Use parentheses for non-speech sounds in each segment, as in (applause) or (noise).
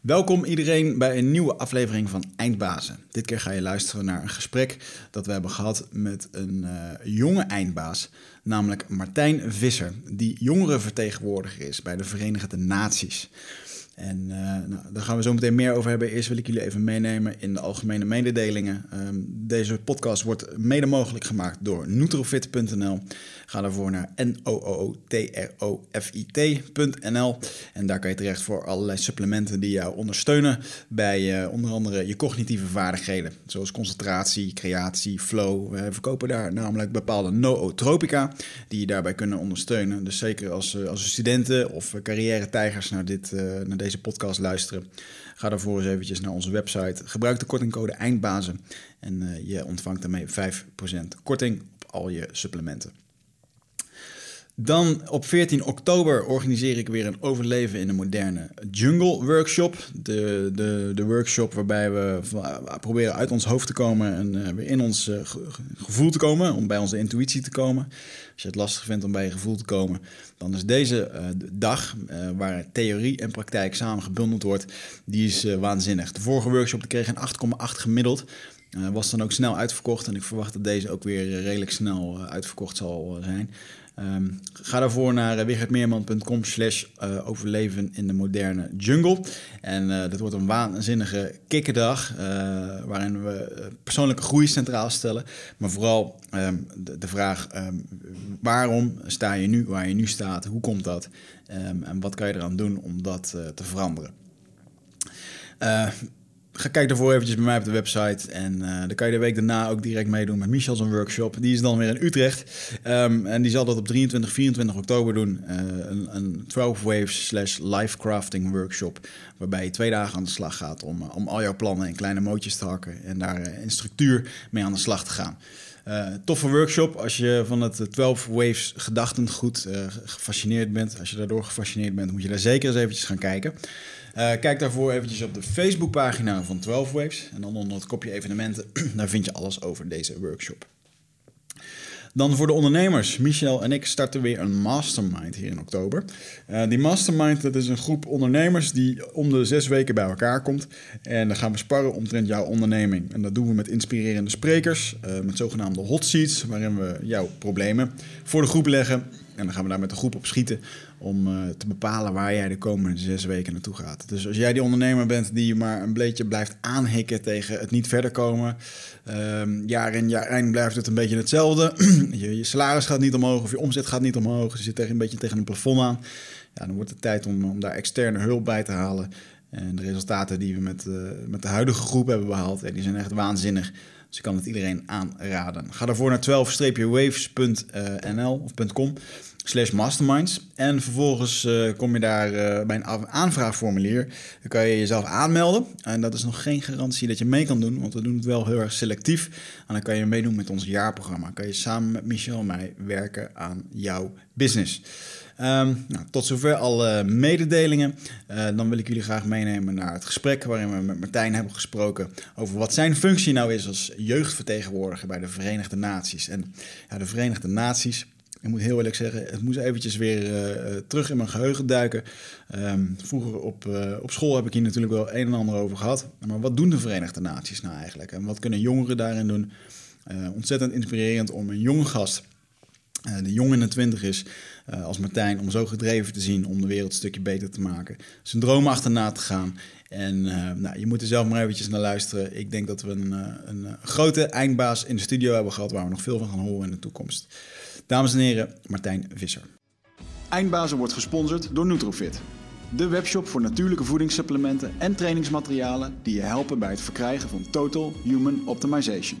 Welkom iedereen bij een nieuwe aflevering van Eindbazen. Dit keer ga je luisteren naar een gesprek dat we hebben gehad met een uh, jonge eindbaas, namelijk Martijn Visser, die jongerenvertegenwoordiger is bij de Verenigde Naties. En uh, nou, daar gaan we zo meteen meer over hebben. Eerst wil ik jullie even meenemen in de algemene mededelingen. Um, deze podcast wordt mede mogelijk gemaakt door Nutrofit.nl. Ga daarvoor naar n-o-o-t-r-o-f-i-t.nl en daar kan je terecht voor allerlei supplementen die jou ondersteunen bij uh, onder andere je cognitieve vaardigheden, zoals concentratie, creatie, flow. We verkopen daar namelijk bepaalde nootropica die je daarbij kunnen ondersteunen. Dus zeker als, uh, als studenten of carrière-tijgers naar, dit, naar deze podcast luisteren, ga daarvoor eens eventjes naar onze website. Gebruik de kortingcode EINDBAZEN en je ontvangt daarmee 5% korting op al je supplementen. Dan op 14 oktober organiseer ik weer een overleven in de moderne jungle workshop. De, de, de workshop waarbij we proberen uit ons hoofd te komen en uh, weer in ons uh, gevoel te komen, om bij onze intuïtie te komen. Als je het lastig vindt om bij je gevoel te komen, dan is deze dag, waar theorie en praktijk samen gebundeld wordt, die is waanzinnig. De vorige workshop kreeg een 8,8 gemiddeld. Uh, was dan ook snel uitverkocht en ik verwacht dat deze ook weer redelijk snel uitverkocht zal zijn. Um, ga daarvoor naar uh, wichertmeerman.com slash uh, overleven in de moderne jungle. En uh, dat wordt een waanzinnige kikkerdag, waarin we persoonlijke groei centraal stellen. Maar vooral um, de, vraag, um, waarom sta je nu waar je nu staat? Hoe komt dat? en wat kan je eraan doen om dat te veranderen? Ga kijk daarvoor eventjes bij mij op de website. En uh, dan kan je de week daarna ook direct meedoen met Michel's een workshop. Die is dan weer in Utrecht. Um, en die zal dat op 23, 24 oktober doen. Uh, een, een 12 Waves slash life crafting workshop. Waarbij je twee dagen aan de slag gaat om, om al jouw plannen in kleine mootjes te hakken. En daar in structuur mee aan de slag te gaan. Toffe workshop. Als je van het 12 Waves gedachtengoed uh, gefascineerd bent, als je daardoor gefascineerd bent, moet je daar zeker eens eventjes gaan kijken. Uh, kijk daarvoor eventjes op de Facebookpagina van 12 Waves. En dan onder het kopje evenementen, (clears throat) daar vind je alles over deze workshop. Dan voor de ondernemers. Michel en ik starten weer een mastermind hier in oktober. Uh, die mastermind dat is een groep ondernemers die om de zes weken bij elkaar komt. En dan gaan we sparren omtrent jouw onderneming. En dat doen we met inspirerende sprekers, uh, met zogenaamde hot seats, waarin we jouw problemen voor de groep leggen. En dan gaan we daar met de groep op schieten om uh, te bepalen waar jij de komende zes weken naartoe gaat. Dus als jij die ondernemer bent die maar een beetje blijft aanhikken tegen het niet verder komen, um, jaar in jaar eind blijft het een beetje hetzelfde. (clears throat) je, je, salaris gaat niet omhoog of je omzet gaat niet omhoog. Je zit tegen, een beetje tegen een plafond aan. Ja, dan wordt het tijd om, om daar externe hulp bij te halen. En de resultaten die we met, uh, met de huidige groep hebben behaald, die zijn echt waanzinnig. Dus ik kan het iedereen aanraden. Ga daarvoor naar 12-waves.nl of .com slash masterminds. En vervolgens uh, kom je daar uh, bij een aanvraagformulier. Dan kan je jezelf aanmelden. En dat is nog geen garantie dat je mee kan doen, want we doen het wel heel erg selectief. En dan kan je meedoen met ons jaarprogramma. Kan je samen met Michel en mij werken aan jouw business. Um, nou, tot zover alle mededelingen. Uh, dan wil ik jullie graag meenemen naar het gesprek waarin we met Martijn hebben gesproken over wat zijn functie nou is als jeugdvertegenwoordiger bij de Verenigde Naties. En ja, de Verenigde Naties, ik moet heel eerlijk zeggen, het moest eventjes weer uh, terug in mijn geheugen duiken. Um, vroeger op, uh, op school heb ik hier natuurlijk wel een en ander over gehad. Maar wat doen de Verenigde Naties nou eigenlijk? En wat kunnen jongeren daarin doen? ontzettend inspirerend om een jonge gast de jong in de twintig is, uh, als Martijn, om zo gedreven te zien om de wereld een stukje beter te maken. Zijn droom achterna te gaan. En uh, nou, je moet er zelf maar eventjes naar luisteren. Ik denk dat we een, een, grote eindbaas in de studio hebben gehad waar we nog veel van gaan horen in de toekomst. Dames en heren, Martijn Visser. Eindbazen wordt gesponsord door Nutrofit. De webshop voor natuurlijke voedingssupplementen en trainingsmaterialen die je helpen bij het verkrijgen van Total Human Optimization.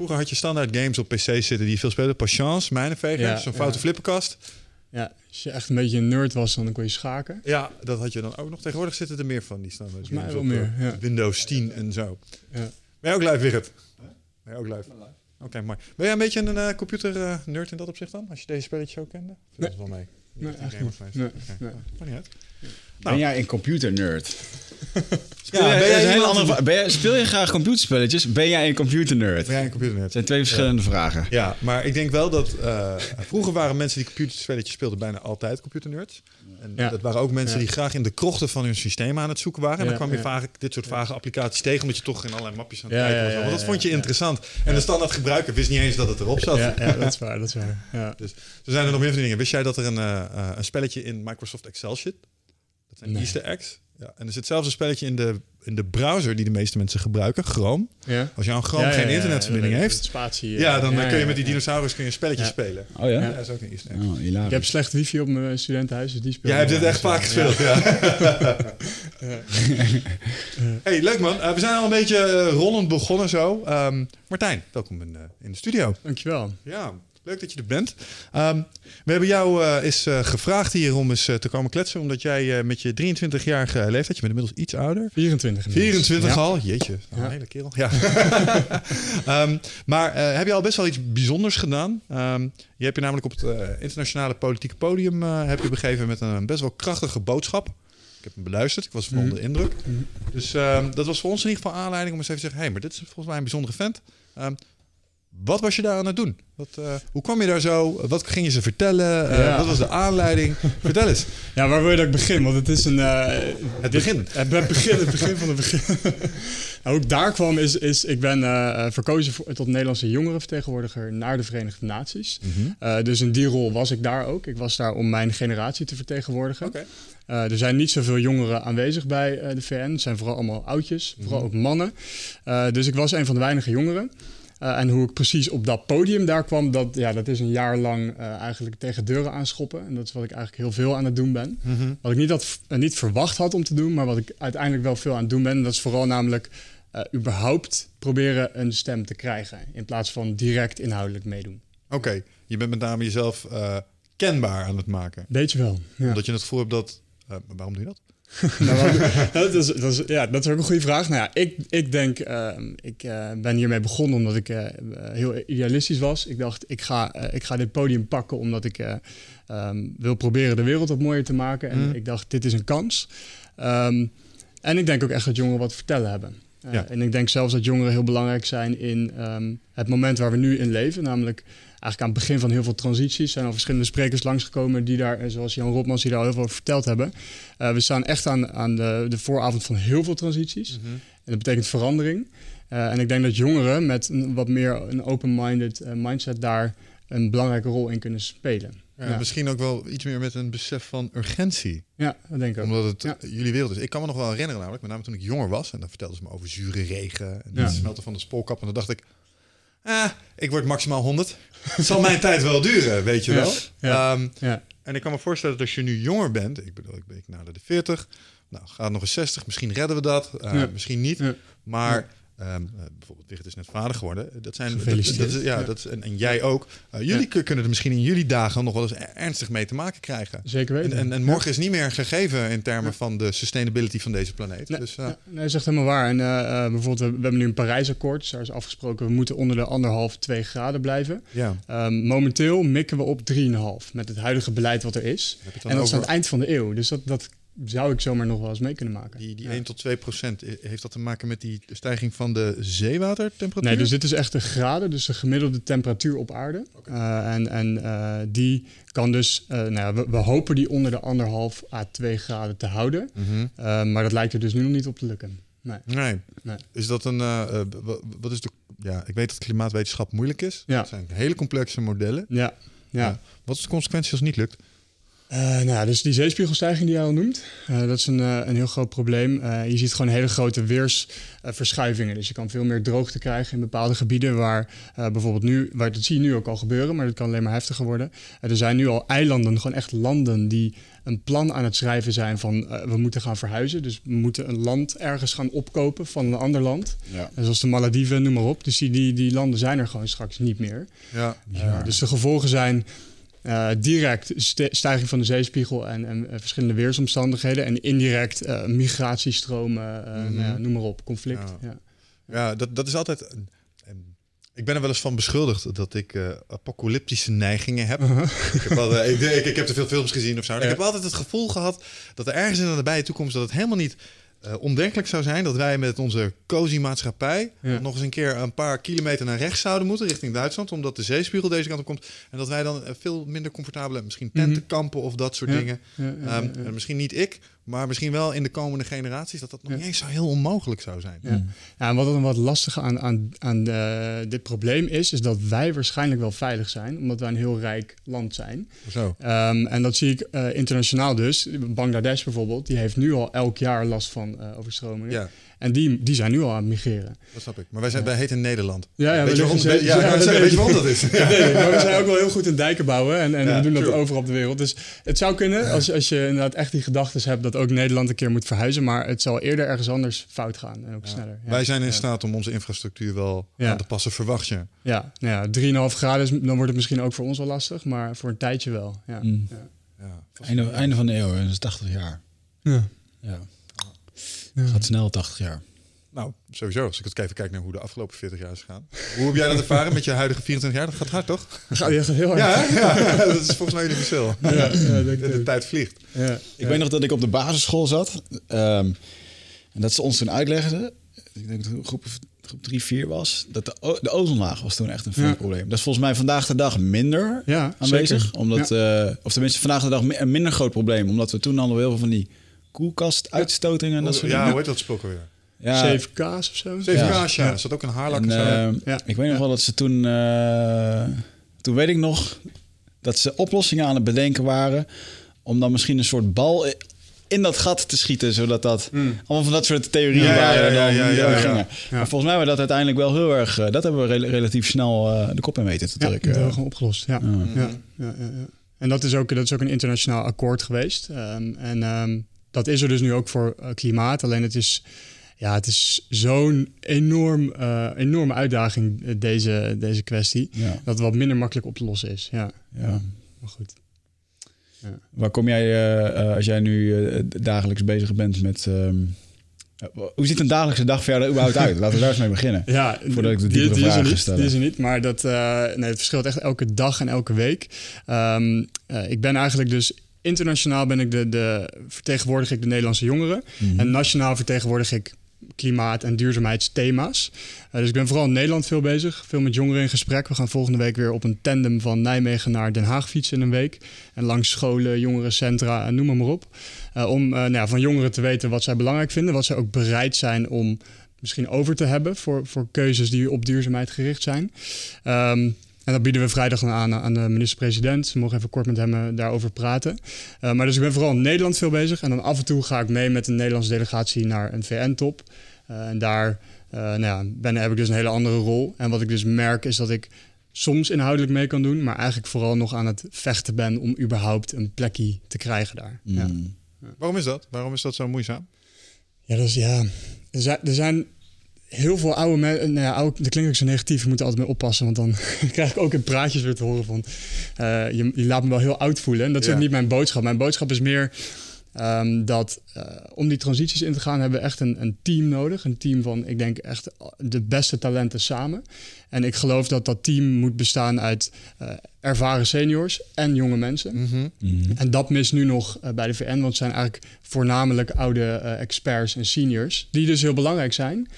Vroeger had je standaard games op PC zitten die je veel speelde. Patience, Mijnenveger, Ja, zo'n ja. foute flipperkast. Ja, als je echt een beetje een nerd was, dan kon je schaken. Ja, dat had je dan ook nog. Tegenwoordig zitten er meer van die standaard games wel op meer, eh, ja. Windows 10 en zo. Ja. Ben je ook live, Wigert? Ben je ook live? Oké, mooi. Ben jij een beetje een eh, computer-nerd in dat opzicht dan? Als je deze spelletjes ook kende? Viel dat wel mee? Nee, Niet niet. Nee, nee. Maakt niet uit. Ben jij een computernerd? (laughs) Ja, ben jij jij een hele iemand- andere vra- ben jij, speel je graag computerspelletjes? Ben jij een computernerd? Ben jij een computernerd? Het zijn twee verschillende vragen. Ja, maar ik denk wel dat eh, vroeger waren mensen die computerspelletjes speelden bijna altijd computernerds. En Ja. dat waren ook mensen Ja. die graag in de krochten van hun systeem aan het zoeken waren. En dan Ja, kwam je vaak dit soort vage applicaties tegen, omdat je toch in allerlei mapjes aan het Ja, kijken was. ja, Want dat vond je ja. interessant. En de standaard gebruiker wist niet eens dat het erop zat. Ja, ja, dat is (laughs) waar, dat is waar. Ja. Dus er zijn er nog meer van die dingen. Wist jij dat er een, eh, eh, een spelletje in Microsoft Excel zit? Dat zijn Nee. Easter eggs. Ja, en er zit zelfs een spelletje in de, in de browser die de meeste mensen gebruiken, Chrome. Ja. Als je aan Chrome Ja, ja, geen ja, internetverbinding ja, heeft, Spatie. ja, dan eh, kun je met die ja. dinosaurus kun je een spelletje Ja. spelen. Oh ja? Ja, dat is ook een Easter egg. Oh. Ik heb slecht wifi op mijn studentenhuis, dus die speel Jij hebt dit echt vaak gespeeld, (laughs) ja. hey, leuk man. Eh, we zijn al een beetje eh, rollend begonnen zo. Ehm, Martijn, welkom in, eh, in de studio. Dankjewel. Ja, leuk dat je er bent. Ehm, we hebben jou eh eens eh, gevraagd hier om eens eh, te komen kletsen, omdat jij eh, met je 23-jarige leeftijd, je bent inmiddels iets ouder, 24 inmiddels. 24 Ja. al, jeetje, Ja. een hele kerel. Ja. (laughs) Ehm, maar eh, heb je al best wel iets bijzonders gedaan? Ehm, je hebt je namelijk op het eh, internationale politieke podium eh, heb je begeven met een best wel krachtige boodschap. Ik heb hem beluisterd, ik was van onder de indruk. Dus dat was voor ons in ieder geval aanleiding om eens even te zeggen... hé, hey, maar dit is volgens mij een bijzondere vent. Wat was je daar aan het doen? Wat, eh, hoe kwam je daar zo? Wat ging je ze vertellen? Eh, Ja. Wat was de aanleiding? (laughs) Vertel eens. Ja, waar wil je dat ik begin? Want het is een... eh, Het dit- begin. Het be- begin, het begin van het begin. (laughs) nou, hoe ik daar kwam is, is ik ben verkozen voor, tot Nederlandse jongerenvertegenwoordiger naar de Verenigde Naties. Eh, dus in die rol was ik daar ook. Ik was daar om mijn generatie te vertegenwoordigen. Er zijn niet zoveel jongeren aanwezig bij de VN. Het zijn vooral allemaal oudjes, vooral ook mannen. Dus ik was een van de weinige jongeren. Eh, en hoe ik precies op dat podium daar kwam, dat, ja, dat is een jaar lang eh, eigenlijk tegen deuren aanschoppen. En dat is wat ik eigenlijk heel veel aan het doen ben. Wat ik niet, had, eh, niet verwacht had om te doen, maar wat ik uiteindelijk wel veel aan het doen ben. Dat is vooral namelijk überhaupt proberen een stem te krijgen. In plaats van direct inhoudelijk meedoen. Oké, je bent met name jezelf kenbaar aan het maken. Weet je wel. Ja. Omdat je het gevoel hebt dat... waarom doe je dat? (laughs) Nou, dat, is, dat, is, ja, dat is ook een goede vraag. Nou ja, ik, ik denk, eh, ik eh, ben hiermee begonnen omdat ik eh, heel idealistisch was. Ik dacht, ik ga, eh, ik ga dit podium pakken omdat ik eh, ehm, wil proberen de wereld wat mooier te maken. En Mm. ik dacht, dit is een kans. Ehm, en ik denk ook echt dat jongeren wat te vertellen hebben. Ja. En ik denk zelfs dat jongeren heel belangrijk zijn in ehm, het moment waar we nu in leven. Namelijk eigenlijk aan het begin van heel veel transities. zijn al verschillende sprekers langsgekomen die daar, eh, zoals Jan Rotmans, die daar al heel veel over verteld hebben. Eh, we staan echt aan, aan de, de vooravond van heel veel transities. En dat betekent verandering. Eh, en ik denk dat jongeren met een wat meer een open-minded mindset daar een belangrijke rol in kunnen spelen. Ja, Ja. Misschien ook wel iets meer met een besef van urgentie. Ja, dat denk ik ook. Omdat het Ja. jullie wereld is. Ik kan me nog wel herinneren namelijk, met name toen ik jonger was. En dan vertelden ze me over zure regen en het smelten van de spoorkap. En dan dacht ik, eh, ik word maximaal 100. Het (laughs) zal mijn tijd wel duren, weet je wel. Ja. Ehm, Ja, en ik kan me voorstellen dat als je nu jonger bent, ik bedoel, ik ben ik nader de 40, nou gaat nog eens 60, misschien redden we dat, eh, misschien niet. Maar eh, bijvoorbeeld Wigert is net vader geworden. Dat zijn, dat, dat ja. Dat is, en, en jij ook. Eh, jullie kunnen er misschien in jullie dagen nog wel eens er- ernstig mee te maken krijgen. zeker En, weten. en, en morgen is niet meer gegeven in termen van de sustainability van deze planeet. Nee, dus, eh, nee, dat is echt helemaal waar. En eh, eh, bijvoorbeeld, we, we hebben nu een Parijsakkoord. Dus daar is afgesproken, we moeten onder de anderhalf, twee graden blijven. ja. Ehm, momenteel mikken we op 3,5 met het huidige beleid wat er is. En dat is aan het eind van de eeuw. Dus dat, dat zou ik zomaar nog wel eens mee kunnen maken. die, die Ja. 1 tot 2 procent. eh, Heeft dat te maken met die stijging van de zeewatertemperatuur? Nee, dus dit is echt de graden, dus de gemiddelde temperatuur op aarde. Eh, en en eh, die kan dus, eh, nou ja, we, we hopen die onder de anderhalf à 2 graden te houden. Eh, maar dat lijkt er dus nu nog niet op te lukken. Nee. Nee. Nee. Is dat een. wa- wat is de. Ja, ik weet dat klimaatwetenschap moeilijk is. Ja. Het zijn hele complexe modellen. Ja, ja. Ja. Wat is de consequentie als het niet lukt? Uh, nou ja, dus die zeespiegelstijging die jij al noemt, uh, dat is een, uh, een heel groot probleem. je ziet gewoon hele grote weersverschuivingen. dus je kan veel meer droogte krijgen in bepaalde gebieden waar bijvoorbeeld nu, waar, dat zie je nu ook al gebeuren, maar dat kan alleen maar heftiger worden. er zijn nu al eilanden, gewoon echt landen die een plan aan het schrijven zijn van we moeten gaan verhuizen. Dus we moeten een land ergens gaan opkopen van een ander land. Ja. Zoals de Malediven, noem maar op. Dus die, die, die landen zijn er gewoon straks niet meer. Ja. dus de gevolgen zijn uh, direct stijging van de zeespiegel en, en uh, verschillende weersomstandigheden. En indirect uh, migratiestromen, mm -hmm. noem maar op, conflict. Ja, ja. ja dat, dat is altijd. Ik ben er wel eens van beschuldigd dat ik apocalyptische neigingen heb. -huh. ik, heb ik, ik, ik, heb te veel films gezien of zo. Ik heb altijd het gevoel gehad dat er ergens in de nabije toekomst dat het helemaal niet uh, ondenkelijk zou zijn dat wij met onze cozy maatschappij nog eens een keer een paar kilometer naar rechts zouden moeten richting Duitsland, omdat de zeespiegel deze kant op komt. En dat wij dan veel minder comfortabel hebben. Misschien tentenkampen of dat soort dingen. Um, misschien niet ik, maar misschien wel in de komende generaties dat dat nog niet eens zo heel onmogelijk zou zijn. Ja, ja en wat dan wat lastig aan, aan, aan de, dit probleem is, is dat wij waarschijnlijk wel veilig zijn, omdat wij een heel rijk land zijn. Zo. Um, en dat zie ik uh, internationaal dus. Bangladesh bijvoorbeeld, die heeft nu al elk jaar last van uh, overstromingen. Ja. En die, die zijn nu al aan het migreren. Dat snap ik. Maar wij, zijn, wij heten Nederland. Ja, ja, weet, je waarom, ja, ja, weet je waarom dat is? (laughs) Ja. Nee, maar we zijn ook wel heel goed in dijken bouwen. En, en we doen dat overal op de wereld. Dus het zou kunnen, als, als je inderdaad echt die gedachten hebt... dat ook Nederland een keer moet verhuizen. Maar het zal eerder ergens anders fout gaan. En ook sneller. Wij zijn in staat om onze infrastructuur wel aan te passen, verwacht je? Ja, nou ja 3,5 graden, is, dan wordt het misschien ook voor ons wel lastig. Maar voor een tijdje wel. Ja. Mm. einde, einde van de eeuw, dat is 80 jaar. Ja. ja. Gaat snel 80 jaar. Nou, sowieso. Als ik het even kijk naar hoe de afgelopen 40 jaar is gegaan. Hoe heb jij dat ervaren met je huidige 24 jaar? Dat gaat hard, toch? Dat gaat echt heel hard. Ja, ja, (laughs) dat is volgens mij jullie verschil. Ja, ja de, de tijd vliegt. Ja, ik weet nog dat ik op de basisschool zat. Um, en dat ze ons toen uitlegden. Ik denk dat groep, groep 3, 4 was. Dat de, de ozonlaag was toen echt een veel probleem. Dat is volgens mij vandaag de dag minder aanwezig. Zeker. Omdat, uh, of tenminste vandaag de dag een minder groot probleem. Omdat we toen al heel veel van die koelkastuitstotingen en dat soort ja, dingen. Ja, hoe heet dat spoken weer? Ja. 7K's of zo. 7K's, ja. ja. Is dat ook een haarlak? En, uh, ja. Ik weet nog wel dat ze toen... Uh, toen weet ik nog dat ze oplossingen aan het bedenken waren... om dan misschien een soort bal in dat gat te schieten, zodat dat mm. allemaal van dat soort theorieën ja, waren ja, ja, ja, gingen. Maar volgens mij hebben we dat uiteindelijk wel heel erg, uh, dat hebben we re relatief snel uh, de kop in weten te drukken. Ja, dat gewoon opgelost. Ja. Ja. Ja, ja, En dat is ook dat is ook een internationaal akkoord geweest. Um, en um, dat is er dus nu ook voor uh, klimaat. Alleen het is ja, het is zo'n enorm, uh, enorme uitdaging, eh, deze, deze kwestie. Dat het wat minder makkelijk op te lossen is. Ja, ja. maar goed. Ja. Waar kom jij, uh, als jij nu dagelijks bezig bent met... Um, hoe ziet een dagelijkse dag verder überhaupt uit? Laten we daar eens mee beginnen. Ja, voordat ik de diepere die, vragen stel. Die is er niet, maar dat, nee, het verschilt echt elke dag en elke week. Um, ik ben eigenlijk dus internationaal ben ik de, de, vertegenwoordig ik de Nederlandse jongeren. Mhm. En nationaal vertegenwoordig ik klimaat- en duurzaamheidsthema's. Uh, dus ik ben vooral in Nederland veel bezig, veel met jongeren in gesprek. We gaan volgende week weer op een tandem van Nijmegen naar Den Haag fietsen in een week. En langs scholen, jongerencentra en noem maar, op. Uh, om uh, nou ja, van jongeren te weten wat zij belangrijk vinden, wat zij ook bereid zijn om misschien over te hebben voor, voor keuzes die op duurzaamheid gericht zijn. Um, en dat bieden we vrijdag aan aan de minister-president. We mogen even kort met hem eh, daarover praten. Uh, maar dus ik ben vooral in Nederland veel bezig. En dan af en toe ga ik mee met een Nederlandse delegatie naar een VN-top. Uh, en daar nou ja, ben, heb ik dus een hele andere rol. En wat ik dus merk is dat ik soms inhoudelijk mee kan doen, maar eigenlijk vooral nog aan het vechten ben om überhaupt een plekje te krijgen daar. Mm. Ja. Waarom is dat? Waarom is dat zo moeizaam? Ja, dus ja, er zijn heel veel oude mensen, nou ja, oude, dat klinkt ook zo negatief, je moet er altijd mee oppassen, want dan (laughs) krijg ik ook in praatjes weer te horen van, uh, je, je, laat me wel heel oud voelen. En dat is ook niet mijn boodschap. Mijn boodschap is meer um, dat uh, om die transities in te gaan, hebben we echt een, een, team nodig. Een team van, ik denk echt de beste talenten samen. En ik geloof dat dat team moet bestaan uit uh, ervaren seniors en jonge mensen. Mm -hmm. Mm -hmm. En dat mist nu nog uh, bij de VN, want het zijn eigenlijk voornamelijk oude experts en seniors, die dus heel belangrijk zijn.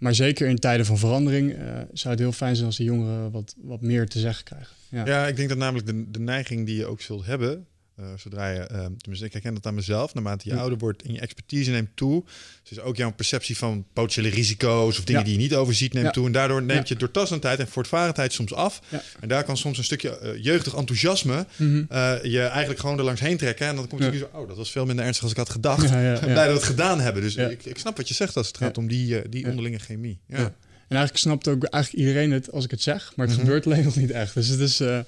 Maar zeker in tijden van verandering uh, zou het heel fijn zijn als de jongeren wat, wat meer te zeggen krijgen. Ja, ja ik denk dat namelijk de, de neiging die je ook zult hebben, eh, zodra je, uh, tenminste ik herken dat aan mezelf, naarmate je Ja. ouder wordt en je expertise neemt toe, dus ook jouw perceptie van potentiële risico's of dingen Ja. die je niet overziet neemt Ja. toe. En daardoor neemt je doortastendheid en voortvarendheid soms af. En daar kan soms een stukje eh, jeugdig enthousiasme Mhm. eh, je eigenlijk gewoon er langs heen trekken. En dan komt je zo, oh, dat was veel minder ernstig als ik had gedacht. Blij dat we het gedaan hebben. Dus ik, ik snap wat je zegt als het gaat om die, eh, die onderlinge chemie. En eigenlijk snapt ook eigenlijk iedereen het als ik het zeg, maar het Mhm. gebeurt alleen nog niet echt. Dus het is, eh,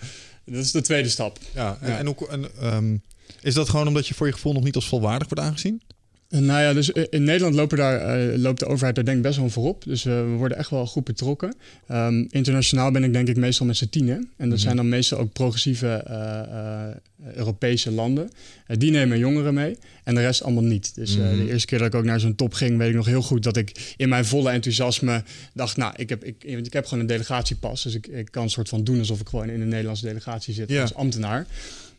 dat is de tweede stap. Ja, en, Ja. en, ehm, is dat gewoon omdat je voor je gevoel nog niet als volwaardig wordt aangezien? En nou ja, dus in Nederland lopen daar, eh, loopt de overheid daar denk ik best wel voorop. Dus eh, we worden echt wel goed betrokken. Ehm, internationaal ben ik denk ik meestal met z'n tienen. En dat Mhm. zijn dan meestal ook progressieve eh, eh, Europese landen. Eh, die nemen jongeren mee en de rest allemaal niet. Dus eh, Mhm. de eerste keer dat ik ook naar zo'n top ging, weet ik nog heel goed dat ik in mijn volle enthousiasme dacht, nou, ik heb, ik, ik heb gewoon een delegatiepas. Dus ik, ik kan een soort van doen alsof ik gewoon in een Nederlandse delegatie zit als ambtenaar.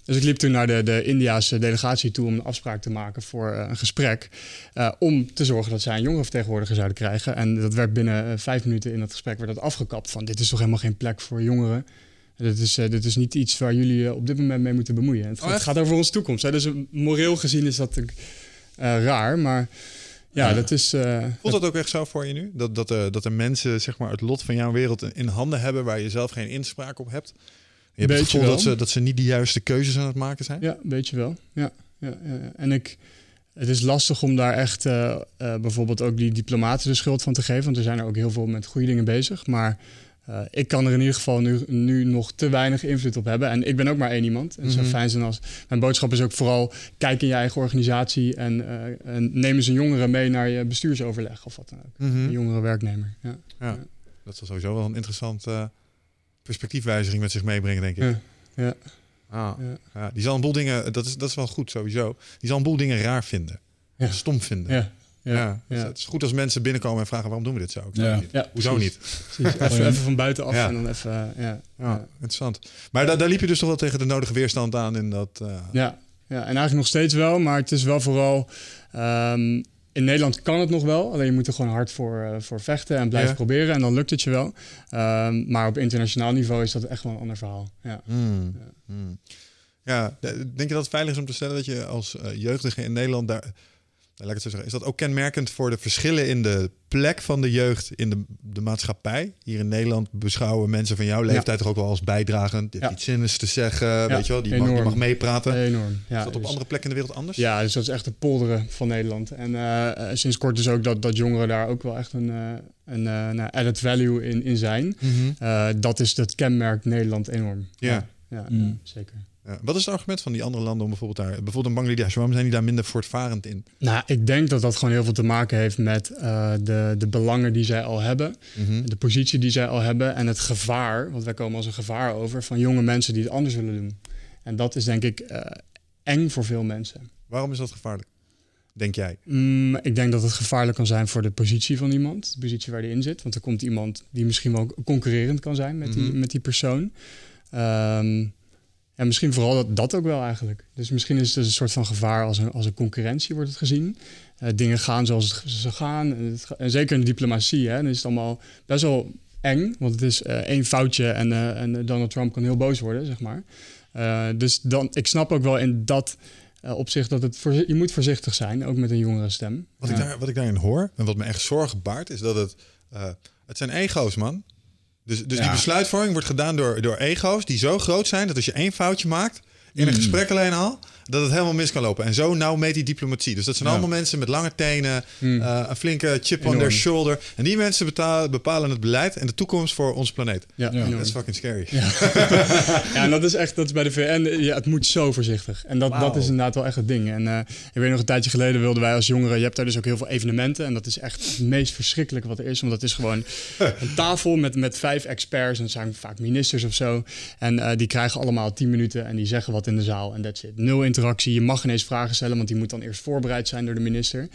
Dus ik liep toen naar de, de Indiaanse delegatie toe om een afspraak te maken voor eh, een gesprek. eh, om te zorgen dat zij een jongerenvertegenwoordiger zouden krijgen. En dat werd binnen eh, vijf minuten in dat gesprek werd dat afgekapt. Van dit is toch helemaal geen plek voor jongeren. Dit is, dit is niet iets waar jullie op dit moment mee moeten bemoeien. Het, Oh, het gaat over onze toekomst. Hè? Dus moreel gezien is dat raar. Maar ja, Ja. dat is... eh, Voelt dat ook echt zo voor je nu? Dat, dat, dat er mensen zeg maar, het lot van jouw wereld in handen hebben waar je zelf geen inspraak op hebt? Je hebt het gevoel dat ze, dat ze niet de juiste keuzes aan het maken zijn? Ja, weet je wel. Ja, ja. En ik, het is lastig om daar echt eh, eh, bijvoorbeeld ook die diplomaten de schuld van te geven. Want er zijn er ook heel veel met goede dingen bezig. Maar eh, ik kan er in ieder geval nu, nu nog te weinig invloed op hebben. En ik ben ook maar één iemand. En het zou Mhm. fijn zijn als... Mijn boodschap is ook vooral... kijk in je eigen organisatie... en, eh, en neem eens een jongere mee naar je bestuursoverleg of wat dan ook. Mhm. Een jongere werknemer. Ja. Ja. Dat zal sowieso wel een interessant perspectiefwijziging met zich meebrengen, denk ik. Ja. Ja. Ah, Ja. ja, die zal een boel dingen, dat is, dat is wel goed sowieso. Die zal een boel dingen raar vinden. Ja. Stom vinden. Ja. Ja. Ja. Dus. Het is goed als mensen binnenkomen en vragen waarom doen we dit zo? Ik snap Ja. het niet. Ja, Hoezo precies. niet? Precies. Even, even van buitenaf Ja. en dan even... eh, ja. Ja, interessant. Maar daar, daar liep je dus toch wel tegen de nodige weerstand aan in dat... eh, Ja, ja, en eigenlijk nog steeds wel, maar het is wel vooral. ehm, in Nederland kan het nog wel, alleen je moet er gewoon hard voor, eh, voor vechten en blijven Ja. proberen en dan lukt het je wel. Ehm, maar op internationaal niveau is dat echt wel een ander verhaal. Ja. Hmm. Ja. Hmm. Ja, de- denk je dat het veilig is om te stellen dat je als eh, jeugdige in Nederland daar. Nou, Laat ik het zo zeggen. Is dat ook kenmerkend voor de verschillen in de plek van de jeugd in de, de maatschappij? Hier in Nederland beschouwen mensen van jouw leeftijd toch ook wel als bijdragend. Hebt Ja. iets zinnigs te zeggen, weet je wel, die mag, die mag meepraten. Enorm. Ja, is dat op dus- andere plekken in de wereld anders? Ja, dus dat is echt de polderen van Nederland. En eh, eh, sinds kort dus ook dat, dat jongeren daar ook wel echt een, eh, een eh, nou, added value in, in zijn. Mhm. Eh, dat is dat kenmerkt Nederland enorm. Ja. ja, ja, Mm. zeker. Ja. Wat is het argument van die andere landen om bijvoorbeeld daar, bijvoorbeeld in Bangladesh, waarom zijn die daar minder voortvarend in? Nou, ik denk dat dat gewoon heel veel te maken heeft met eh, de, de belangen die zij al hebben. Mhm. de positie die zij al hebben en het gevaar, want wij komen als een gevaar over van jonge mensen die het anders willen doen. En dat is denk ik eh, eng voor veel mensen. Waarom is dat gevaarlijk? Denk jij? Mm, ik denk dat het gevaarlijk kan zijn voor de positie van iemand, de positie waar die in zit. Want er komt iemand die misschien wel concurrerend kan zijn met, die, Mhm. met die persoon. Ehm, en misschien vooral dat, dat ook wel eigenlijk. Dus misschien is het dus een soort van gevaar als een, als een concurrentie wordt het gezien. Eh, dingen gaan zoals het, ze gaan. En, het en zeker in de diplomatie, hè, dan is het allemaal best wel eng. Want het is eh, één foutje en, eh, en Donald Trump kan heel boos worden, zeg maar. Dus dan, ik snap ook wel in dat opzicht dat het voor, je moet voorzichtig zijn, ook met een jongere stem. Wat, Ja. ik daar, wat ik daarin hoor en wat me echt zorgen baart, is dat het. het zijn ego's, man. Dus, dus die besluitvorming wordt gedaan door, door ego's die zo groot zijn dat als je één foutje maakt in een Mm. gesprek alleen al, dat het helemaal mis kan lopen. En zo nou meet die diplomatie. Dus dat zijn Ja. allemaal mensen met lange tenen, Hmm. eh, een flinke chip on their shoulder. En die mensen betalen, bepalen het beleid en de toekomst voor onze planeet. Ja. Dat is fucking scary. Ja. (laughs) ja, en dat is echt, dat is bij de VN, ja, het moet zo voorzichtig. En dat, dat is inderdaad wel echt het ding. En eh, ik weet nog een tijdje geleden wilden wij als jongeren, je hebt daar dus ook heel veel evenementen. En dat is echt het meest verschrikkelijke wat er is. Want dat is gewoon een (laughs) tafel met, met vijf experts. En zijn vaak ministers of zo. En eh, die krijgen allemaal tien minuten en die zeggen wat in de zaal. En that's it. Nul interactie. Je mag geen eens vragen stellen, want die moet dan eerst voorbereid zijn door de minister.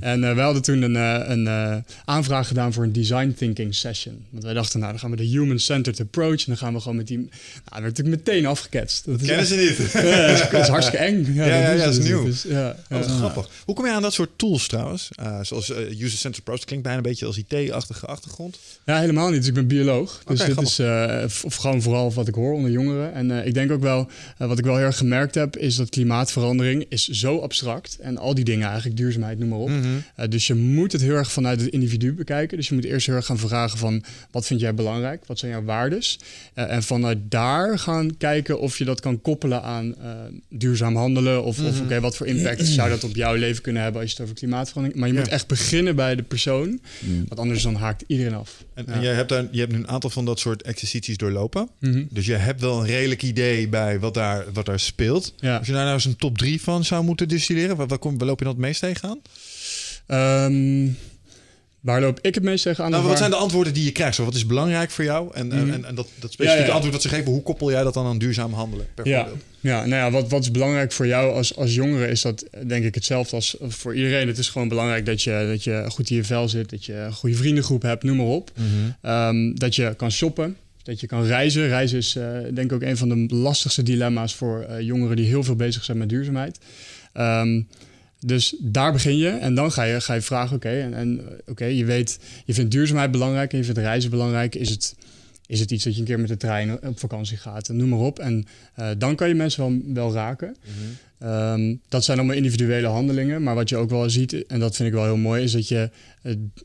En eh, wij hadden toen een, eh, een eh, aanvraag gedaan voor een design thinking session. Want wij dachten, nou, dan gaan we de human-centered approach. En dan gaan we gewoon met die... Nou, dat werd natuurlijk meteen afgeketst. Dat is Kennen echt- ze niet? (laughs) Ja, dat is, dat is hartstikke eng. Ja, Ja, ja, ja, doen dat is nieuw. Dus, ja, Oh, ja. dat is grappig. Hoe kom je aan dat soort tools trouwens? Eh, zoals user-centered approach klinkt bijna een beetje als IT-achtige achtergrond. Ja, helemaal niet. Dus ik ben bioloog. Dus Oké, dit is eh, of gewoon vooral wat ik hoor onder jongeren. En eh, ik denk ook wel, wat ik wel heel erg gemerkt heb, is dat klimaatverandering is zo abstract. En al die dingen eigenlijk, duurzaamheid, noem maar op. Mhm. Uh, dus je moet het heel erg vanuit het individu bekijken. Dus je moet eerst heel erg gaan vragen van... wat vind jij belangrijk? Wat zijn jouw waardes? Uh, en vanuit daar gaan kijken of je dat kan koppelen aan uh, duurzaam handelen. Of, Mhm. of oké, wat voor impact zou dat op jouw leven kunnen hebben... als je het over klimaatverandering... Maar je Ja. moet echt beginnen bij de persoon. Want anders dan haakt iedereen af. En, Ja. en jij hebt, daar, je hebt nu een aantal van dat soort exercities doorlopen. Mhm. Dus je hebt wel een redelijk idee bij wat daar, wat daar speelt. Ja. Als je daar nou eens een top 3 van zou moeten distilleren, waar, waar, kom, waar loop je dan het meest tegenaan? Ehm, waar loop ik het meest tegenaan? Nou, wat waar- zijn de antwoorden die je krijgt? Zo, wat is belangrijk voor jou? En, en- Mhm. en, en dat, dat specifieke Ja, ja. antwoord dat ze geven, hoe koppel jij dat dan aan duurzaam handelen? Ja, ja nou ja, wat, wat is belangrijk voor jou als, als jongere is dat denk ik hetzelfde als voor iedereen. Het is gewoon belangrijk dat je, dat je goed in je vel zit, dat je een goede vriendengroep hebt, noem maar op. Mhm. Ehm, dat je kan shoppen, dat je kan reizen. Reizen is eh, denk ik ook een van de lastigste dilemma's voor eh, jongeren die heel veel bezig zijn met duurzaamheid. Ehm, dus daar begin je en dan ga je, ga je vragen, oké, en, en eh, oké, je weet, je vindt duurzaamheid belangrijk en je vindt reizen belangrijk. Is het, is het iets dat je een keer met de trein op vakantie gaat? En noem maar op. En dan kan je mensen wel, wel raken. Ehm, dat zijn allemaal individuele handelingen. Maar wat je ook wel ziet, en dat vind ik wel heel mooi, is dat je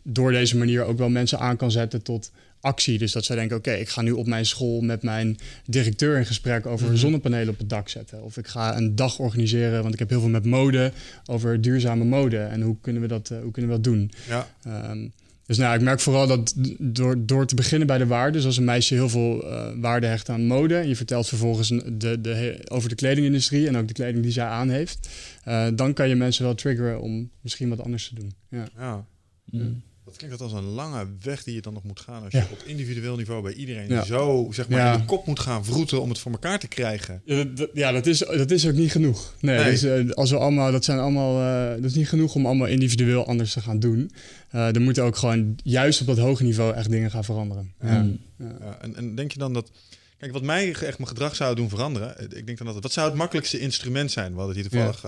door deze manier ook wel mensen aan kan zetten tot actie. Dus dat zij denken, oké, ik ga nu op mijn school met mijn directeur in gesprek over zonnepanelen op het dak zetten. Of ik ga een dag organiseren, want ik heb heel veel met mode, over duurzame mode. En hoe kunnen we dat, eh, hoe kunnen we dat doen? Ja. Ehm, dus nou, ik merk vooral dat door, door te beginnen bij de waarden, dus als een meisje heel veel eh, waarde hecht aan mode, en je vertelt vervolgens de, de, over de kledingindustrie en ook de kleding die zij aan heeft, eh, dan kan je mensen wel triggeren om misschien wat anders te doen. Ja. Ja. Mm. Dat klinkt als een lange weg die je dan nog moet gaan als Ja. je op individueel niveau bij iedereen Ja. zo zeg maar Ja. in de kop moet gaan vroeten om het voor elkaar te krijgen. Ja, dat, ja, is, dat is ook niet genoeg. Nee, Nee. Dus, eh, als we allemaal, dat, zijn allemaal, eh, dat is niet genoeg om allemaal individueel anders te gaan doen. Eh er moeten ook gewoon juist op dat hoge niveau echt dingen gaan veranderen. Ja. Ja, en, en denk je dan dat. Kijk, wat mij echt mijn gedrag zou doen veranderen. Ik denk dan dat. Wat zou het makkelijkste instrument zijn? We hadden het hier toevallig.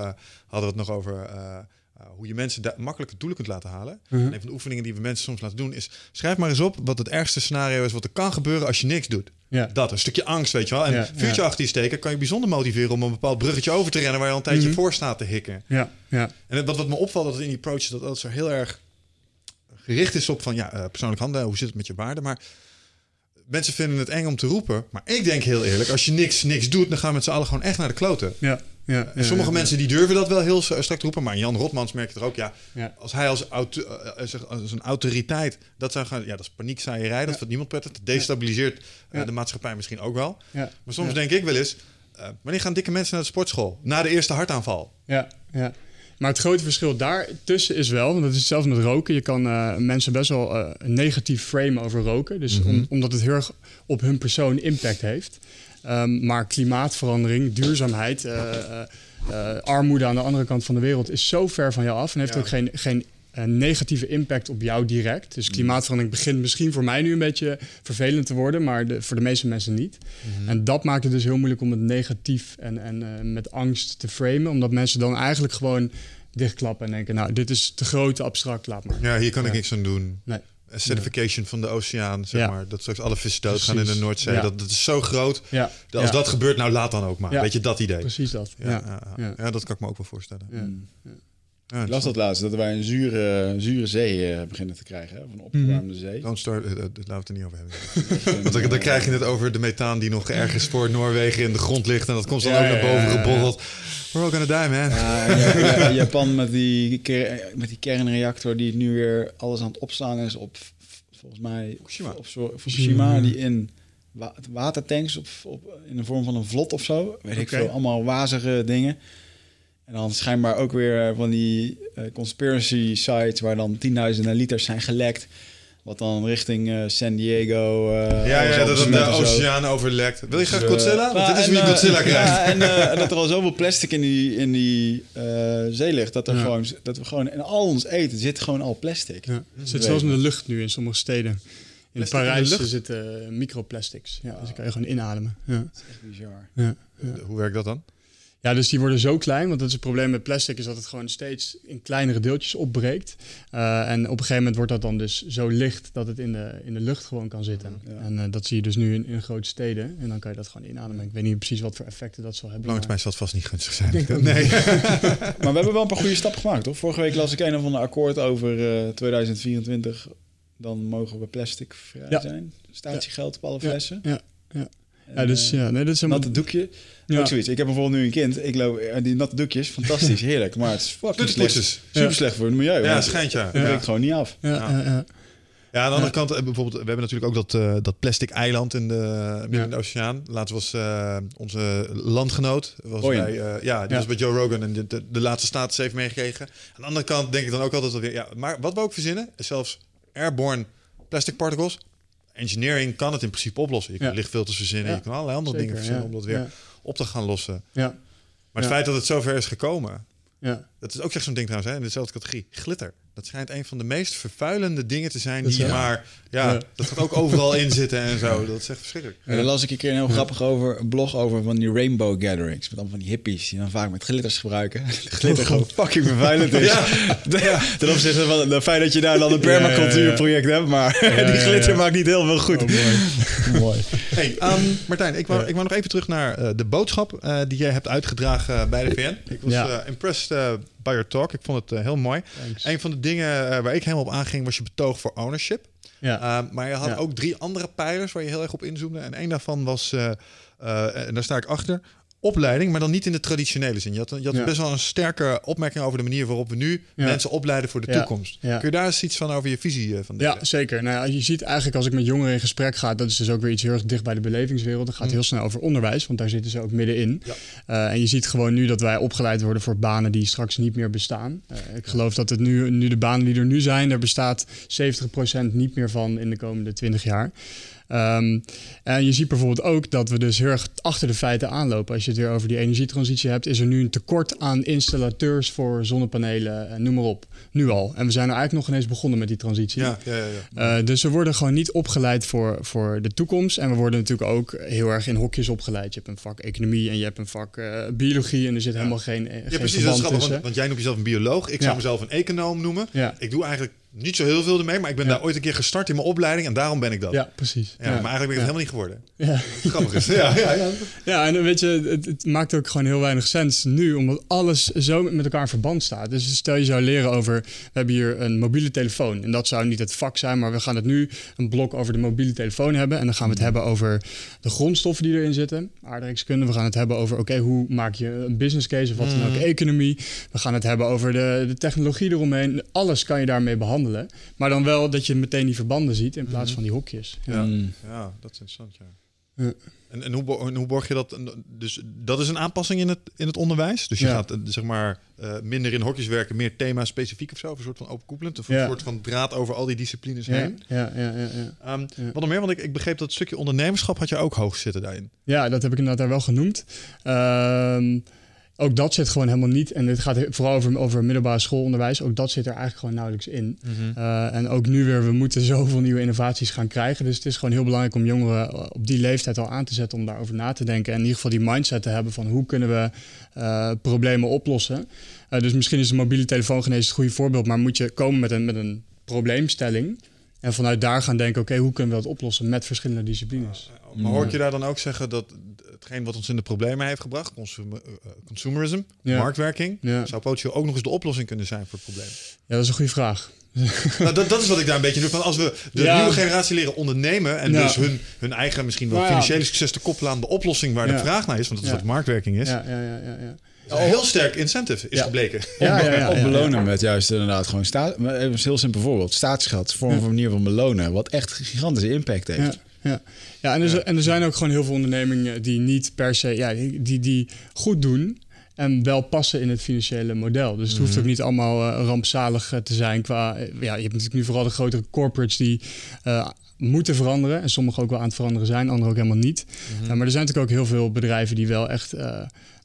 hadden we het nog over. Eh, hoe je mensen makkelijke doelen kunt laten halen. Mhm. En een van de oefeningen die we mensen soms laten doen is... schrijf maar eens op wat het ergste scenario is... wat er kan gebeuren als je niks doet. Ja. Dat, een stukje angst, weet je wel. En Ja, vuurtje ja. achter je steken kan je bijzonder motiveren... om een bepaald bruggetje over te rennen... waar je al een tijdje Mhm. voor staat te hikken. Ja, ja. En wat, wat me opvalt dat in die approach... dat dat zo heel erg gericht is op van... ja, eh, persoonlijk handelen, hoe zit het met je waarde? Maar mensen vinden het eng om te roepen. Maar ik denk heel eerlijk... als je niks, niks doet... dan gaan we met z'n allen gewoon echt naar de kloten. ja, ja, En sommige mensen die durven dat wel heel strak te roepen. Maar Jan Rotmans merkt er ook, ja, als hij als, auto, eh, zeg, als een autoriteit dat zou gaan, ja, dat is paniekzaaierij, dat vindt niemand prettig. Dat destabiliseert eh, de maatschappij misschien ook wel. Ja. Maar soms denk ik wel eens, eh, wanneer gaan dikke mensen naar de sportschool? Na de eerste hartaanval. Ja, ja. Maar het grote verschil daartussen is wel, want dat is hetzelfde met roken. Je kan eh, mensen best wel eh, een negatief frame over roken. Dus om- omdat het heel erg op hun persoon impact heeft. Ehm, maar klimaatverandering, duurzaamheid, eh, eh, eh, armoede aan de andere kant van de wereld is zo ver van jou af. En heeft Ja. ook geen, geen negatieve impact op jou direct. Dus klimaatverandering begint misschien voor mij nu een beetje vervelend te worden, maar de, voor de meeste mensen niet. En dat maakt het dus heel moeilijk om het negatief en, en met angst te framen, omdat mensen dan eigenlijk gewoon dichtklappen en denken, nou, dit is te groot, te abstract, laat maar. Ja, hier kan ik niks aan doen. Nee. Acidification van de oceaan, zeg Ja. maar. Dat straks alle vissen doodgaan in de. Noordzee. Ja. Dat, dat is zo groot. Ja, Dat als ja, dat gebeurt, nou laat dan ook maar. Ja. Weet je, dat idee. precies dat. Ja, Ja, ja, ja. ja. Ja, dat kan ik me ook wel voorstellen. Ja. Ik las dat laatst, dat wij een zure, zure zee eh, beginnen te krijgen. Hè? Of een opgewarmde zee. Don't start, eh, eh, laten we het er niet over hebben. (laughs) Want dan, dan krijg je het over de methaan die nog ergens voor Noorwegen in de grond ligt. En dat komt dan Ja, ook naar boven ja, geborreld. We're all gonna die, man. Ja, en Ja- Ja- Japan met die, met die kernreactor die nu weer alles aan het opslaan is op, volgens mij, Fukushima. Op, Fukushima, die in wa watertanks op, op, in de vorm van een vlot of zo. Weet ik veel, allemaal wazige dingen. En dan schijnbaar ook weer van die eh, conspiracy sites waar dan tienduizenden liters zijn gelekt. Wat dan richting eh, San Diego. eh, Ja, ja dat het de oceaan overlekt. Wil je graag Dus, eh, Godzilla? Want dit is en, wie eh, Godzilla krijgt. Ja, en, eh, en dat er al zoveel plastic in die, in die eh, zee ligt. Dat, er Ja. gewoon, dat we gewoon in al ons eten zit gewoon al plastic. Ja. Het zit zelfs in de lucht nu in sommige steden. In Plastic in Parijs lucht? zitten eh, microplastics. Ja, dus die kan je gewoon inademen. Ja. Echt bizar. Ja. Hoe werkt dat dan? Ja, dus die worden zo klein, want dat is het probleem met plastic, is dat het gewoon steeds in kleinere deeltjes opbreekt. Uh, en op een gegeven moment wordt dat dan dus zo licht dat het in de, in de lucht gewoon kan zitten. En uh, dat zie je dus nu in, in grote steden. En dan kan je dat gewoon inademen. Ik weet niet precies wat voor effecten dat zal hebben. Lange termijn zal het vast niet gunstig zijn. Nee. (laughs) maar we hebben wel een paar goede stappen gemaakt, toch? Vorige week las ik een of ander akkoord over uh, 2024. Dan mogen we plastic vrij ja. zijn. Statiegeld op alle flessen. Ja, ja. Ja, dus ja, nee, dat is een natte doekje. Ja. Ook zoiets. Ik heb bijvoorbeeld nu een kind. Ik loop die natte doekjes, fantastisch, (laughs) heerlijk. Maar het is fucking slecht. Super slecht voor het milieu. Ja, schijnt ja. Dat breekt gewoon niet af. Ja, ja. ja. Ja, aan de andere kant, bijvoorbeeld, we hebben natuurlijk ook dat, uh, dat plastic eiland in de, midden in de oceaan. Laatst was uh, onze landgenoot, was bij, uh, ja, die ja. was bij Joe Rogan en de, de, de laatste status heeft meegekregen. Aan de andere kant denk ik dan ook altijd weer, ja, maar wat we ook verzinnen, is zelfs airborne plastic particles. Engineering kan het in principe oplossen. Je kan ja. lichtfilters verzinnen, je kan allerlei andere Zeker, dingen verzinnen om dat weer op te gaan lossen. Ja. Maar het feit dat het zover is gekomen, ja. dat is ook echt zo'n ding trouwens, hè, in dezelfde categorie. Glitter. Dat schijnt een van de meest vervuilende dingen te zijn die je maar... Ja, ja, dat gaat ook overal in zitten en zo. Dat is echt verschrikkelijk. Ja, daar las ik een keer een heel grappig over, een blog over van die rainbow gatherings. Met allemaal van die hippies die dan vaak met glitters gebruiken. (laughs) Glitter gewoon fucking vervuilend is. Ja. (laughs) ja. Ten opzichte van het feit dat je daar dan een permacultuurproject hebt. Maar (laughs) die glitter maakt niet heel veel goed. Oh, mooi. mooi. Hey, um, Martijn, ik wou, ik wou nog even terug naar uh, de boodschap uh, die jij hebt uitgedragen bij de VN. Ik was uh, impressed by your talk. Ik vond het heel mooi. Thanks. Een van de dingen waar ik helemaal op aanging was je betoog voor ownership. Ja. Uh, maar je had ja. ook drie andere pijlers waar je heel erg op inzoomde. En één daarvan was, uh, uh, en daar sta ik achter, opleiding, maar dan niet in de traditionele zin. Je had, je had ja. best wel een sterke opmerking over de manier waarop we nu ja. mensen opleiden voor de ja. toekomst. Kun je daar eens iets van over je visie van delen? Ja, zeker. Nou, je ziet eigenlijk als ik met jongeren in gesprek ga, dat is dus ook weer iets heel erg dicht bij de belevingswereld. Dat gaat mm. heel snel over onderwijs, want daar zitten ze ook middenin. Uh, en je ziet gewoon nu dat wij opgeleid worden voor banen die straks niet meer bestaan. Uh, ik geloof dat het nu, nu de banen die er nu zijn, daar bestaat 70% niet meer van in de komende 20 jaar. Um, en je ziet bijvoorbeeld ook dat we dus heel erg achter de feiten aanlopen. Als je het weer over die energietransitie hebt, is er nu een tekort aan installateurs voor zonnepanelen, en noem maar op. Nu al. En we zijn er eigenlijk nog ineens begonnen met die transitie. Ja, ja, ja. Uh, dus we worden gewoon niet opgeleid voor, voor de toekomst. En we worden natuurlijk ook heel erg in hokjes opgeleid. Je hebt een vak economie en je hebt een vak uh, biologie. En er zit helemaal geen. Ja, geen precies. Dat is grappig, want, want, jij noemt jezelf een bioloog. Ik zou mezelf een econoom noemen. Ik doe eigenlijk niet zo heel veel ermee, maar ik ben daar ooit een keer gestart in mijn opleiding en daarom ben ik dat. Ja, precies. Ja, Maar eigenlijk ben ik het helemaal niet geworden. Ja. (laughs) Grappig is. Ja, ja, ja. ja, en weet je, het, het, maakt ook gewoon heel weinig sens nu, omdat alles zo met elkaar in verband staat. Dus stel je zou leren over, we hebben hier een mobiele telefoon en dat zou niet het vak zijn, maar we gaan het nu een blok over de mobiele telefoon hebben en dan gaan we het hebben over de grondstoffen die erin zitten, aardrijkskunde. We gaan het hebben over, oké, okay, hoe maak je een business case of wat dan ook, economie. We gaan het hebben over de, de technologie eromheen. Alles kan je daarmee behandelen. Maar dan wel dat je meteen die verbanden ziet in plaats van die hokjes. Ja, mm. ja dat is interessant, ja. ja. En, en, hoe, en hoe borg je dat? Dus dat is een aanpassing in het, in het onderwijs. Dus je gaat eh, zeg maar uh, minder in hokjes werken, meer thema specifiek of zo, of een soort van overkoepelend, of een soort van draad over al die disciplines heen. Ja, ja, ja. ja, um, Wat nog meer? Want ik, ik begreep dat het stukje ondernemerschap had je ook hoog zitten daarin. Ja, dat heb ik inderdaad daar wel genoemd. Um, ook dat zit gewoon helemaal niet. En het gaat vooral over, over middelbare schoolonderwijs. Ook dat zit er eigenlijk gewoon nauwelijks in. Mm -hmm. uh, en ook nu weer, we moeten (laughs) zoveel nieuwe innovaties gaan krijgen. Dus het is gewoon heel belangrijk om jongeren op die leeftijd al aan te zetten om daarover na te denken. En in ieder geval die mindset te hebben van hoe kunnen we uh, problemen oplossen. Uh, dus misschien is de mobiele telefoongenees het goede voorbeeld, maar moet je komen met een, met een probleemstelling. En vanuit daar gaan denken, oké, okay, hoe kunnen we dat oplossen met verschillende disciplines. Maar hoor ik je daar dan ook zeggen dat hetgeen wat ons in de problemen heeft gebracht, consumer, uh, consumerism, ja. marktwerking, ja. zou potentieel ook nog eens de oplossing kunnen zijn voor het probleem? Ja, dat is een goede vraag. (laughs) nou, dat, dat, is wat ik daar een beetje doe. Van als we de ja. nieuwe generatie leren ondernemen en dus hun, hun eigen misschien wel financiële succes te koppelen aan de oplossing waar de vraag naar is, want dat is wat marktwerking is. Ja, ja, ja, ja, Oh. Heel sterk incentive is gebleken. Ja, ja, belonen met juist inderdaad gewoon staat. Een heel simpel voorbeeld. Staatsschat, vorm van manier van belonen, wat echt gigantische impact heeft. Ja, ja en, er, ja. en er zijn ook gewoon heel veel ondernemingen die niet per se, ja, die, die goed doen en wel passen in het financiële model. Dus het hoeft ook niet allemaal uh, rampzalig te zijn qua, ja, je hebt natuurlijk nu vooral de grotere corporates die uh, moeten veranderen en sommige ook wel aan het veranderen zijn, andere ook helemaal niet. Uh, maar er zijn natuurlijk ook heel veel bedrijven die wel echt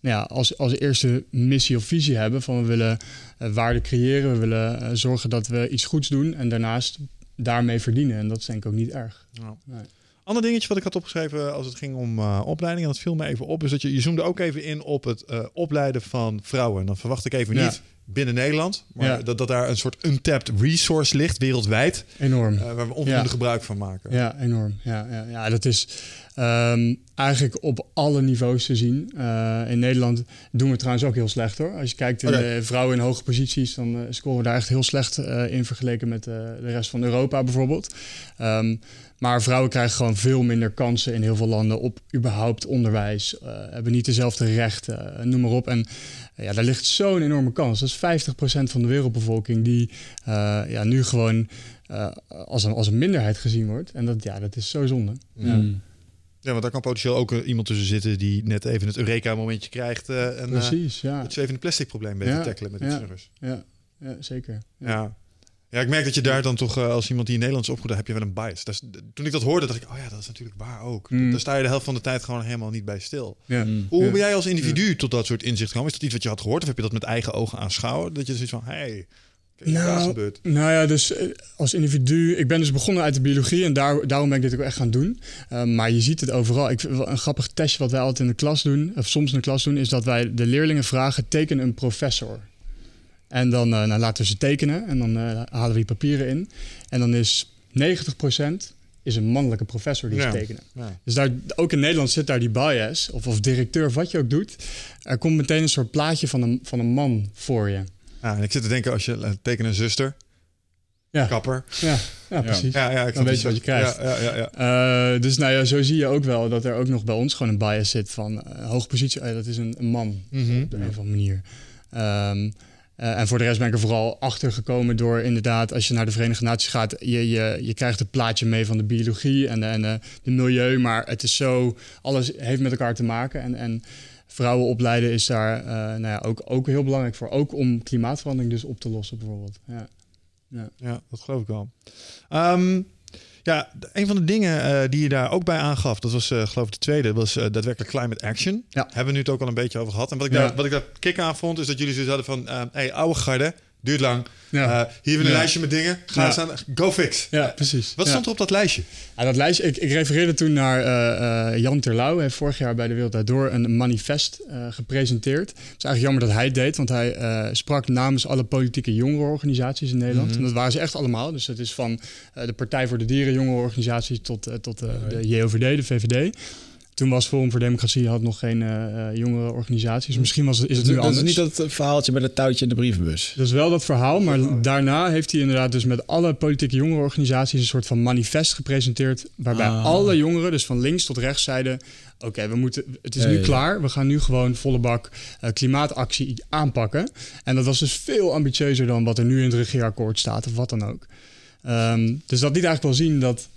nou ja, als, als eerste missie of visie hebben van we willen waarde creëren, we willen zorgen dat we iets goeds doen en daarnaast daarmee verdienen. En dat is denk ik ook niet erg. Nou. Nee. Ander dingetje wat ik had opgeschreven als het ging om uh, opleiding, en dat viel me even op, is dat je, je zoomde ook even in op het uh, opleiden van vrouwen. En dan verwacht ik even Ja. niet binnen Nederland, maar Ja. dat, dat daar een soort untapped resource ligt wereldwijd, Enorm. uh, waar we onvoldoende Ja. gebruik van maken. Ja, enorm. Ja, ja, ja dat is ehm, eigenlijk op alle niveaus te zien. Eh, in Nederland doen we trouwens ook heel slecht hoor. Als je kijkt in Oké. de vrouwen in hoge posities, dan eh, scoren we daar echt heel slecht eh, in vergeleken met eh, de rest van Europa bijvoorbeeld. Ehm, maar vrouwen krijgen gewoon veel minder kansen in heel veel landen op überhaupt onderwijs. eh, hebben niet dezelfde rechten, eh, noem maar op. En eh, ja, daar ligt zo'n enorme kans. Dat is 50% van de wereldbevolking die eh, ja, nu gewoon als, een, als een minderheid gezien wordt. En dat, ja, dat is zo zonde. Ja. Mm. Ja, want daar kan potentieel ook iemand tussen zitten die net even het Eureka-momentje krijgt eh, en eh, Precies, ja. het zwevende plastic probleem te Ja, tackelen met ja. iets ja. Ja, zeker. Ja. Ja. Ik merk dat je daar dan toch, eh, als iemand die in Nederlands is opgegroeid, heb je wel een bias. Dat is, toen ik dat hoorde, dacht ik, oh ja, dat is natuurlijk waar ook. Mm. Daar sta je de helft van de tijd gewoon helemaal niet bij stil. Ja. Mm. Hoe Ja. ben jij als individu tot dat soort inzicht gekomen? Is dat iets wat je had gehoord of heb je dat met eigen ogen aanschouwen? Dat je zoiets van, hey, daar is Nou, gebeurd. Nou ja, dus eh, als individu... Ik ben dus begonnen uit de biologie en daar, daarom ben ik dit ook echt gaan doen. Eh, maar je ziet het overal. Ik, een grappig testje wat wij altijd in de klas doen, of soms in de klas doen... is dat wij de leerlingen vragen, teken een professor. En dan eh, nou, laten we ze tekenen en dan eh, halen we die papieren in. En dan is 90% is een mannelijke professor die Ja. ze tekenen. Ja. Dus daar, ook in Nederland zit daar die bias, of, of directeur, of wat je ook doet. Er komt meteen een soort plaatje van een, van een man voor je. Ja, en ik zit te denken, als je uh, teken een zuster, Ja. kapper. Ja, ja precies. Ja, ja, ik Dan weet je wat je krijgt. Ja, ja, ja, ja. Eh, dus nou ja, zo zie je ook wel dat er ook nog bij ons gewoon een bias zit van eh, hoge positie. eh, dat is een, een man Mhm. op de een of andere manier. Ehm, eh, en voor de rest ben ik er vooral achter gekomen door inderdaad, als je naar de Verenigde Naties gaat, je, je, je krijgt het plaatje mee van de biologie en de, en de, de milieu, maar het is zo, alles heeft met elkaar te maken. En, en vrouwen opleiden is daar eh, nou ja, ook, ook heel belangrijk voor. Ook om klimaatverandering dus op te lossen bijvoorbeeld. Ja. Ja, dat geloof ik wel. Ehm, ja, een van de dingen eh, die je daar ook bij aangaf, dat was eh, geloof ik de tweede, was eh, daadwerkelijk climate action. Ja. Hebben we nu het ook al een beetje over gehad. En wat ik, Ja. daar, wat ik daar kick aan vond, is dat jullie zoiets hadden van, hey, oude garde, duurt lang. Ja. Eh, hier hebben we een Ja. lijstje met dingen. Ga Ja. eens aan, go fix. ja, precies. Wat stond er op dat lijstje? Dat lijstje, ik, ik refereerde toen naar eh, eh, Jan Terlouw. Hij heeft vorig jaar bij de Wereld Door een manifest gepresenteerd. Het is eigenlijk jammer dat hij het deed, want hij sprak namens alle politieke jongerenorganisaties in Nederland. Mhm. En dat waren ze echt allemaal. Dus het is van de Partij voor de Dieren jongerenorganisaties tot, tot de JOVD, de VVD. Toen was Forum voor Democratie had nog geen eh, jongere organisaties. Misschien was, het- is het nu Dat is anders. niet dat verhaaltje met het touwtje in de brievenbus. Dat is wel dat verhaal, maar daarna heeft hij inderdaad dus met alle politieke jongerenorganisaties een soort van manifest gepresenteerd. Waarbij Ah. alle jongeren, dus van links tot rechts, zeiden: Oké, we moeten, het is nu klaar. We gaan nu gewoon volle bak eh, klimaatactie aanpakken. En dat was dus veel ambitieuzer dan wat er nu in het regeerakkoord staat, of wat dan ook. Ehm, dus dat liet eigenlijk wel zien dat,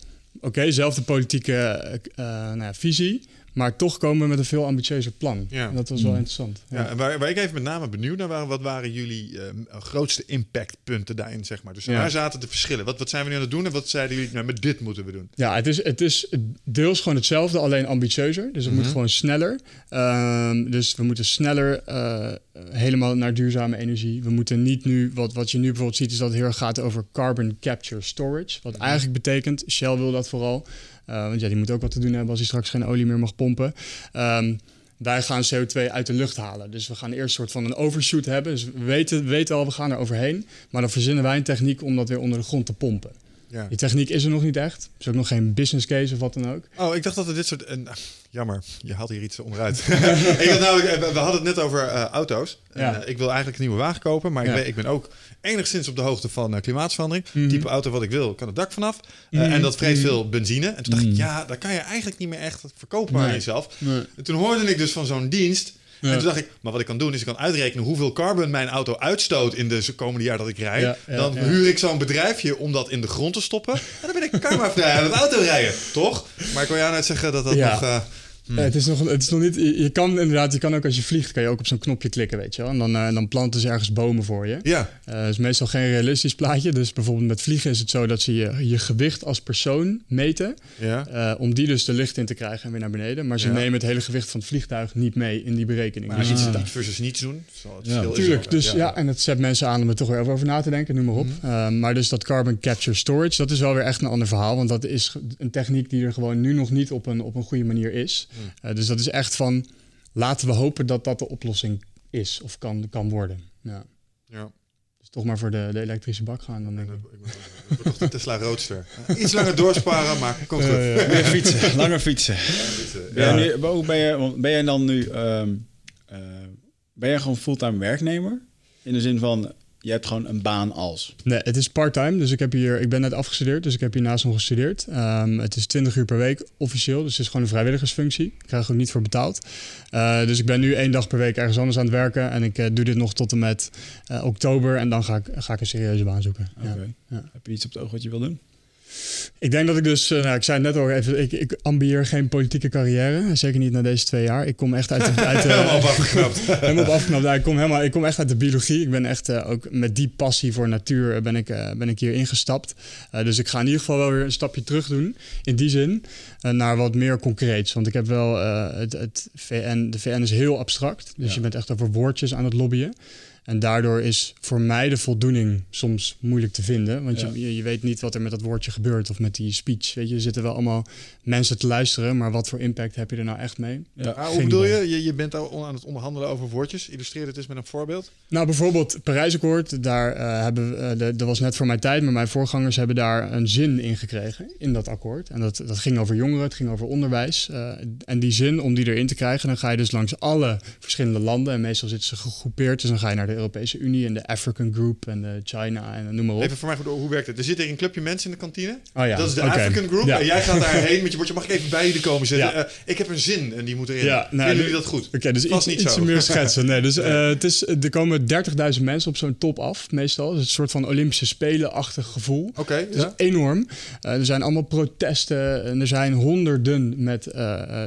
oké, zelfde politieke eh, eh, nou ja, visie. Maar toch komen we met een veel ambitieuzer plan. Ja. En dat was wel Mm. interessant. Ja. en waar, waar ik even met name benieuwd naar waren, wat waren jullie eh, grootste impactpunten daarin, zeg maar? Dus Ja. waar zaten de verschillen? Wat, wat zijn we nu aan het doen en wat zeiden jullie, nou, met dit moeten we doen? Ja, het is, het is deels gewoon hetzelfde, alleen ambitieuzer. Dus het moet Mhm. gewoon sneller. Ehm, dus we moeten sneller eh, helemaal naar duurzame energie. We moeten niet nu, wat, wat je nu bijvoorbeeld ziet, is dat het heel erg gaat over carbon capture storage. Wat eigenlijk betekent, Shell wil dat vooral. Eh, want ja, die moet ook wat te doen hebben als hij straks geen olie meer mag pompen. Ehm, wij gaan CO2 uit de lucht halen. Dus we gaan eerst een soort van een overshoot hebben. Dus we weten, we weten al, we gaan er overheen. Maar dan verzinnen wij een techniek om dat weer onder de grond te pompen. Ja. Die techniek is er nog niet echt. Er is ook nog geen business case of wat dan ook. Oh, ik dacht dat er dit soort... en, ah, jammer, je haalt hier iets onderuit. (laughs) ik had eh, we hadden het net over eh, auto's. Ja. eh, ik wil eigenlijk een nieuwe wagen kopen, maar ik, ben, ik ben ook enigszins op de hoogte van eh, klimaatverandering. Mhm. Type auto wat ik wil, kan het dak vanaf. Mhm. En dat vreet Mhm. veel benzine. En toen dacht ik, Mhm. ja, dat kan je eigenlijk niet meer echt verkopen aan Nee. jezelf. En toen hoorde ik dus van zo'n dienst... Ja. En toen dacht ik, maar wat ik kan doen is ik kan uitrekenen hoeveel carbon mijn auto uitstoot in de komende jaar dat ik. Ja, ja, dan huur ik zo'n bedrijfje om dat in de grond te stoppen. En dan ben ik karma vrij aan het autorijden, toch? Maar ik wil jou net zeggen dat dat nog... eh, Eh, het, is nog, het is nog niet. Je, je kan inderdaad, je kan ook als je vliegt, kan je ook op zo'n knopje klikken, weet je wel. En dan, eh, dan planten ze ergens bomen voor je. Ja, Eh, Het is meestal geen realistisch plaatje. Dus bijvoorbeeld met vliegen is het zo dat ze je, je gewicht als persoon meten. ja. eh, om die dus de licht in te krijgen en weer naar beneden. Maar ze Ja. nemen het hele gewicht van het vliegtuig niet mee in die berekening. Maar Dus iets, iets versus niets doen. Zo, het Ja, verschil is Tuurlijk, dus ja. en het zet mensen aan om er toch weer over na te denken, noem maar op. Eh, maar dus dat carbon capture storage, dat is wel weer echt een ander verhaal. Want dat is een techniek die er gewoon nu nog niet op een, op een goede manier is. Eh, dus dat is echt van, laten we hopen dat dat de oplossing is of kan, kan worden. Ja. Ja. Dus toch maar voor de, de elektrische bak gaan dan denk ik. Ik ben- ik ben toch de Tesla Roadster. Iets langer doorsparen, maar komt goed. Meer fietsen, langer fietsen. Ben, Ja. jij nu, hoe ben, je, ben jij dan nu... ehm, eh, ben jij gewoon fulltime werknemer? In de zin van, je hebt gewoon een baan als... Nee, het is part-time. Dus ik, heb hier, ik ben net afgestudeerd, dus ik heb hiernaast nog gestudeerd. Ehm, het is 20 uur per week officieel, dus het is gewoon een vrijwilligersfunctie. Ik krijg er ook niet voor betaald. Eh, dus ik ben nu één dag per week ergens anders aan het werken. En ik eh, doe dit nog tot en met eh, oktober. En dan ga ik, ga ik een serieuze baan zoeken. Ja. Heb je iets op het oog wat je wil doen? Ik denk dat ik dus, eh, nou, ik zei het net al even, ik, ik ambieer geen politieke carrière. Zeker niet na deze twee jaar. Ik kom echt uit de... (laughs) Uit Helemaal op afgeknapt. (laughs) helemaal op afgeknapt. Ja, ik, kom helemaal, ik kom echt uit de biologie. Ik ben echt eh, ook met die passie voor natuur eh, ben ik, ben ik hier ingestapt. Dus ik ga in ieder geval wel weer een stapje terug doen. In die zin. naar wat meer concreets. Want ik heb wel het, het VN. De VN is heel abstract. Dus Ja. je bent echt over woordjes aan het lobbyen. En daardoor is voor mij de voldoening soms moeilijk te vinden. Want Ja. je, je, weet niet wat er met dat woordje gebeurt of met die speech. Weet je, er zitten wel allemaal mensen te luisteren. Maar wat voor impact heb je er nou echt mee? Ja. Ah, hoe bedoel je? je? Je bent al aan het onderhandelen over woordjes. Illustreer het eens met een voorbeeld. Nou, bijvoorbeeld Parijsakkoord. Daar eh, hebben we, eh, de- dat was net voor mijn tijd, maar mijn voorgangers hebben daar een zin in gekregen in dat akkoord. En dat, dat ging over jongeren, het ging over onderwijs. Eh, en die zin, om die erin te krijgen, dan ga je dus langs alle verschillende landen. En meestal zitten ze gegroepeerd. Dus dan ga je naar de Europese Unie en de African Group en de China en noem maar op. Even voor mij goed, hoe werkt het? Er zit een clubje mensen in de kantine. Oh ja, Dat is de. African Group. Ja. En jij gaat daarheen met je bordje. Mag ik even bij jullie komen zitten? Ja. Eh, ik heb een zin en die moet erin. Ja, nou, Vinden jullie dat goed? Oké, dus iets, niet iets zo. meer schetsen. Nee, dus (laughs) eh, het is, er komen 30.000 mensen op zo'n top af, meestal. Het is een soort van Olympische Spelen-achtig gevoel. Oké, Het is ja. enorm. Eh, er zijn allemaal protesten en er zijn honderden met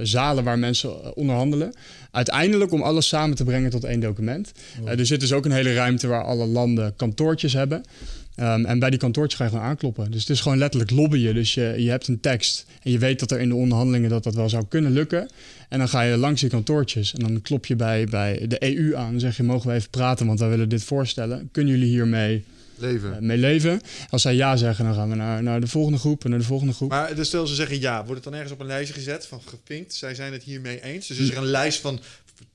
zalen waar mensen onderhandelen. Uiteindelijk om alles samen te brengen tot één document. Eh, er zit dus ook een hele ruimte waar alle landen kantoortjes hebben. Ehm, en bij die kantoortjes ga je gewoon aankloppen. Dus het is gewoon letterlijk lobbyen. Dus je, je hebt een tekst en je weet dat er in de onderhandelingen dat dat wel zou kunnen lukken. En dan ga je langs die kantoortjes en dan klop je bij, bij de EU aan. Dan zeg je, mogen we even praten, want wij willen dit voorstellen. Kunnen jullie hiermee Leven. eh, mee leven? Als zij ja zeggen, dan gaan we naar, naar de volgende groep en naar de volgende groep. Maar dus stel ze zeggen ja, wordt het dan ergens op een lijstje gezet van gepinkt? Zij zijn het hiermee eens. Dus is er een lijst van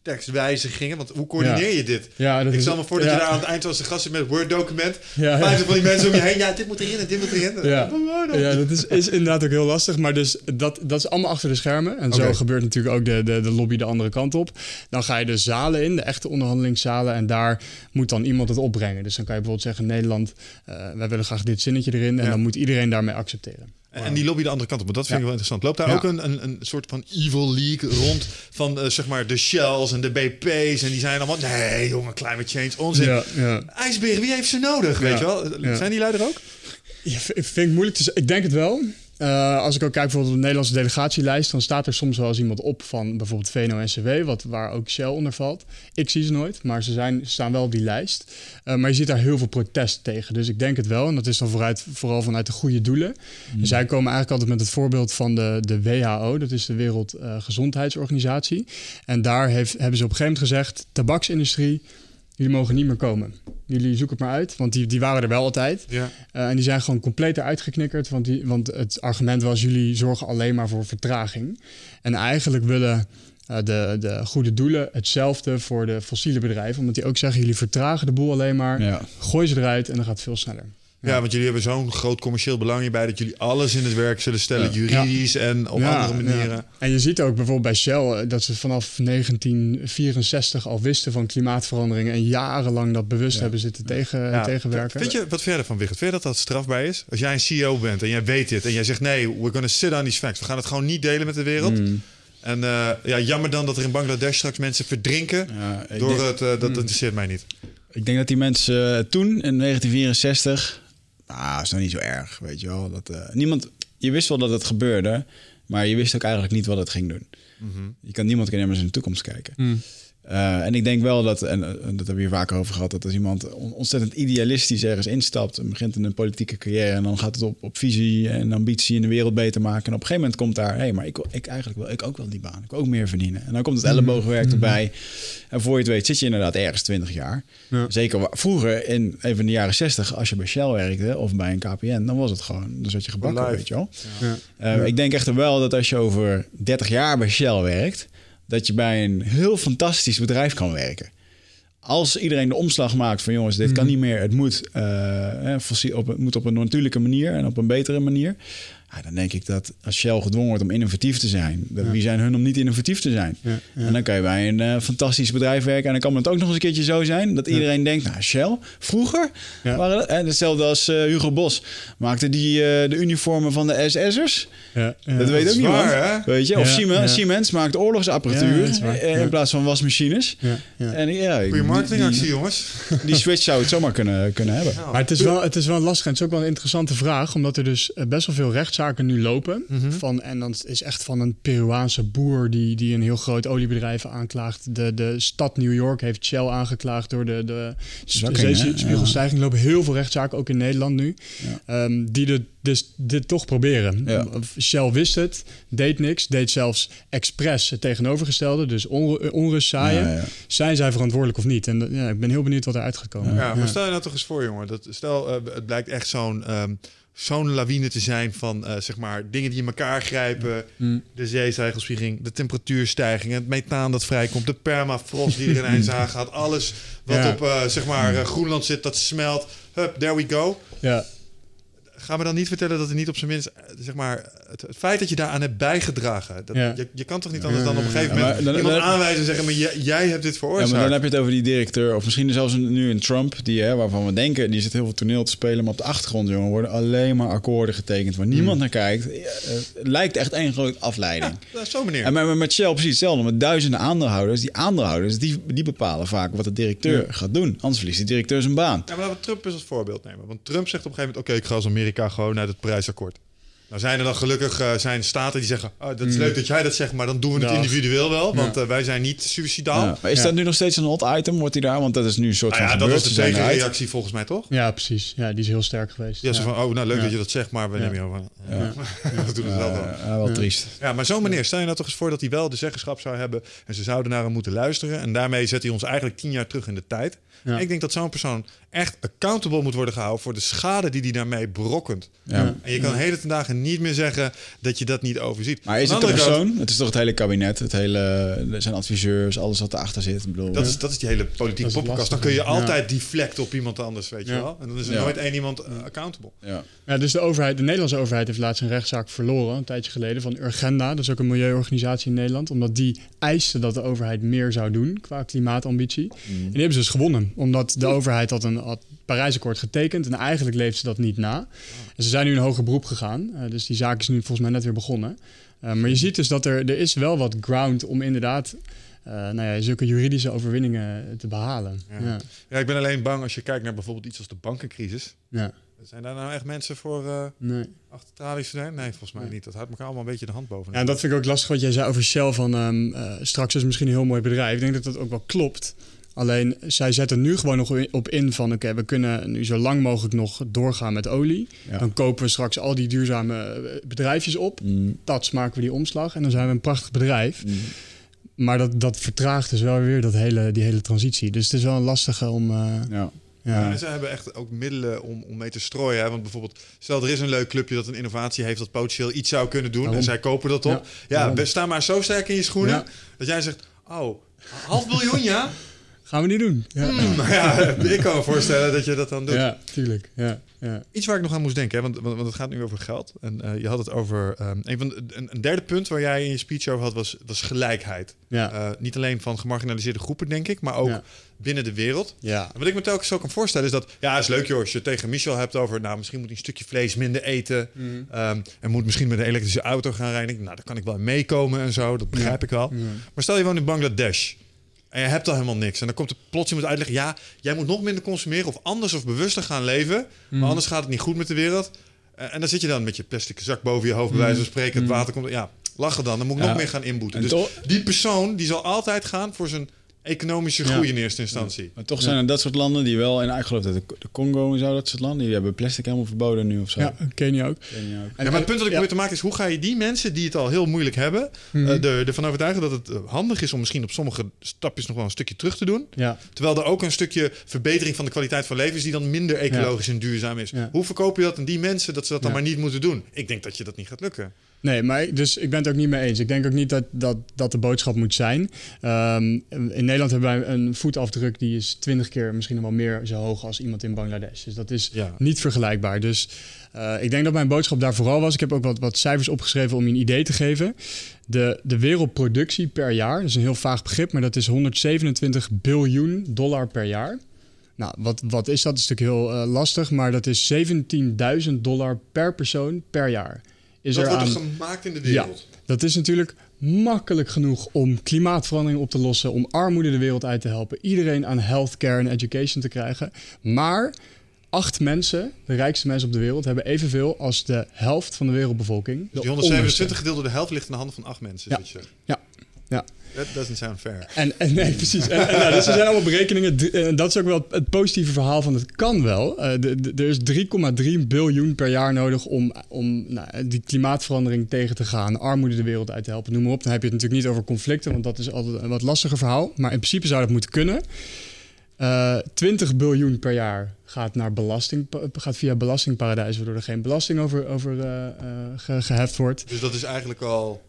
tekstwijzigingen? Want hoe coördineer je dit? Ja, Ik stel me voor dat ja, je daar aan het eind als de gast met een Word-document. Ja, van die mensen om je heen. Ja, dit moet erin en dit moet erin. Ja. Dat is, is inderdaad ook heel lastig. Maar dus dat, dat is allemaal achter de schermen. En zo gebeurt natuurlijk ook de, de, de lobby de andere kant op. Dan ga je de zalen in, de echte onderhandelingszalen. En daar moet dan iemand het opbrengen. Dus dan kan je bijvoorbeeld zeggen: Nederland, eh, wij willen graag dit zinnetje erin. En dan moet iedereen daarmee accepteren. En die lobby de andere kant op. Maar dat vind ik wel interessant. Loopt daar Ja. ook een, een, een soort van evil league rond van eh, zeg maar de Shells en de BP's. En die zijn allemaal, nee jongen, climate change, onzin. Ja. IJsberen, wie heeft ze nodig, weet je wel? Zijn die lui er ook? Vind ik moeilijk te zeggen. Ik denk het wel. Eh, als ik ook kijk bijvoorbeeld op de Nederlandse delegatielijst, dan staat er soms wel eens iemand op van bijvoorbeeld VNO-NCW, wat, waar ook Shell onder valt. Ik zie ze nooit, maar ze, zijn, staan wel op die lijst. Eh, maar je ziet daar heel veel protest tegen. Dus ik denk het wel. En dat is dan vooruit, vooral vanuit de goede doelen. En zij komen eigenlijk altijd met het voorbeeld van de, de WHO, dat is de Wereldgezondheidsorganisatie. en daar heeft, hebben ze op een gegeven moment gezegd: tabaksindustrie, jullie mogen niet meer komen. Jullie zoeken het maar uit, want die, die waren er wel altijd. Ja. Uh, en die zijn gewoon compleet eruit geknikkerd. Want, die, want het argument was: jullie zorgen alleen maar voor vertraging. En eigenlijk willen uh, de, de goede doelen hetzelfde voor de fossiele bedrijven. Omdat die ook zeggen: jullie vertragen de boel alleen maar. Ja. Gooi ze eruit en dan gaat het veel sneller. Ja, want jullie hebben zo'n groot commercieel belang hierbij dat jullie alles in het werk zullen stellen, juridisch en op andere manieren. En je ziet ook bijvoorbeeld bij Shell eh, dat ze vanaf 1964 al wisten van klimaatverandering en jarenlang dat bewust hebben zitten tegen, tegenwerken. Vind je, wat verder van Wigert? Vind je dat dat strafbaar is? Als jij een CEO bent en jij weet dit en jij zegt nee, we're gonna sit on these facts. We gaan het gewoon niet delen met de wereld. Mm. En eh, ja, jammer dan dat er in Bangladesh straks mensen verdrinken Ja, door denk, het, eh, dat interesseert mij niet. ik denk dat die mensen toen, in 1964... Ah, is nog niet zo erg, weet je wel. Dat, eh, niemand, je wist wel dat het gebeurde... Maar je wist ook eigenlijk niet wat het ging doen. Je kan niemand kan immers in de toekomst kijken. Uh, en ik denk wel dat, en uh, dat hebben we hier vaker over gehad, dat als iemand on ontzettend idealistisch ergens instapt en begint in een politieke carrière en dan gaat het op, op visie en ambitie in de wereld beter maken. En op een gegeven moment komt daar, hé, hey, maar ik, ik eigenlijk wil ik ook wel die baan, ik wil ook meer verdienen. En dan komt het ellebogenwerk erbij. En voor je het weet zit je inderdaad ergens 20 jaar. Ja. Zeker vroeger, in even in de jaren 60, als je bij Shell werkte of bij een KPN, dan was het gewoon, dan zat je gebakken, weet je wel. Ja. Uh, ik denk echter wel dat als je over 30 jaar bij Shell werkt, dat je bij een heel fantastisch bedrijf kan werken. Als iedereen de omslag maakt van jongens, dit kan niet meer, het moet, uh, op, het moet op een natuurlijke manier en op een betere manier. Ja, dan denk ik dat als Shell gedwongen wordt om innovatief te zijn, dat wie zijn hun om niet innovatief te zijn? Ja, ja. En dan kan je bij een uh, fantastisch bedrijf werken. En dan kan het ook nog eens een keertje zo zijn dat iedereen denkt, nou Shell, vroeger waren dat, en hetzelfde als uh, Hugo Bos maakte die uh, de uniformen van de SS'ers. Ja, dat weet ook niemand. Waar, weet je? Of Siemens, Siemens maakt oorlogsapparatuur in plaats van wasmachines. En, ja, Goeie marketingactie, jongens. Die switch zou het zomaar kunnen, kunnen hebben. Maar het is, wel, het is wel lastig en het is ook wel een interessante vraag, omdat er dus best wel veel rechtszaken zaken nu lopen. Mm -hmm. van, en dan is echt van een Peruaanse boer die, die een heel groot oliebedrijf aanklaagt. De, de stad New York heeft Shell aangeklaagd door de, de zeespiegelstijging. Er lopen heel veel rechtszaken, ook in Nederland nu. Ja. Um, die de, dus dit toch proberen. Ja. Shell wist het, deed niks, deed zelfs expres het tegenovergestelde. Dus on, onrust zaaien. Ja, Zijn zij verantwoordelijk of niet? En ja, ik ben heel benieuwd wat eruit gaat komen. Ja, maar stel je nou toch eens voor, jongen. Dat, stel, uh, het blijkt echt zo'n... Um, zo'n lawine te zijn van uh, zeg maar dingen die in elkaar grijpen. Mm. De zeecijgelspieging, de temperatuurstijging, het methaan dat vrijkomt, de permafrost die er ineens (laughs) aangaat. Alles wat ja. op uh, zeg maar uh, Groenland zit, dat smelt. Hup, there we go. Ja. Ga me dan niet vertellen dat er niet op zijn minst, zeg maar, het, het feit dat je daaraan hebt bijgedragen. Dat, ja. je, je kan toch niet anders dan op een gegeven moment dan, iemand dan, aanwijzen en zeggen, maar jij, jij, hebt dit veroorzaakt. Ja, maar dan heb je het over die directeur, of misschien zelfs nu een Trump, die, hè, waarvan we denken, die zit heel veel toneel te spelen, maar op de achtergrond, jongen, worden alleen maar akkoorden getekend waar niemand mm. naar kijkt. Het lijkt echt één grote afleiding. Ja, zo meneer. En met, met Shell precies hetzelfde, met duizenden aandeelhouders. Die aandeelhouders, die, die bepalen vaak wat de directeur gaat doen. Anders verliest de directeur zijn baan. Ja, maar laten we Trump eens als voorbeeld nemen. Want Trump zegt op een gegeven moment, oké, okay, ik ga als Amerika gewoon naar het Parijsakkoord. Nou zijn er dan gelukkig uh, zijn staten die zeggen... Oh, dat is leuk dat jij dat zegt, maar dan doen we het individueel wel. Want ja. uh, wij zijn niet suicidaal. Ja. Maar is dat nu nog steeds een hot item? Wordt hij daar? Want dat is nu een soort nou van Ja, dat was de tegenreactie volgens mij, toch? Ja, precies. Ja, die is heel sterk geweest. Ja, zo van, oh, nou leuk dat je dat zegt, maar we nemen jou van... dat (laughs) doen het wel dan. wel triest. Ja, maar zo'n meneer, stel je nou toch eens voor dat hij wel de zeggenschap zou hebben... en ze zouden naar hem moeten luisteren. En daarmee zet hij ons eigenlijk tien jaar terug in de tijd. Ik denk dat zo'n persoon echt accountable moet worden gehouden... voor de schade die hij daarmee berokkent. En je kan hele ten dagen niet meer zeggen dat je dat niet overziet. Maar is het de persoon? Kant, het is toch het hele kabinet, het hele, zijn adviseurs, alles wat erachter zit. Ik bedoel, dat, is, dat is die hele politieke podcast. Dan kun je altijd ja. deflect op iemand anders, weet je wel. En dan is er nooit één iemand uh, accountable. Ja. ja, dus de overheid, de Nederlandse overheid heeft laatst een rechtszaak verloren, een tijdje geleden, van Urgenda. Dat is ook een milieuorganisatie in Nederland. Omdat die eiste dat de overheid meer zou doen qua klimaatambitie. Mm. En die hebben ze dus gewonnen. Omdat de overheid had een had Parijsakkoord getekend en eigenlijk leeft ze dat niet na. En ze zijn nu in een hoger beroep gegaan. Uh, dus die zaak is nu volgens mij net weer begonnen. Uh, maar je ziet dus dat er, er is wel wat ground om inderdaad uh, nou ja, zulke juridische overwinningen te behalen. Ja. Ja. ja. ik ben alleen bang als je kijkt naar bijvoorbeeld iets als de bankencrisis. Ja. Zijn daar nou echt mensen voor uh, nee. achter tralies te zijn? Nee, volgens mij nee. niet. Dat houdt elkaar allemaal een beetje de hand boven. Ja, en dat vind ik ook lastig wat jij zei over Shell. Van um, uh, straks is misschien een heel mooi bedrijf. Ik denk dat dat ook wel klopt. Alleen zij zetten nu gewoon nog op in van oké, okay, we kunnen nu zo lang mogelijk nog doorgaan met olie. Ja. Dan kopen we straks al die duurzame bedrijfjes op. Mm. Dat maken we die omslag en dan zijn we een prachtig bedrijf. Mm. Maar dat, dat vertraagt dus wel weer dat hele, die hele transitie. Dus het is wel een lastige om. Uh, ja. Ja. En ze hebben echt ook middelen om, om mee te strooien. Hè? Want bijvoorbeeld, stel er is een leuk clubje dat een innovatie heeft dat potentieel iets zou kunnen doen. En zij kopen dat op. Ja, ja sta maar zo sterk in je schoenen dat jij zegt: Oh, half miljoen ja. (laughs) Gaan we niet doen. Ja. (laughs) Mm, ja, ik kan me voorstellen dat je dat dan doet. Ja, tuurlijk. Ja, ja. Iets waar ik nog aan moest denken, hè, want, want, want het gaat nu over geld. En uh, je had het over... Um, een, van de, een, een, derde punt waar jij in je speech over had, was, was gelijkheid. Ja. Uh, niet alleen van gemarginaliseerde groepen, denk ik, maar ook ja. binnen de wereld. Ja. En wat ik me telkens zo kan voorstellen is dat... Ja, is leuk joh, als je tegen Michel hebt over... Nou, misschien moet hij een stukje vlees minder eten. Mm. Um, en moet misschien met een elektrische auto gaan rijden. Nou, daar kan ik wel meekomen en zo. Dat begrijp ik wel. Maar stel je woont in Bangladesh... En je hebt al helemaal niks. En dan komt er plots iemand uitleggen... ja, jij moet nog minder consumeren of anders of bewuster gaan leven. Mm. Maar anders gaat het niet goed met de wereld. en dan zit je dan met je plastic zak boven je hoofd... bij wijze van spreken, het water komt... Ja, lachen dan. Dan moet ik Ja. nog meer gaan inboeten. En Dus die persoon die zal altijd gaan voor zijn economische groei in eerste instantie. Maar toch zijn er dat soort landen die wel... En ik geloof dat de, de Congo en zo, dat soort landen... die hebben plastic helemaal verboden nu of zo. Ja, Kenia ook. Kenia ook. En- ja, maar het punt dat ik ja. probeer te maken is... hoe ga je die mensen die het al heel moeilijk hebben... Mhm. eh, er- ervan overtuigen dat het eh, handig is... om misschien op sommige stapjes nog wel een stukje terug te doen... Ja. Terwijl er ook een stukje verbetering van de kwaliteit van leven is... die dan minder ecologisch en duurzaam is. Ja. Hoe verkoop je dat aan die mensen dat ze dat dan Ja. maar niet moeten doen? Ik denk dat je dat niet gaat lukken. Nee, maar ik- dus ik ben het ook niet mee eens. Ik denk ook niet dat dat, dat de boodschap moet zijn. Ehm, in Nederland hebben wij een voetafdruk die is twintig keer, misschien nog wel meer, zo hoog als iemand in Bangladesh. Dus dat is Ja. niet vergelijkbaar. Dus eh, ik denk dat mijn boodschap daar vooral was. Ik heb ook wat, wat cijfers opgeschreven om je een idee te geven. De, de wereldproductie per jaar, dat is een heel vaag begrip, maar dat is 127 biljoen dollar per jaar. Nou, wat, wat is dat? Dat is natuurlijk heel eh, lastig, maar dat is 17.000 dollar per persoon per jaar. Is dat er wordt aan... er gemaakt in de wereld. Dat is natuurlijk makkelijk genoeg om klimaatverandering op te lossen, om armoede de wereld uit te helpen, iedereen aan healthcare en education te krijgen. Maar acht mensen, de rijkste mensen op de wereld, hebben evenveel als de helft van de wereldbevolking. Dus die 127 gedeeld door de helft ligt in de handen van acht mensen. Ja. Ja, ja. That doesn't sound fair. En, en nee, precies. En, en, nou, dus er zijn allemaal berekeningen. En dat is ook wel het, positieve verhaal van het kan wel. Eh, er is 3,3 biljoen per jaar nodig om, om nou, die klimaatverandering tegen te gaan. Armoede de wereld uit te helpen, noem maar op. Dan heb je het natuurlijk niet over conflicten, want dat is altijd een wat lastiger verhaal. Maar in principe zou dat moeten kunnen. Eh 20 biljoen per jaar gaat, naar belasting, gaat via belastingparadijzen, waardoor er geen belasting over, over eh, eh, ge- geheft wordt. Dus dat is eigenlijk al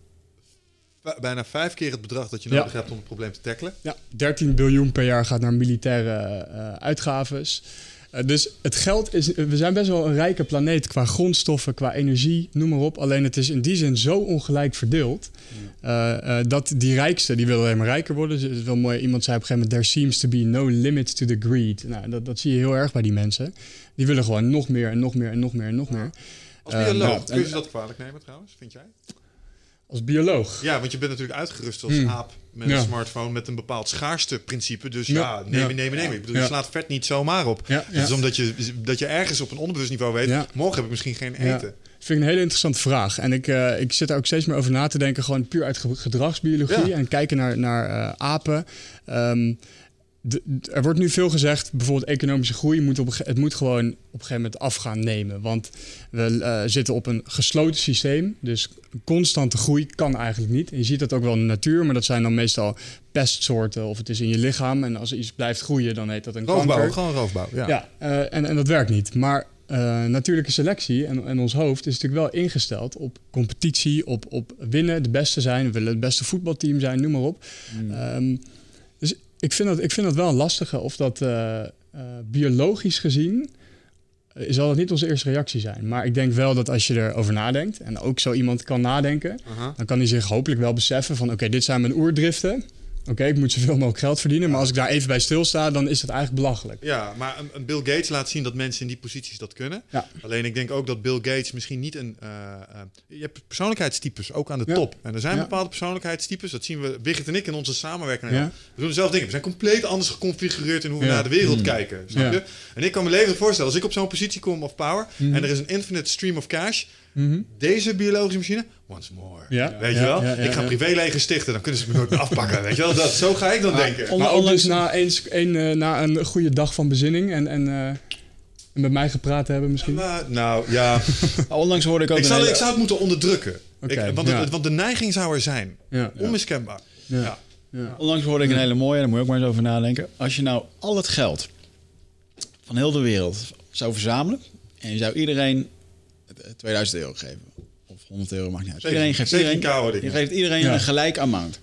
bijna vijf keer het bedrag dat je Ja. nodig hebt om het probleem te tackelen. Ja, 13 biljoen per jaar gaat naar militaire eh uitgaves. Eh, dus het geld is. We zijn best wel een rijke planeet qua grondstoffen, qua energie, noem maar op. Alleen het is in die zin zo ongelijk verdeeld. eh, dat die rijkste, die willen alleen maar rijker worden. Dus het is wel mooi. Iemand zei op een gegeven moment: There seems to be no limit to the greed. Nou, dat, dat zie je heel erg bij die mensen. Die willen gewoon nog meer en nog meer en nog meer en nog meer. Als bioloog, nou, kun je ze dat kwalijk nemen trouwens, vind jij? Als bioloog. Ja, want je bent natuurlijk uitgerust als Hmm. aap met Ja. een smartphone met een bepaald schaarste principe. Dus Ja. ja, nemen, Ja. nemen, nemen. Ik bedoel, je slaat vet niet zomaar op. Ja, Het is omdat je, dat je ergens op een onderbewust niveau weet, Ja. morgen heb ik misschien geen eten. Vind ik een hele interessante vraag. En ik, eh, ik zit daar ook steeds meer over na te denken. Gewoon puur uit ge- gedragsbiologie. En kijken naar, naar eh, apen. Ehm, de- er wordt nu veel gezegd, bijvoorbeeld economische groei, moet op, het moet gewoon op een gegeven moment af gaan nemen. Want we eh, zitten op een gesloten systeem. Dus constante groei kan eigenlijk niet. En je ziet dat ook wel in de natuur, maar dat zijn dan meestal pestsoorten of het is in je lichaam. En als er iets blijft groeien, dan heet dat een Roofbouw, kanker. gewoon roofbouw. Ja. Ja, eh, en, en dat werkt niet. Maar eh, natuurlijke selectie en, en ons hoofd is natuurlijk wel ingesteld op competitie, op, op winnen, de beste zijn. We willen het beste voetbalteam zijn, noem maar op. Ehm, dus ik vind, dat, ik vind dat wel een lastige. Of dat eh, biologisch gezien zal dat niet onze eerste reactie zijn. Maar ik denk wel dat als je erover nadenkt, en ook zo iemand kan nadenken, dan kan hij zich hopelijk wel beseffen van... oké, dit zijn mijn oerdriften. Oké, ik moet zoveel mogelijk geld verdienen. Maar als ik daar even bij stilsta, dan is dat eigenlijk belachelijk. Ja, maar een, een Bill Gates laat zien dat mensen in die posities dat kunnen. Ja. Alleen ik denk ook dat Bill Gates misschien niet een... eh, eh, je hebt persoonlijkheidstypes, ook aan de Ja. top. En er zijn Ja. bepaalde persoonlijkheidstypes, dat zien we, Wigert en ik in onze samenwerking. Ja. We doen dezelfde dingen. We zijn compleet anders geconfigureerd in hoe we Ja. naar de wereld Mm. kijken. Snap Ja. je? En ik kan me levendig voorstellen, als ik op zo'n positie kom of power... Mhm. en er is een infinite stream of cash... Mhm. Deze biologische machine, once more. Ja. Weet je wel? ja, ja, ik ga privéleger stichten, dan kunnen ze me nooit meer afpakken. Weet je wel? Dat, zo ga ik dan denken. on- Maar dus na, eens, een, eh, na een goede dag van bezinning en, en, eh, en met mij gepraat te hebben misschien. Maar, nou, ja... (laughs) Onlangs hoorde ik ook Ik zou, hele- ik zou het moeten onderdrukken. Ik- want, ja. het- want de neiging zou er zijn. Ja. Onmiskenbaar. Ja. Ja. Ja. Onlangs hoorde ik een hele mooie, daar moet je ook maar eens over nadenken. Als je nou al het geld van heel de wereld zou verzamelen... en je zou iedereen 2000 euro geven... of 100 euro, maakt niet uit. Iedereen geeft iedereen, je geeft iedereen Ja. een gelijk amount.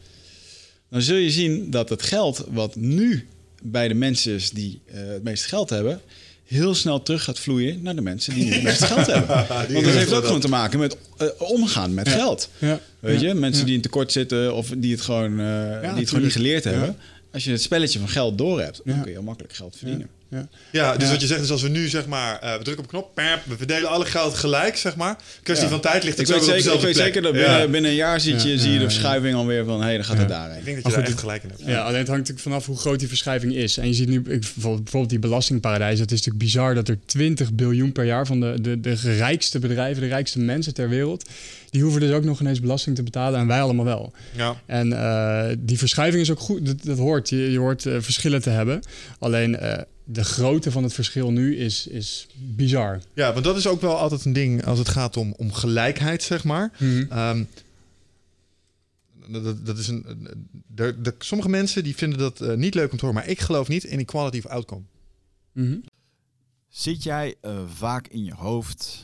Dan zul je zien dat het geld wat nu bij de mensen is die eh, het meeste geld hebben... heel snel terug gaat vloeien naar de mensen die nu het meeste (laughs) geld hebben. (laughs) Want dat heeft ook gewoon te maken met eh, omgaan met Ja. geld. Ja. Weet Ja. je, mensen Ja. die in tekort zitten of die het gewoon, eh, die het gewoon niet geleerd hebben. Als je het spelletje van geld door hebt, dan Ja. kun je heel makkelijk geld verdienen. ja. Ja, dus Ja. wat je zegt is als we nu zeg maar, eh, we drukken op een knop, pap, we verdelen alle geld gelijk, zeg maar. Kwestie Ja. van tijd ligt Ik het weet, zo weer op zeker, ik weet zeker dat binnen, Ja. binnen een jaar ziet je, Ja, zie je de verschuiving alweer van... hé, hey, dan gaat het daarheen. Ik denk dat je daar goed, echt gelijk in hebt. Ja, alleen het hangt natuurlijk vanaf hoe groot die verschuiving is. En je ziet nu ik, bijvoorbeeld, bijvoorbeeld die belastingparadijs. Het is natuurlijk bizar dat er 20 biljoen per jaar van de, de, de rijkste bedrijven, de rijkste mensen ter wereld, die hoeven dus ook nog ineens belasting te betalen en wij allemaal wel. Ja. En eh, die verschuiving is ook goed, dat, dat hoort. Je, je hoort eh, verschillen te hebben. Alleen eh, de grootte van het verschil nu is, is bizar. ja, want dat is ook wel altijd een ding als het gaat om, om gelijkheid, zeg maar. Ehm, dat, dat is een, er- sommige mensen die vinden dat niet leuk om te horen, maar ik geloof niet in equality of outcome. Mhm. Zit jij vaak in je hoofd?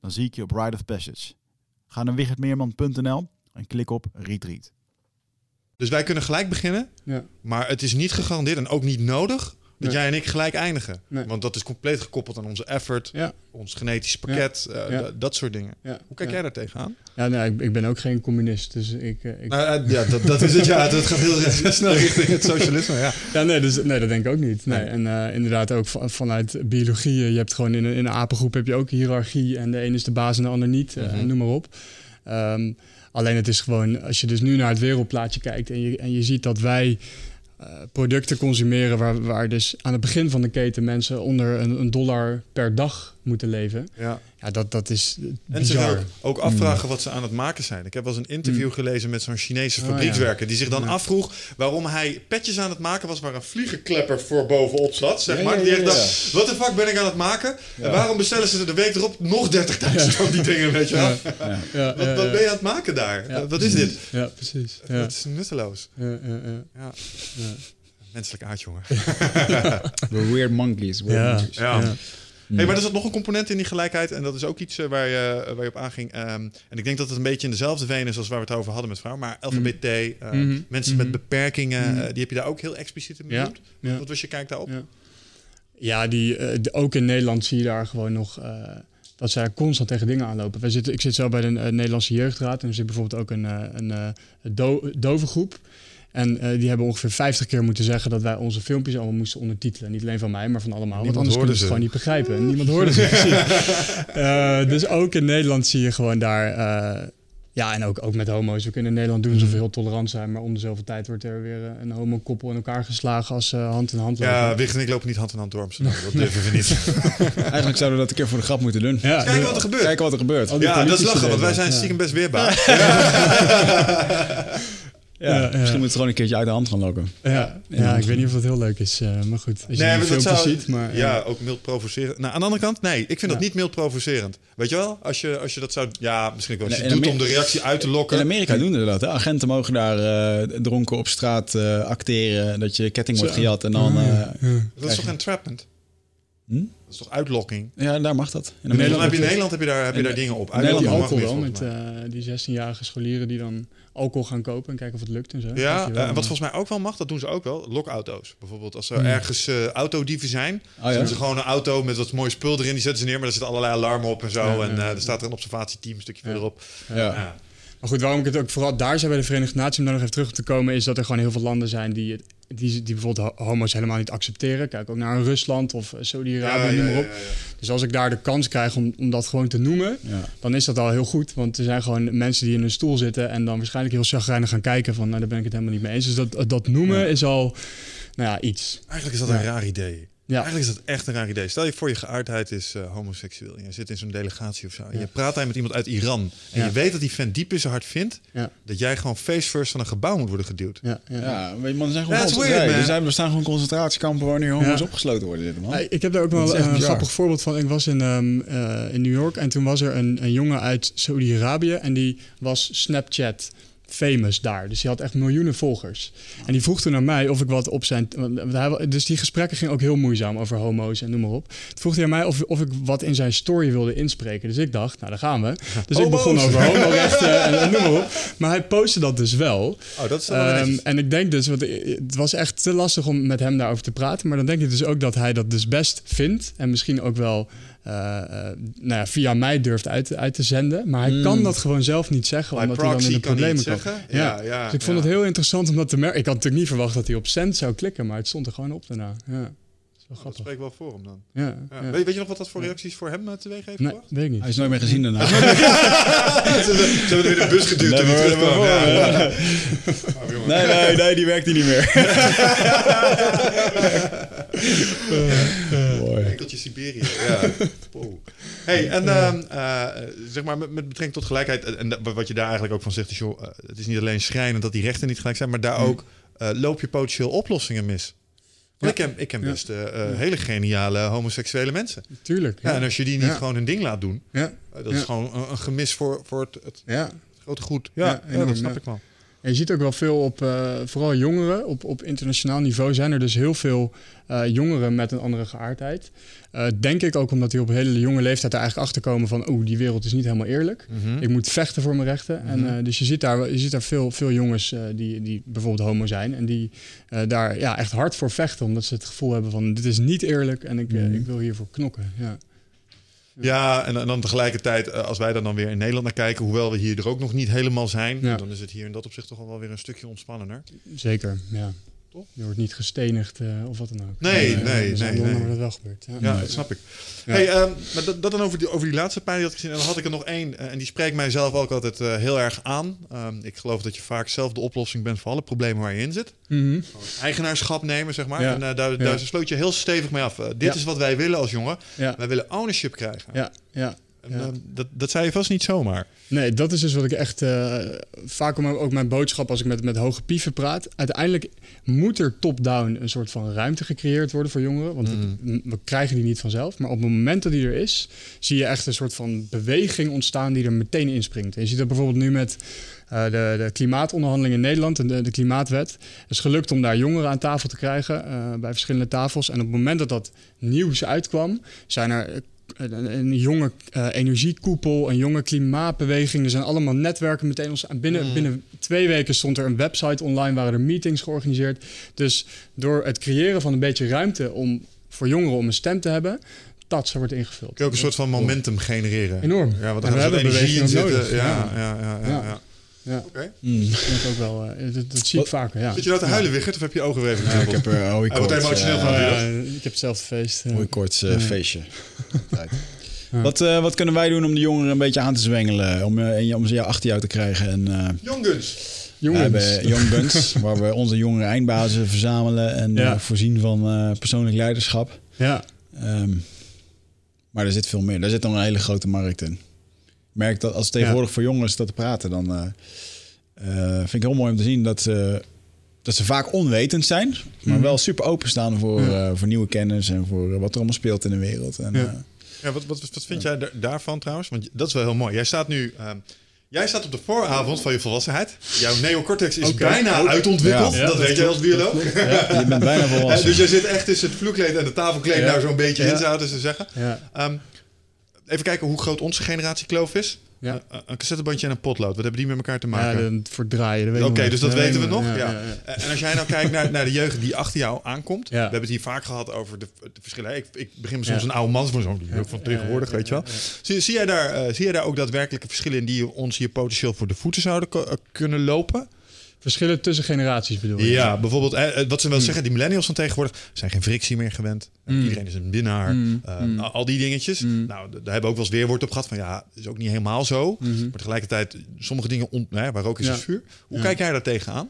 Dan zie ik je op Ride of Passage. Ga naar wichertmeerman.nl en klik op Retreat. Dus wij kunnen gelijk beginnen, Ja. maar het is niet gegarandeerd en ook niet nodig dat jij en ik gelijk eindigen. Want dat is compleet gekoppeld aan onze effort, ons genetisch pakket, eh, dat soort dingen. Ja. Hoe kijk jij daar tegenaan? Ja, nee, ik, ik ben ook geen communist, dus ik... eh, ik Nou, eh, ja, dat, dat is het. Ja, dat gaat heel (laughs) snel richting het socialisme. Ja. Ja, nee, dus, nee, dat denk ik ook niet. Nee. En inderdaad ook van- vanuit biologie. Je hebt gewoon in een, in een apengroep heb je ook hiërarchie. En de een is de baas en de ander niet. Mhm. noem maar op. Ehm, alleen het is gewoon, als je dus nu naar het wereldplaatje kijkt... en je, en je ziet dat wij eh, producten consumeren... Waar, waar dus aan het begin van de keten mensen onder een, dollar per dag moeten leven. Ja. Ja, dat, dat is eh, En zich bizar. ook, afvragen wat ze aan het maken zijn. Ik heb wel eens een interview gelezen met zo'n Chinese Oh, fabriekswerker... die zich dan Ja. afvroeg waarom hij petjes aan het maken was... waar een vliegenklepper voor bovenop zat, zeg Ja, maar. ja, Die ja, echt ja. dacht, wat de fuck ben ik aan het maken? En waarom bestellen ze er de week erop nog 30.000 van die dingen, weet je wel? (laughs) Ja, ja, Wat, ja, wat ja. ben je aan het maken daar? Ja, wat is dit? Ja, precies. Ja, Het is nutteloos. ja, ja, ja. Ja. Ja. Menselijk aard, jongen. (laughs) We're weird monkeys. Weird Ja. monkeys. Ja. Hey, maar er zat nog een component in die gelijkheid. En dat is ook iets eh, waar, je, waar je op aanging. Ehm, en ik denk dat het een beetje in dezelfde vein is als waar we het over hadden met vrouwen. Maar LGBT, eh, Mhm. mensen Mhm. met beperkingen, Mhm. eh, die heb je daar ook heel expliciet in benoemd. Ja. Wat was je kijk daarop? Ja. Ja, die, eh, de- ook in Nederland zie je daar gewoon nog eh, dat zij constant tegen dingen aanlopen. Wij zitten, ik zit zelf bij de eh, Nederlandse Jeugdraad en er zit bijvoorbeeld ook een, eh, een eh, do. En eh, die hebben ongeveer 50 keer moeten zeggen dat wij onze filmpjes allemaal moesten ondertitelen. Niet alleen van mij, maar van allemaal. Niemand want anders hoorde kunnen ze het gewoon niet begrijpen. En niemand hoorde ze precies. (laughs) Eh, dus ook in Nederland zie je gewoon daar... eh, ja, en ook, ook met homo's. We kunnen in Nederland doen alsof we heel tolerant zijn. Maar om de zoveel tijd wordt er weer een homo-koppel in elkaar geslagen als ze hand in hand lopen. Ja, Wicht en ik lopen niet hand in hand door Amsterdam. Dat durven we niet. (laughs) Eigenlijk zouden we dat een keer voor de grap moeten doen. Ja, Kijken wat er gebeurt. Kijken wat er gebeurt. Ja, dat is lachen, want wij zijn stiekem best weerbaar. Ja, (laughs) Ja, ja. Misschien moeten we het gewoon een keertje uit de hand gaan lokken. Ja, ja, ik weet niet of dat heel leuk is, eh, maar goed. Als je Nee, maar dat filmpjes zou, ziet, maar... ja, ook mild provocerend. Nou, aan de andere kant, nee, ik vind dat niet mild provocerend. Weet je wel? Als je, als je dat zou, ja, misschien ook wel. Als je het doet om de reactie uit te lokken. In Amerika doen ze dat. Hè? Agenten mogen daar eh, dronken op straat eh, acteren. Dat je ketting wordt Zo. gejat en dan... Eh, ja, ja. dat is toch entrapment? Hm? Dat is toch uitlokking? ja, daar mag dat. In In Nederland heb je, in ook- Nederland heb je daar, heb je daar dingen op. In Nederland mag wel, niet, met eh, die 16-jarige scholieren die dan alcohol gaan kopen en kijken of het lukt en zo. Ja, wel, eh, en wat volgens mij ook wel mag, dat doen ze ook wel, lokauto's. Bijvoorbeeld als er Hmm. ergens eh autodieven zijn, Oh, ja? zetten ze gewoon een auto met wat mooi spul erin, die zetten ze neer, maar er zitten allerlei alarmen op en zo. Ja, en eh, er staat er een observatieteam een stukje verderop. Ja. Ja. Maar goed, waarom ik het ook vooral daar zijn bij de Verenigde Naties om daar nog even terug te komen, is dat er gewoon heel veel landen zijn die, het, die, die bijvoorbeeld ho- homo's helemaal niet accepteren. Kijk ook naar Rusland of Saudi-Arabië, noem maar op. Dus als ik daar de kans krijg om, om dat gewoon te noemen, Ja. dan is dat al heel goed. Want er zijn gewoon mensen die in een stoel zitten en dan waarschijnlijk heel chagrijnig gaan kijken van, nou daar ben ik het helemaal niet mee eens. Dus dat, dat noemen Ja. is al, nou ja, iets. Eigenlijk is dat Ja. een raar idee. Ja. Eigenlijk is dat echt een raar idee. Stel je voor je geaardheid is eh, homoseksueel. En je zit in zo'n delegatie of zo. En Ja. je praat daar met iemand uit Iran. En Ja. je weet dat die fan diep in zijn hart vindt... Ja. dat jij gewoon face first van een gebouw moet worden geduwd. Ja, ja. Ja, weet je, man, er zijn gewoon weird, nee, man. er, zijn, er staan gewoon concentratiekampen waar nu homo's Ja. opgesloten worden. Dit, man. Ik heb daar ook wel een bizar. grappig voorbeeld van. Ik was in, ehm, eh, in New York en toen was er een, een jongen uit Saudi-Arabië en die was Snapchat famous daar. Dus die had echt miljoenen volgers. En die vroeg toen aan mij of ik wat op zijn... hij Dus die gesprekken gingen ook heel moeizaam over homo's en noem maar op. Toen vroeg hij aan mij of, of ik wat in zijn story wilde inspreken. Dus ik dacht, nou daar gaan we. Dus ik begon over homorechten en, en noem maar op. Maar hij postte dat dus wel. Oh, dat is wel Ehm, en ik denk dus, want het was echt te lastig om met hem daarover te praten. Maar dan denk ik dus ook dat hij dat dus best vindt. En misschien ook wel eh, eh, nou ja, via mij durft uit, uit te zenden. Maar hij Mm. kan dat gewoon zelf niet zeggen, By omdat hij dan in de problemen zeggen. Ja, ja, dus ik vond ja. het heel interessant om dat te merken. Ik had natuurlijk niet verwacht dat hij op cent zou klikken, maar het stond er gewoon op daarna. Ja, dat is wel Oh, dat spreekt wel voor hem dan. Ja, Ja. ja. Weet, weet je nog wat dat voor reacties voor hem uh, teweeg heeft Nee, gebracht? weet ik niet. Hij is nooit meer gezien daarna. (laughs) Ze hebben er weer de bus geduwd Nee, toen hij maar- terugkwam. maar- Ja. Nee, nee, nee, die werkt hier niet meer. (laughs) Mooi. Enkeltje Siberië. Ja. Wow. Hey, en ehm, eh, zeg maar met, met betrekking tot gelijkheid, en, wat je daar eigenlijk ook van zegt, is joh, eh, het is niet alleen schrijnend dat die rechten niet gelijk zijn, maar daar ook eh, loop je potentieel oplossingen mis. Want ik ken, ik ken Ja. best eh, eh, hele geniale homoseksuele mensen. Tuurlijk. Ja. Ja, en als je die niet Ja. gewoon hun ding laat doen, ja, eh, dat is gewoon een, een gemis voor, voor het, het ja. grote goed. Ja, Ja, ja, enorm, dat snap ja. ik wel. En je ziet ook wel veel op, eh, vooral jongeren, op, op internationaal niveau zijn er dus heel veel eh, jongeren met een andere geaardheid. Eh, denk ik ook omdat die op een hele jonge leeftijd er eigenlijk achter komen van, oeh, die wereld is niet helemaal eerlijk. Mhm. Ik moet vechten voor mijn rechten. En, Mhm. eh, dus je ziet daar, je ziet daar veel, veel jongens die, die bijvoorbeeld homo zijn. En die daar ja, echt hard voor vechten. Omdat ze het gevoel hebben van dit is niet eerlijk en ik, Mhm. ik wil hiervoor knokken. Ja. Ja, en, en dan tegelijkertijd, als wij daar dan weer in Nederland naar kijken, hoewel we hier er ook nog niet helemaal zijn, Ja. dan is het hier in dat opzicht toch wel weer een stukje ontspannender. Zeker, ja. Toch? Je wordt niet gestenigd eh, of wat dan ook. Nee, Eh, nee, dus in nee, Londen nee. wordt het wel gebeurd. Ja. Ja, dat snap ik. Ja. Hey, ehm, maar dat, dat dan over die, over die laatste pijn die had ik gezien. En dan had ik er nog één. eh, en die spreekt mij zelf ook altijd heel erg aan. Ehm, ik geloof dat je vaak zelf de oplossing bent voor alle problemen waar je in zit. Mhm. Eigenaarschap nemen, zeg maar. Ja. En daar, daar Ja. sloot je heel stevig mee af. Dit Ja. is wat wij willen als jongen. ja. Wij willen ownership krijgen. Ja, ja. Ja. dat, dat zei je vast niet zomaar. Nee, dat is dus wat ik echt eh, vaak ook mijn boodschap als ik met, met hoge pieven praat. Uiteindelijk moet er top-down een soort van ruimte gecreëerd worden voor jongeren. Want Mm. we, we krijgen die niet vanzelf. Maar op het moment dat die er is, zie je echt een soort van beweging ontstaan die er meteen inspringt. En je ziet dat bijvoorbeeld nu met eh, de, de klimaatonderhandelingen in Nederland en de, de klimaatwet. Het is gelukt om daar jongeren aan tafel te krijgen eh, bij verschillende tafels. En op het moment dat dat nieuws uitkwam, zijn er een, een jonge eh, energiekoepel, een jonge klimaatbeweging. Er zijn allemaal netwerken meteen ons binnen, Mm. binnen twee weken stond er een website online, waren er meetings georganiseerd. Dus door het creëren van een beetje ruimte om voor jongeren om een stem te hebben, dat ze wordt ingevuld. Kun je ook een soort van momentum genereren. Enorm. Ja, want En daar we hebben energie in zitten. nodig. Ja, ja, ja. ja, ja, Ja. Ja, Oké. Mm. dat vind ik ook wel. eh, dat, dat zie ik Wat- vaker. Ja. Zit je nou te huilen, Wigert? Of heb je ogen weer even Ja, ik heb er Hij wordt koorts, emotioneel eh, van. Oh, ik heb hetzelfde feest. eh. koorts, eh, Ja. feestje. (laughs) Ja. Wat, eh, wat kunnen wij doen om de jongeren een beetje aan te zwengelen? Om, eh, om ze ja, achter jou te krijgen? En, eh, Young Guns. we Jongens. hebben Young Guns, (laughs) waar we onze jongere eindbazen verzamelen en Ja. eh, voorzien van eh, persoonlijk leiderschap. Ja, Ehm, maar er zit veel meer. Daar zit nog een hele grote markt in. Merk dat als tegenwoordig voor jongeren staat te praten, dan eh, eh, vind ik heel mooi om te zien dat ze, dat ze vaak onwetend zijn, maar Mhm. wel super openstaan voor, Ja. eh, voor nieuwe kennis en voor wat er allemaal speelt in de wereld. En, Ja. eh, Ja, wat, wat, wat vind jij daar- daarvan trouwens? Want dat is wel heel mooi. Jij staat nu... ehm, Jij staat op de vooravond van je volwassenheid. Jouw neocortex is bijna Ook. uitontwikkeld. Ja. Ja, dat dat weet jij als bioloog. je bent bijna (laughs) volwassen. dus jij zit echt tussen het vloerkleed en de tafelkleed Ja. nou zo'n beetje Ja. in, zouden ze zeggen. ja. Even kijken hoe groot onze generatiekloof is. Ja. Een, een cassettebandje en een potlood. Wat hebben die met elkaar te Ja, maken? de- voor het draaien. dat weet Oké, dus dat Ja, weten we nog. Ja. ja, ja. En als jij nou kijkt naar, naar de jeugd die achter jou aankomt. Ja. We hebben het hier vaak gehad over de, de verschillen. Ik, ik begin me soms Ja. een oude man voor zo'n jeugd van Ja, tegenwoordig, ja, weet je wel. ja, ja. Zie, zie, jij daar, eh, zie jij daar ook daadwerkelijke verschillen in die ons hier potentieel voor de voeten zouden eh, kunnen lopen? Verschillen tussen generaties bedoel je? Ja, bijvoorbeeld eh, eh, wat ze wel zeggen, die millennials van tegenwoordig zijn geen frictie meer gewend. Eh, Mm. Iedereen is een winnaar. Mm. Eh, al- die dingetjes. Nou, daar hebben we ook wel eens weerwoord op gehad van ja, is ook niet helemaal zo. Maar tegelijkertijd, sommige dingen, on, hè, waar ook is, Ja. vuur. Hoe Ja. kijk jij daar tegenaan?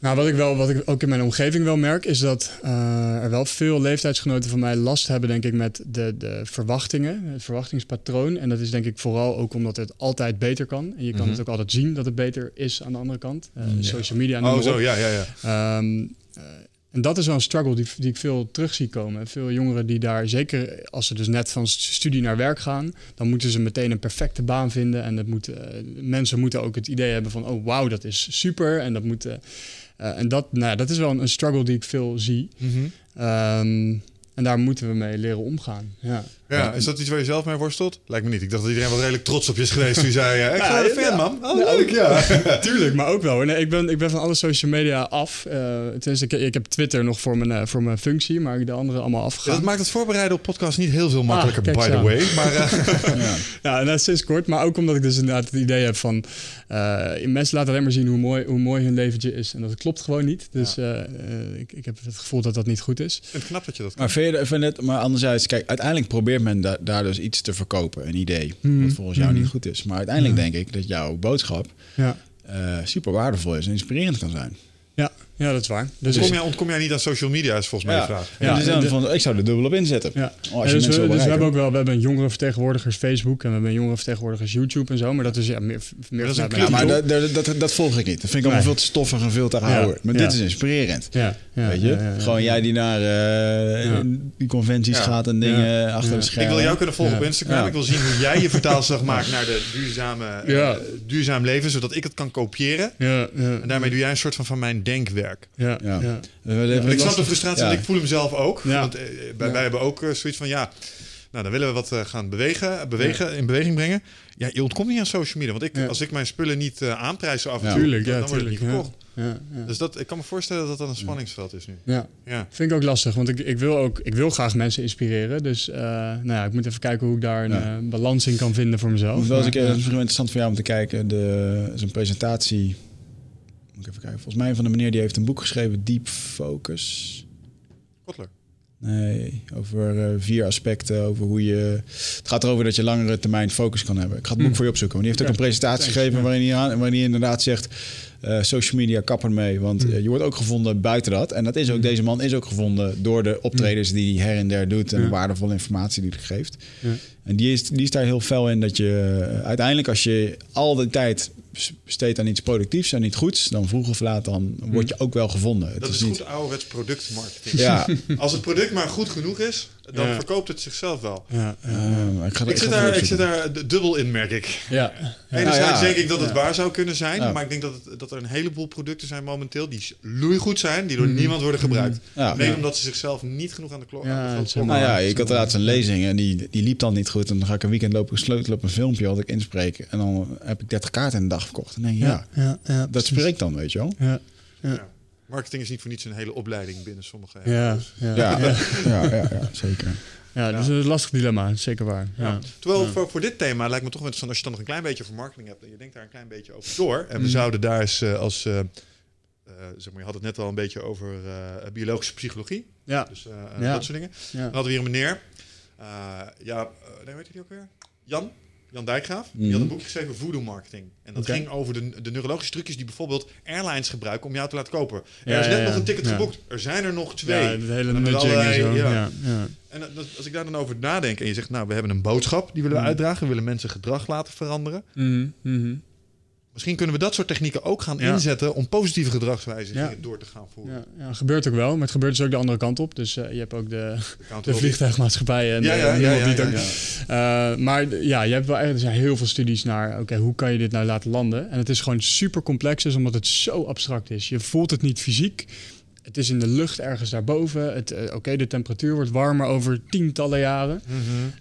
Nou, wat ik, wel, wat ik ook in mijn omgeving wel merk, is dat eh, er wel veel leeftijdsgenoten van mij last hebben, denk ik, met de, de verwachtingen, het verwachtingspatroon. En dat is denk ik vooral ook omdat het altijd beter kan. En je kan Mhm. het ook altijd zien dat het beter is aan de andere kant. Eh, Ja. Social media. Oh, zo, ja, ja, ja. Ehm, eh, en dat is wel een struggle die, die ik veel terug zie komen. Veel jongeren die daar, zeker als ze dus net van st- studie naar werk gaan, dan moeten ze meteen een perfecte baan vinden. En dat moet, mensen moeten ook het idee hebben van, oh wauw, dat is super. En dat moet. En dat, nou, ja, dat is wel een, een struggle die ik veel zie. Mhm. Ehm, en daar moeten we mee leren omgaan. Ja. Ja, is dat iets waar je zelf mee worstelt? Lijkt me niet. Ik dacht dat iedereen wel redelijk trots op je is geweest. toen je zei, eh, ik Ja, ga de fan, man. Oh, Ja, leuk, ja. (laughs) Tuurlijk, maar ook wel. Nee, ik, ben, ik ben van alle social media af. Eh tenminste, ik, ik heb Twitter nog voor mijn, eh, voor mijn functie, maar ik de andere allemaal Ja, afgegaan. dat maakt het voorbereiden op podcast niet heel veel makkelijker, kijk by the way. Maar eh, (laughs) Ja. Ja, en dat is sinds kort. Maar ook omdat ik dus inderdaad het idee heb van... eh, mensen laten alleen maar zien hoe mooi, hoe mooi hun leventje is. En dat klopt gewoon niet. Dus ik, ik heb het gevoel dat dat niet goed is. ik vind het knap dat je dat kan. Maar, vind je, vind het, maar anderzijds, kijk, uiteindelijk probeert men da- daar dus iets te verkopen, een idee, Mhm. wat volgens jou niet goed is. Maar uiteindelijk denk ik dat jouw boodschap Ja, eh, super waardevol is en inspirerend kan zijn. Ja, dat is waar. Dus Ontkom jij, ontkom jij niet aan social media, is volgens mij de vraag. Ja, Ja, dus dan de- van, ik zou er dubbel op inzetten. Ja. Oh, als je Ja, dus we, dus we hebben ook wel, we hebben een jongerenvertegenwoordigers Facebook en we hebben een jongerenvertegenwoordigers YouTube en zo. Maar dat is ja, meer, meer dat is een Ja, maar dat, dat, dat, dat volg ik niet. Dat vind ik allemaal Nee. veel te stoffig en veel te Ja, houden. Maar ja. dit is inspirerend. ja, ja, weet je? ja, ja, ja. Gewoon jij die naar eh, Ja. die conventies Ja. gaat en dingen Ja. achter Ja. de Ik schermen. wil jou kunnen volgen Ja. op Instagram. Ja. Ik wil zien hoe jij je (laughs) vertaalslag maakt naar de duurzame, eh, duurzaam leven, zodat ik het kan kopiëren. Ja, ja, En daarmee doe jij een soort van van mijn denkwerk. Ja, Ja. En ik snap lastig- de frustratie, Ja. want ik voel hem zelf ook. Ja. Want eh, wij, Ja. wij hebben ook eh, zoiets van, ja, nou dan willen we wat eh, gaan bewegen, bewegen in beweging brengen. Ja, je ontkomt niet aan social media. Want ik, Ja. als ik mijn spullen niet eh aanprijs zo af en Ja. toe, Tuurlijk, dan, ja, dan wordt het niet verkocht. Ja, ja. Dus dat, ik kan me voorstellen dat dat een spanningsveld is nu. ja. Ja. Vind ik ook lastig, want ik, ik, wil ook, ik wil graag mensen inspireren. Dus eh, nou ja, ik moet even kijken hoe ik daar een Ja. eh, balans in kan vinden voor mezelf. Een Maar, keer, dat is misschien wel interessant voor jou om te kijken. De, een presentatie. Moet ik even kijken. Volgens mij van de meneer die heeft een boek geschreven, Deep Focus. Kotler. Nee, over eh, vier aspecten. Over hoe je. Het gaat erover dat je langere termijn focus kan hebben. Ik ga het boek Hmm. voor je opzoeken. Want die heeft ook Ja, een presentatie thanks, gegeven ja. waarin, hij aan, waarin hij inderdaad zegt. eh, social media kappen mee. Want Hmm. eh, je wordt ook gevonden buiten dat. En dat is ook, deze man is ook gevonden door de optredens die hij her en der doet. En Ja. de waardevolle informatie die hij geeft. Ja. En die is, die is daar heel fel in dat je uiteindelijk als je al die tijd besteedt aan iets productiefs en niet goeds, dan vroeg of laat dan word je ook wel gevonden. Het Dat is, niet, goed ouderwets productmarketing. Ja, Als het product maar goed genoeg is, dan Ja. verkoopt het zichzelf wel. Ja, ja. ik, ga, Ik zit, daar, ik zit daar dubbel in, merk ik. ja. Enerzijds ja. denk ik dat het Ja. waar zou kunnen zijn, Ja. maar ik denk dat, het, dat er een heleboel producten zijn momenteel die loeigoed zijn, die door Mhm. niemand worden gebruikt. Ja. Omdat ze zichzelf niet genoeg aan de klok Ja, Nou ja, ik had laatst een lezing en die, die liep dan niet goed. En dan ga ik een weekend lopen sleutelen op een filmpje wat ik inspreek. En dan heb ik 30 kaarten in de dag verkocht. En denk ja, ja, ja, dat precies. spreekt dan, weet je wel. Ja, Ja. Marketing is niet voor niets een hele opleiding binnen sommige ja, ja. Ja, ja. ja, ja, ja, zeker. Ja, dat is een lastig dilemma, zeker waar. Ja. Ja. Terwijl Ja. voor, voor dit thema lijkt me toch wel interessant als je dan nog een klein beetje over marketing hebt en je denkt daar een klein beetje over door. En we Mm. zouden daar eens eh, als, eh, eh, zeg maar, je had het net al een beetje over eh, biologische psychologie, Ja. dus eh, Ja. dat soort dingen. Ja. Dan hadden we hier een meneer, eh, ja, uh, nee, weet je die ook weer? Jan? Jan Dijkgraaf. Die Mhm. had een boekje geschreven, Voodoo Marketing. En dat ging over de, de neurologische trucjes die bijvoorbeeld airlines gebruiken om jou te laten kopen. Er Ja, is net ja, nog een ticket geboekt. Er zijn er nog twee. Ja, het hele nudging en zo. ja. En dat- als ik daar dan over nadenk en je zegt, nou, we hebben een boodschap die willen we Mm. uitdragen. We willen mensen gedrag laten veranderen. Mhm, mhm. Misschien kunnen we dat soort technieken ook gaan Ja. inzetten om positieve gedragswijzigingen Ja. door te gaan voeren. Ja, ja, gebeurt ook wel, maar het gebeurt dus ook de andere kant op. Dus eh, je hebt ook de, de vliegtuigmaatschappijen en Ja, de- ja, die. Eh, maar ja, je hebt wel er zijn heel veel studies naar, oké, hoe kan je dit nou laten landen? En het is gewoon super complex, is omdat het zo abstract is. Je voelt het niet fysiek. Het is in de lucht ergens daarboven. Het, eh, Oké, de temperatuur wordt warmer over tientallen jaren.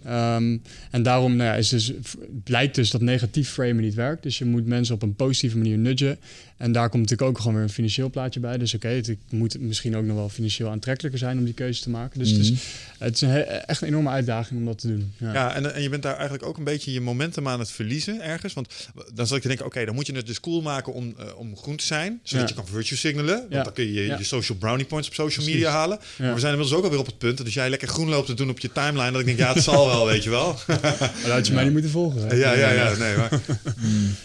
Ehm, en daarom nou ja, is dus, blijkt dus dat negatief framen niet werkt. Dus je moet mensen op een positieve manier nudgen. En daar komt natuurlijk ook gewoon weer een financieel plaatje bij. Dus oké, het moet misschien ook nog wel financieel aantrekkelijker zijn om die keuze te maken. Dus het, is, het is een he- echt een enorme uitdaging om dat te doen. Ja. Ja, en, en je bent daar eigenlijk ook een beetje je momentum aan het verliezen ergens. Want dan zal ik te denken, oké, dan moet je het dus cool maken om, eh, om groen te zijn. Zodat Ja. je kan virtue signalen. Want Ja. dan kun je je, Ja. je social brownie points op social Precies. media halen. Ja. Maar we zijn inmiddels ook alweer op het punt. dat als jij lekker groen loopt te doen op je timeline. Dat ik denk, ja, het zal wel, weet je wel. (laughs) Maar dat had je mij niet moeten volgen. hè? ja, ja, ja. Nee, maar, (laughs)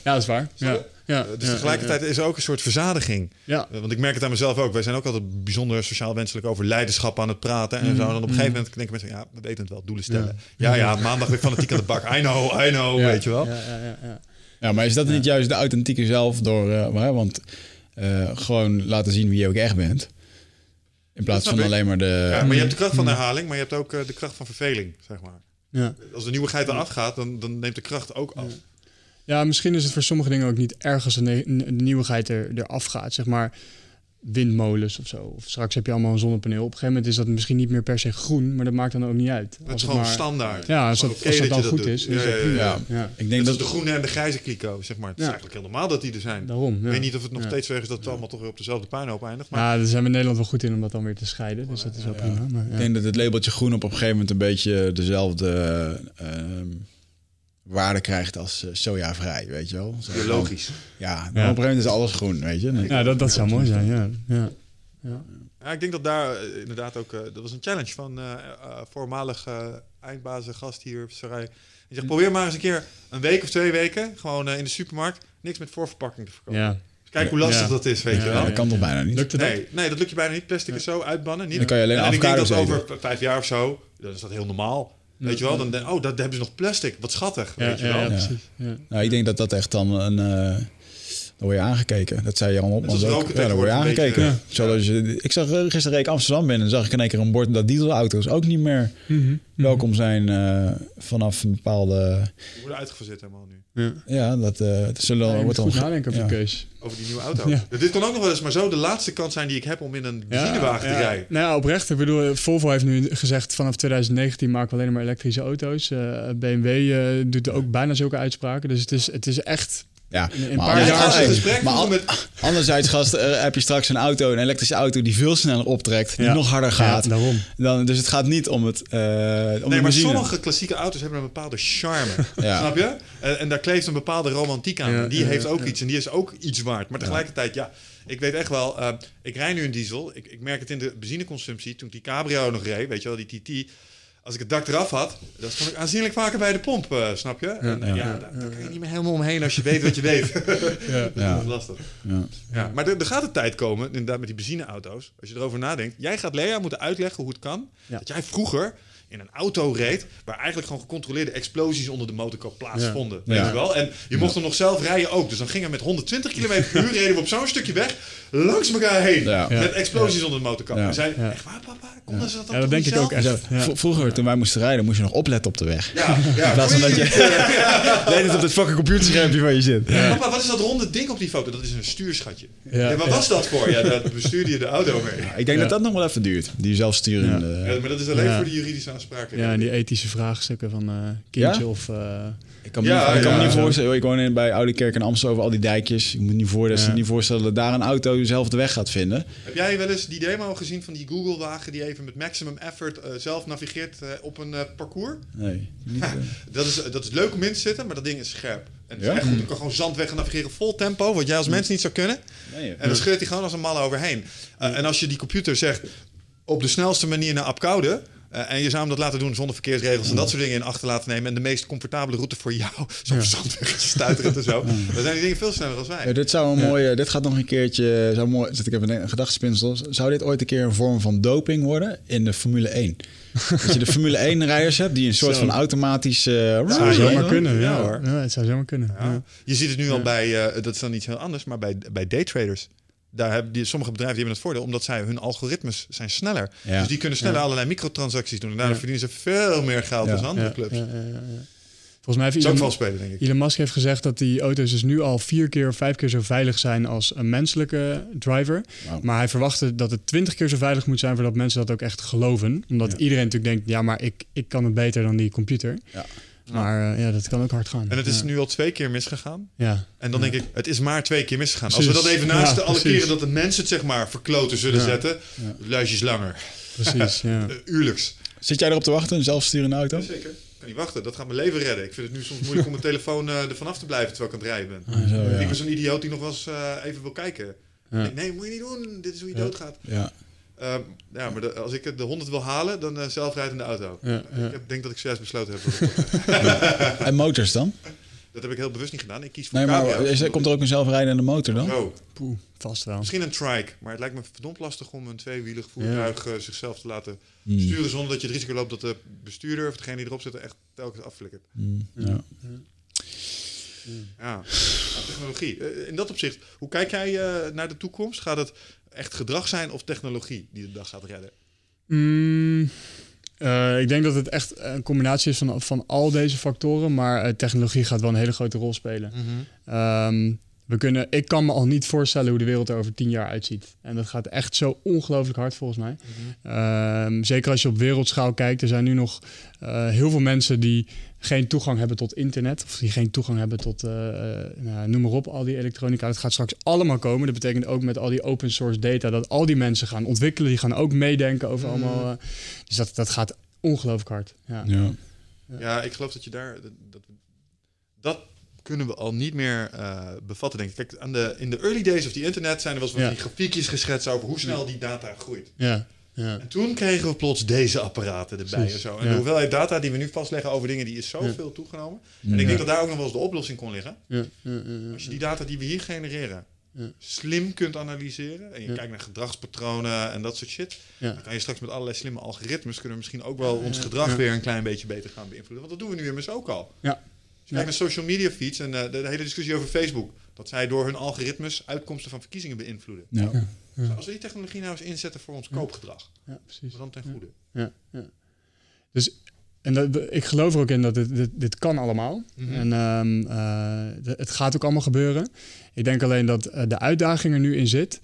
Ja, dat is waar. Ja. Ja. dus ja, tegelijkertijd is er ook een soort verzadiging. Ja. Eh, Want ik merk het aan mezelf ook. Wij zijn ook altijd bijzonder sociaal wenselijk over leiderschap aan het praten. En zo. En dan op een gegeven moment denken mensen, ja, we weten het wel, doelen stellen. Ja, ja, maandag weer fanatiek aan de bak. I know, I know, Ja. weet je wel. Ja, ja, ja, ja. Ja, maar is dat niet juist de authentieke zelf door... eh, maar, want eh, gewoon laten zien wie je ook echt bent. In plaats van ik. alleen maar de... Ja, maar je hebt de kracht van herhaling, maar je hebt ook eh, de kracht van verveling, zeg maar. Ja. Als de nieuwigheid eraf gaat, dan, dan neemt de kracht ook af. Ja, misschien is het voor sommige dingen ook niet erg als de, ne- de nieuwigheid er, eraf gaat. Zeg maar windmolens of zo. Of straks heb je allemaal een zonnepaneel. Op een gegeven moment is dat misschien niet meer per se groen, maar dat maakt dan ook niet uit. Het is Als gewoon maar- standaard. Ja, als dat, als dat dat dan goed doet. is. Ja, is dat ja, ja, ja. ja. Ik denk dat... de groene en de grijze kliko, zeg maar. Het is eigenlijk heel normaal dat die er zijn. Daarom. Ik weet niet of het nog Ja. steeds zo is dat het allemaal toch weer op dezelfde puinhoop eindigt. Maar Ja, daar zijn we in Nederland wel goed in om dat dan weer te scheiden. Dus dat is wel prima. Maar, Ik denk dat het labeltje groen op een gegeven moment een beetje dezelfde ehm, waarde krijgt als eh, sojavrij, weet je wel. Zo biologisch. Ja, dan Ja. op een gegeven moment is alles groen, weet je. Ja, dat, dat zou mooi zijn. Ja. Ja. Ja. Ja, ik denk dat daar eh, inderdaad ook... eh, dat was een challenge van voormalig eh eindbazengast hier, Sarai. Die zegt, probeer maar eens een keer een week of twee weken... gewoon in de supermarkt niks met voorverpakking te verkopen. ja. Kijk hoe lastig Ja. dat is, weet Ja, je Ja, wel. dat kan toch bijna niet? Lukt het ook? Nee, nee, dat lukt je bijna niet. Plastic is zo uitbannen. Niet. Dan kan je alleen en ik denk dat over vijf jaar of zo, dan is dat heel normaal. Weet je wel? Dan denk oh, dat hebben ze nog plastic. Wat schattig, Ja, weet je ja, wel. ja, Ja. precies. Ja. Nou, ik denk dat dat echt dan een... eh dan word je aangekeken. Dat zei Jan Net als ook. Ja, dan word je aangekeken. beetje, Zoals je, ik zag eh, gisteren reed ik Amsterdam binnen en zag ik in één keer een bord dat dieselauto's ook niet meer Mhm. welkom zijn eh, vanaf een bepaalde... Die worden uitgeverzet helemaal nu. Ja. Ja, dat, eh dat zullen Ja, wordt goed nadenken over keus. Over die nieuwe auto. Ja. Dit kan ook nog wel eens maar zo de laatste kans zijn die ik heb om in een benzinewagen te rijden. Nou ja, oprecht. Ik bedoel, Volvo heeft nu gezegd vanaf 2019 maken we alleen maar elektrische auto's. Eh, BMW eh, doet ook bijna zulke uitspraken. Dus het is, het is echt Ja, in een maar paar Ja, jaar... als je Hey, een gesprek maar voert al- met... Anderzijds, gast, eh, heb je straks een auto, een elektrische auto die veel sneller optrekt, die Ja. nog harder gaat. Ja, daarom. Dan, dus het gaat niet om het eh om Nee, de maar sommige klassieke auto's hebben een bepaalde charme. (laughs) Ja. Snap je? En, en daar kleeft een bepaalde romantiek aan. Die heeft ook iets. En die is ook iets waard. Maar tegelijkertijd, ja, ik weet echt wel... eh, ik rij nu een diesel. Ik, ik merk het in de benzineconsumptie. Toen ik die cabrio nog reed, weet je wel, die TT... Als ik het dak eraf had, dan stond ik aanzienlijk vaker bij de pomp, eh, snap je? En, ja, ja. daar, daar kan je niet meer helemaal omheen als je weet wat je (laughs) weet. Ja. Ja. Dat is lastig. Ja. Ja, maar er, er gaat een tijd komen, inderdaad met die benzineauto's. Als je erover nadenkt. Jij gaat Lea moeten uitleggen hoe het kan. Ja. Dat jij vroeger in een auto reed... waar eigenlijk gewoon gecontroleerde explosies onder de motorkap plaatsvonden. Weet Ja. je wel? En je mocht hem nog zelf rijden ook. Dus dan gingen we met 120 km per uur... reden we op zo'n stukje weg langs elkaar heen. Ja. Met explosies onder de motorkap. Ja. En zei, Ja. echt waar papa? Konden ze dat dan Ja, dat denk ik ook zelf? echt. Zo, Ja. v- Vroeger, toen wij moesten rijden, moest je nog opletten op de weg. Ja, ja. In plaats van dat je weet (laughs) het op het fucking computerschermpje van je zit. Papa, wat is dat ronde ding op die foto? Dat is een stuurschatje. Ja, Ja, wat ja. was dat voor? Ja, dat bestuurde je de auto mee. Ik denk dat dat nog wel even duurt. Die zelfsturende... Ja, maar dat is alleen Ja. voor de juridische Ja, en die ethische vraagstukken van eh kindje Ja? of... eh, Ik kan me Ja, niet, ik kan me ja. niet voorstellen. Ik woon in, bij Oude Kerk in Amsterdam, al die dijkjes. Ik moet niet, voor, Ja. niet voorstellen dat daar een auto zelf de weg gaat vinden. Heb jij wel eens die demo gezien van die Google-wagen die even met maximum effort eh, zelf navigeert eh, op een eh, parcours? Nee. Niet. Dat is, dat is leuk om in te zitten, maar dat ding is scherp. En het is Ja? echt goed. Ik kan gewoon zandweg gaan navigeren vol tempo, wat jij als mens niet zou kunnen. nee, En dan scheurt hij gewoon als een malle overheen. Uh, en als je die computer zegt op de snelste manier naar Apkoude... Uh, en je zou hem dat laten doen zonder verkeersregels en dat soort dingen in acht te laten nemen. En de meest comfortabele route voor jou. (laughs) Zo'n ja. zandweggetje stuiterend en zo. Dan zijn die dingen veel sneller dan wij. Ja, dit zou een ja. mooie. Dit gaat nog een keertje. Zou mooi, zit ik even een gedachtespinsel. Zou dit ooit een keer een vorm van doping worden in de Formule 1? (laughs) dat je de Formule 1 rijders hebt die een soort zo. van automatisch. Uh, zou zomaar kunnen. Ja, hoor. Ja, het zou zomaar kunnen. Ja. Je ziet het nu al bij. Uh, dat is dan iets heel anders, maar bij, bij daytraders daar hebben die, sommige bedrijven die hebben het voordeel omdat zij hun algoritmes zijn sneller. Ja. Dus die kunnen sneller ja. allerlei microtransacties doen. En daardoor ja. verdienen ze veel meer geld dan andere clubs. Volgens mij heeft Elon, spelen, denk ik. Elon Musk heeft gezegd dat die auto's dus nu al vier keer of vijf keer zo veilig zijn als een menselijke driver. Maar hij verwachtte dat het twintig keer zo veilig moet zijn voordat mensen dat ook echt geloven. Omdat iedereen natuurlijk denkt, ja, maar ik, ik kan het beter dan die computer. Ja. Maar eh, ja, dat kan ook hard gaan. En het is ja. nu al twee keer misgegaan. Ja, En dan denk ik, het is maar twee keer misgegaan. Als we dat even naast Ja, de alle precies. keren dat de mensen het zeg maar verkloten zullen Ja. zetten, Ja. luistjes langer. precies. ja. Uh, (laughs) uurlijks. Zit jij erop te wachten, een zelfsturende auto? Zeker. Ik kan niet wachten, dat gaat mijn leven redden. Ik vind het nu soms moeilijk om mijn telefoon eh er vanaf te blijven terwijl ik aan het rijden ben. Ah, zo, Ik ben zo'n idioot die nog wel eens eh, even wil kijken. Ja. Nee, moet je niet doen. Dit is hoe je Ja. doodgaat. Ja. Ehm, ja, maar de- als ik de 100 wil halen, dan eh zelfrijdende auto. Ja, ja. Ik heb, denk dat ik zojuist besloten heb. En motors dan? dat heb ik heel bewust niet gedaan. Ik kies voor Nee, maar is, er- komt er ook een zelfrijdende motor dan? Oh, Poeh, vast wel. misschien een trike. Maar het lijkt me verdomd lastig om een tweewielig voertuig eh, zichzelf te laten Hmm. sturen zonder dat je het risico loopt dat de bestuurder of degene die erop zit er echt telkens afflikkert. Hmm, ja. Ja, Nou, technologie. Eh, in dat opzicht, hoe kijk jij eh, naar de toekomst? Gaat het echt gedrag zijn of technologie die de dag gaat redden? Mm, eh, ik denk dat het echt een combinatie is van, van al deze factoren. Maar eh, technologie gaat wel een hele grote rol spelen. Ehm, we kunnen, ik kan me al niet voorstellen hoe de wereld er over tien jaar uitziet. En dat gaat echt zo ongelooflijk hard volgens mij. Ehm, zeker als je op wereldschaal kijkt. Er zijn nu nog eh, heel veel mensen die geen toegang hebben tot internet. Of die geen toegang hebben tot, eh, eh, nou, noem maar op, al die elektronica. Dat gaat straks allemaal komen. Dat betekent ook met al die open source data... dat al die mensen gaan ontwikkelen. Die gaan ook meedenken over allemaal... eh, dus dat, dat gaat ongelooflijk hard. Ja. Ja. Ja, ik geloof dat je daar. Dat, dat, dat kunnen we al niet meer eh, bevatten, denk ik. Kijk, aan de, in de early days of the internet zijn er wel eens Ja. die grafiekjes geschetst over hoe snel die data groeit. Ja. Ja. En toen kregen we plots deze apparaten erbij en zo. En de hoeveelheid data die we nu vastleggen over dingen, die is zoveel toegenomen. En ik denk dat daar ook nog wel eens de oplossing kon liggen. Als je die data die we hier genereren slim kunt analyseren en je Ja. kijkt naar gedragspatronen en dat soort shit, Ja. dan kan je straks met allerlei slimme algoritmes kunnen misschien ook wel ons gedrag weer een klein beetje beter gaan beïnvloeden. Want dat doen we nu immers ook al. Ja. Als je kijkt naar social media feeds en eh, de, de hele discussie over Facebook, dat zij door hun algoritmes uitkomsten van verkiezingen beïnvloeden. Ja. Ja. Als we die technologie nou eens inzetten voor ons koopgedrag, Ja, precies. dan ten goede. Ja, ja. Dus en dat, ik geloof er ook in dat dit, dit, dit kan allemaal. Mhm. En ehm, eh, het gaat ook allemaal gebeuren. Ik denk alleen dat eh, de uitdaging er nu in zit.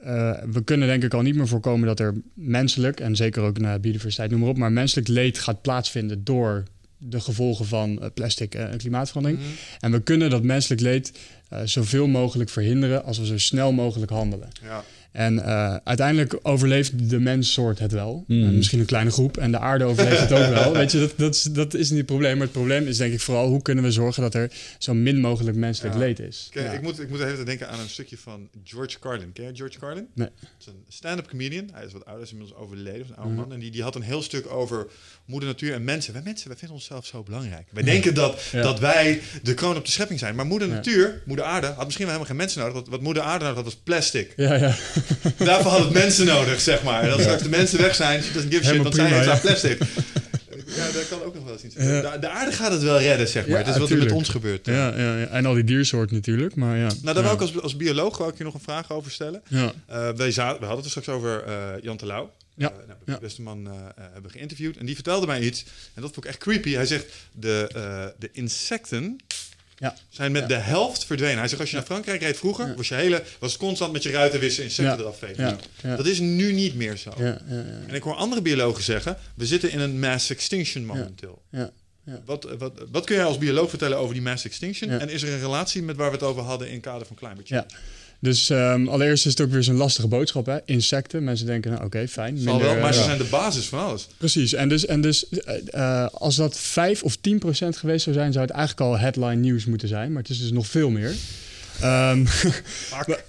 Eh, we kunnen denk ik al niet meer voorkomen dat er menselijk, en zeker ook naar biodiversiteit, noem maar op, maar menselijk leed gaat plaatsvinden door de gevolgen van plastic en klimaatverandering. Mhm. En we kunnen dat menselijk leed zoveel mogelijk verhinderen als we zo snel mogelijk handelen. Ja. En eh, uiteindelijk overleeft de menssoort het wel. Eh, misschien een kleine groep. En de aarde overleeft het ook wel. (laughs) Weet je, dat, dat, is, dat is niet het probleem. Maar het probleem is denk ik vooral... hoe kunnen we zorgen dat er zo min mogelijk menselijk Ja. leed is. Kijk, Ja. ik, moet, ik moet even denken aan een stukje van George Carlin. Ken je George Carlin? Nee. Het is een stand-up comedian. Hij is wat ouder, is inmiddels overleden. is een oude Mhm. man. En die, die had een heel stuk over moeder natuur en mensen. Wij mensen, wij vinden onszelf zo belangrijk. Wij denken dat, Ja. dat wij de kroon op de schepping zijn. Maar moeder Ja. natuur, moeder aarde, had misschien wel helemaal geen mensen nodig. Wat, wat moeder aarde nodig had, was plastic. Ja, ja. (laughs) Daarvoor had het mensen nodig, zeg maar. En als straks de mensen weg zijn, she doesn't give shit, het ja. aan plastic. (laughs) Ja, daar kan ook nog wel eens iets Ja. de, de aarde gaat het wel redden, zeg maar. Ja, het is wat er met ons gebeurt. Ja, ja, ja. En al die diersoorten natuurlijk. Maar ja. Nou, daar wou ik als, als bioloog ik je nog een vraag over stellen. Ja. Eh, wij we hadden het er straks over eh, Jan Terlouw. Ja, Eh, nou, ja. de beste man hebben geïnterviewd. En die vertelde mij iets. En dat vond ik echt creepy. Hij zegt, de, de insecten Ja. zijn met Ja. de helft verdwenen. Hij zegt, als je naar Frankrijk reed vroeger, was je hele, was het constant met je ruiten wissen, insecten Ja. eraf vegen. Ja. Dat is nu niet meer zo. En ik hoor andere biologen zeggen, we zitten in een mass extinction momenteel. Ja. Ja. Wat, wat, wat kun jij als bioloog vertellen over die mass extinction? En is er een relatie met waar we het over hadden in het kader van climate change? Dus ehm, allereerst is het ook weer zo'n lastige boodschap. Hè? Insecten. Mensen denken, nou oké, fijn. Minder, wel, maar eh, ze ja. zijn de basis van alles. Precies. En dus, en dus eh, eh, als dat 5 of 10 procent geweest zou zijn, zou het eigenlijk al headline nieuws moeten zijn. Maar het is dus nog veel meer. Ehm, (laughs)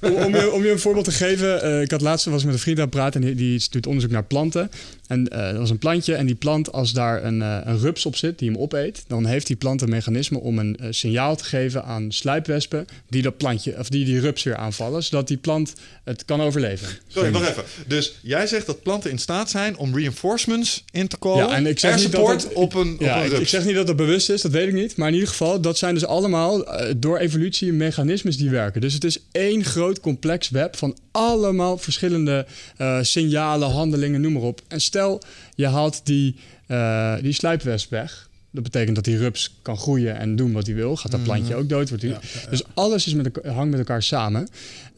om, om, je, om je een voorbeeld te geven, eh, ik had laatst was met een vriend aan het praten en die, die doet onderzoek naar planten. En eh dat was een plantje en die plant, als daar een, eh, een rups op zit die hem opeet, dan heeft die plant een mechanisme om een eh, signaal te geven aan sluipwespen die dat plantje of die die rups weer aanvallen, zodat die plant het kan overleven. Sorry, wacht even. Dus jij zegt dat planten in staat zijn om reinforcements in te callen. Ja, en ik zeg niet dat support het- op een, op een ik, rups. ik zeg niet dat dat bewust is, dat weet ik niet. Maar in ieder geval, dat zijn dus allemaal door evolutie mechanismes die werken. Dus het is één groot complex web van allemaal verschillende signalen, handelingen, noem maar op. En stel, je haalt die, eh die sluipwesp weg. Dat betekent dat die rups kan groeien en doen wat hij wil. Gaat dat plantje ook dood? Wordt die... Dus alles is met elkaar, hangt met elkaar samen.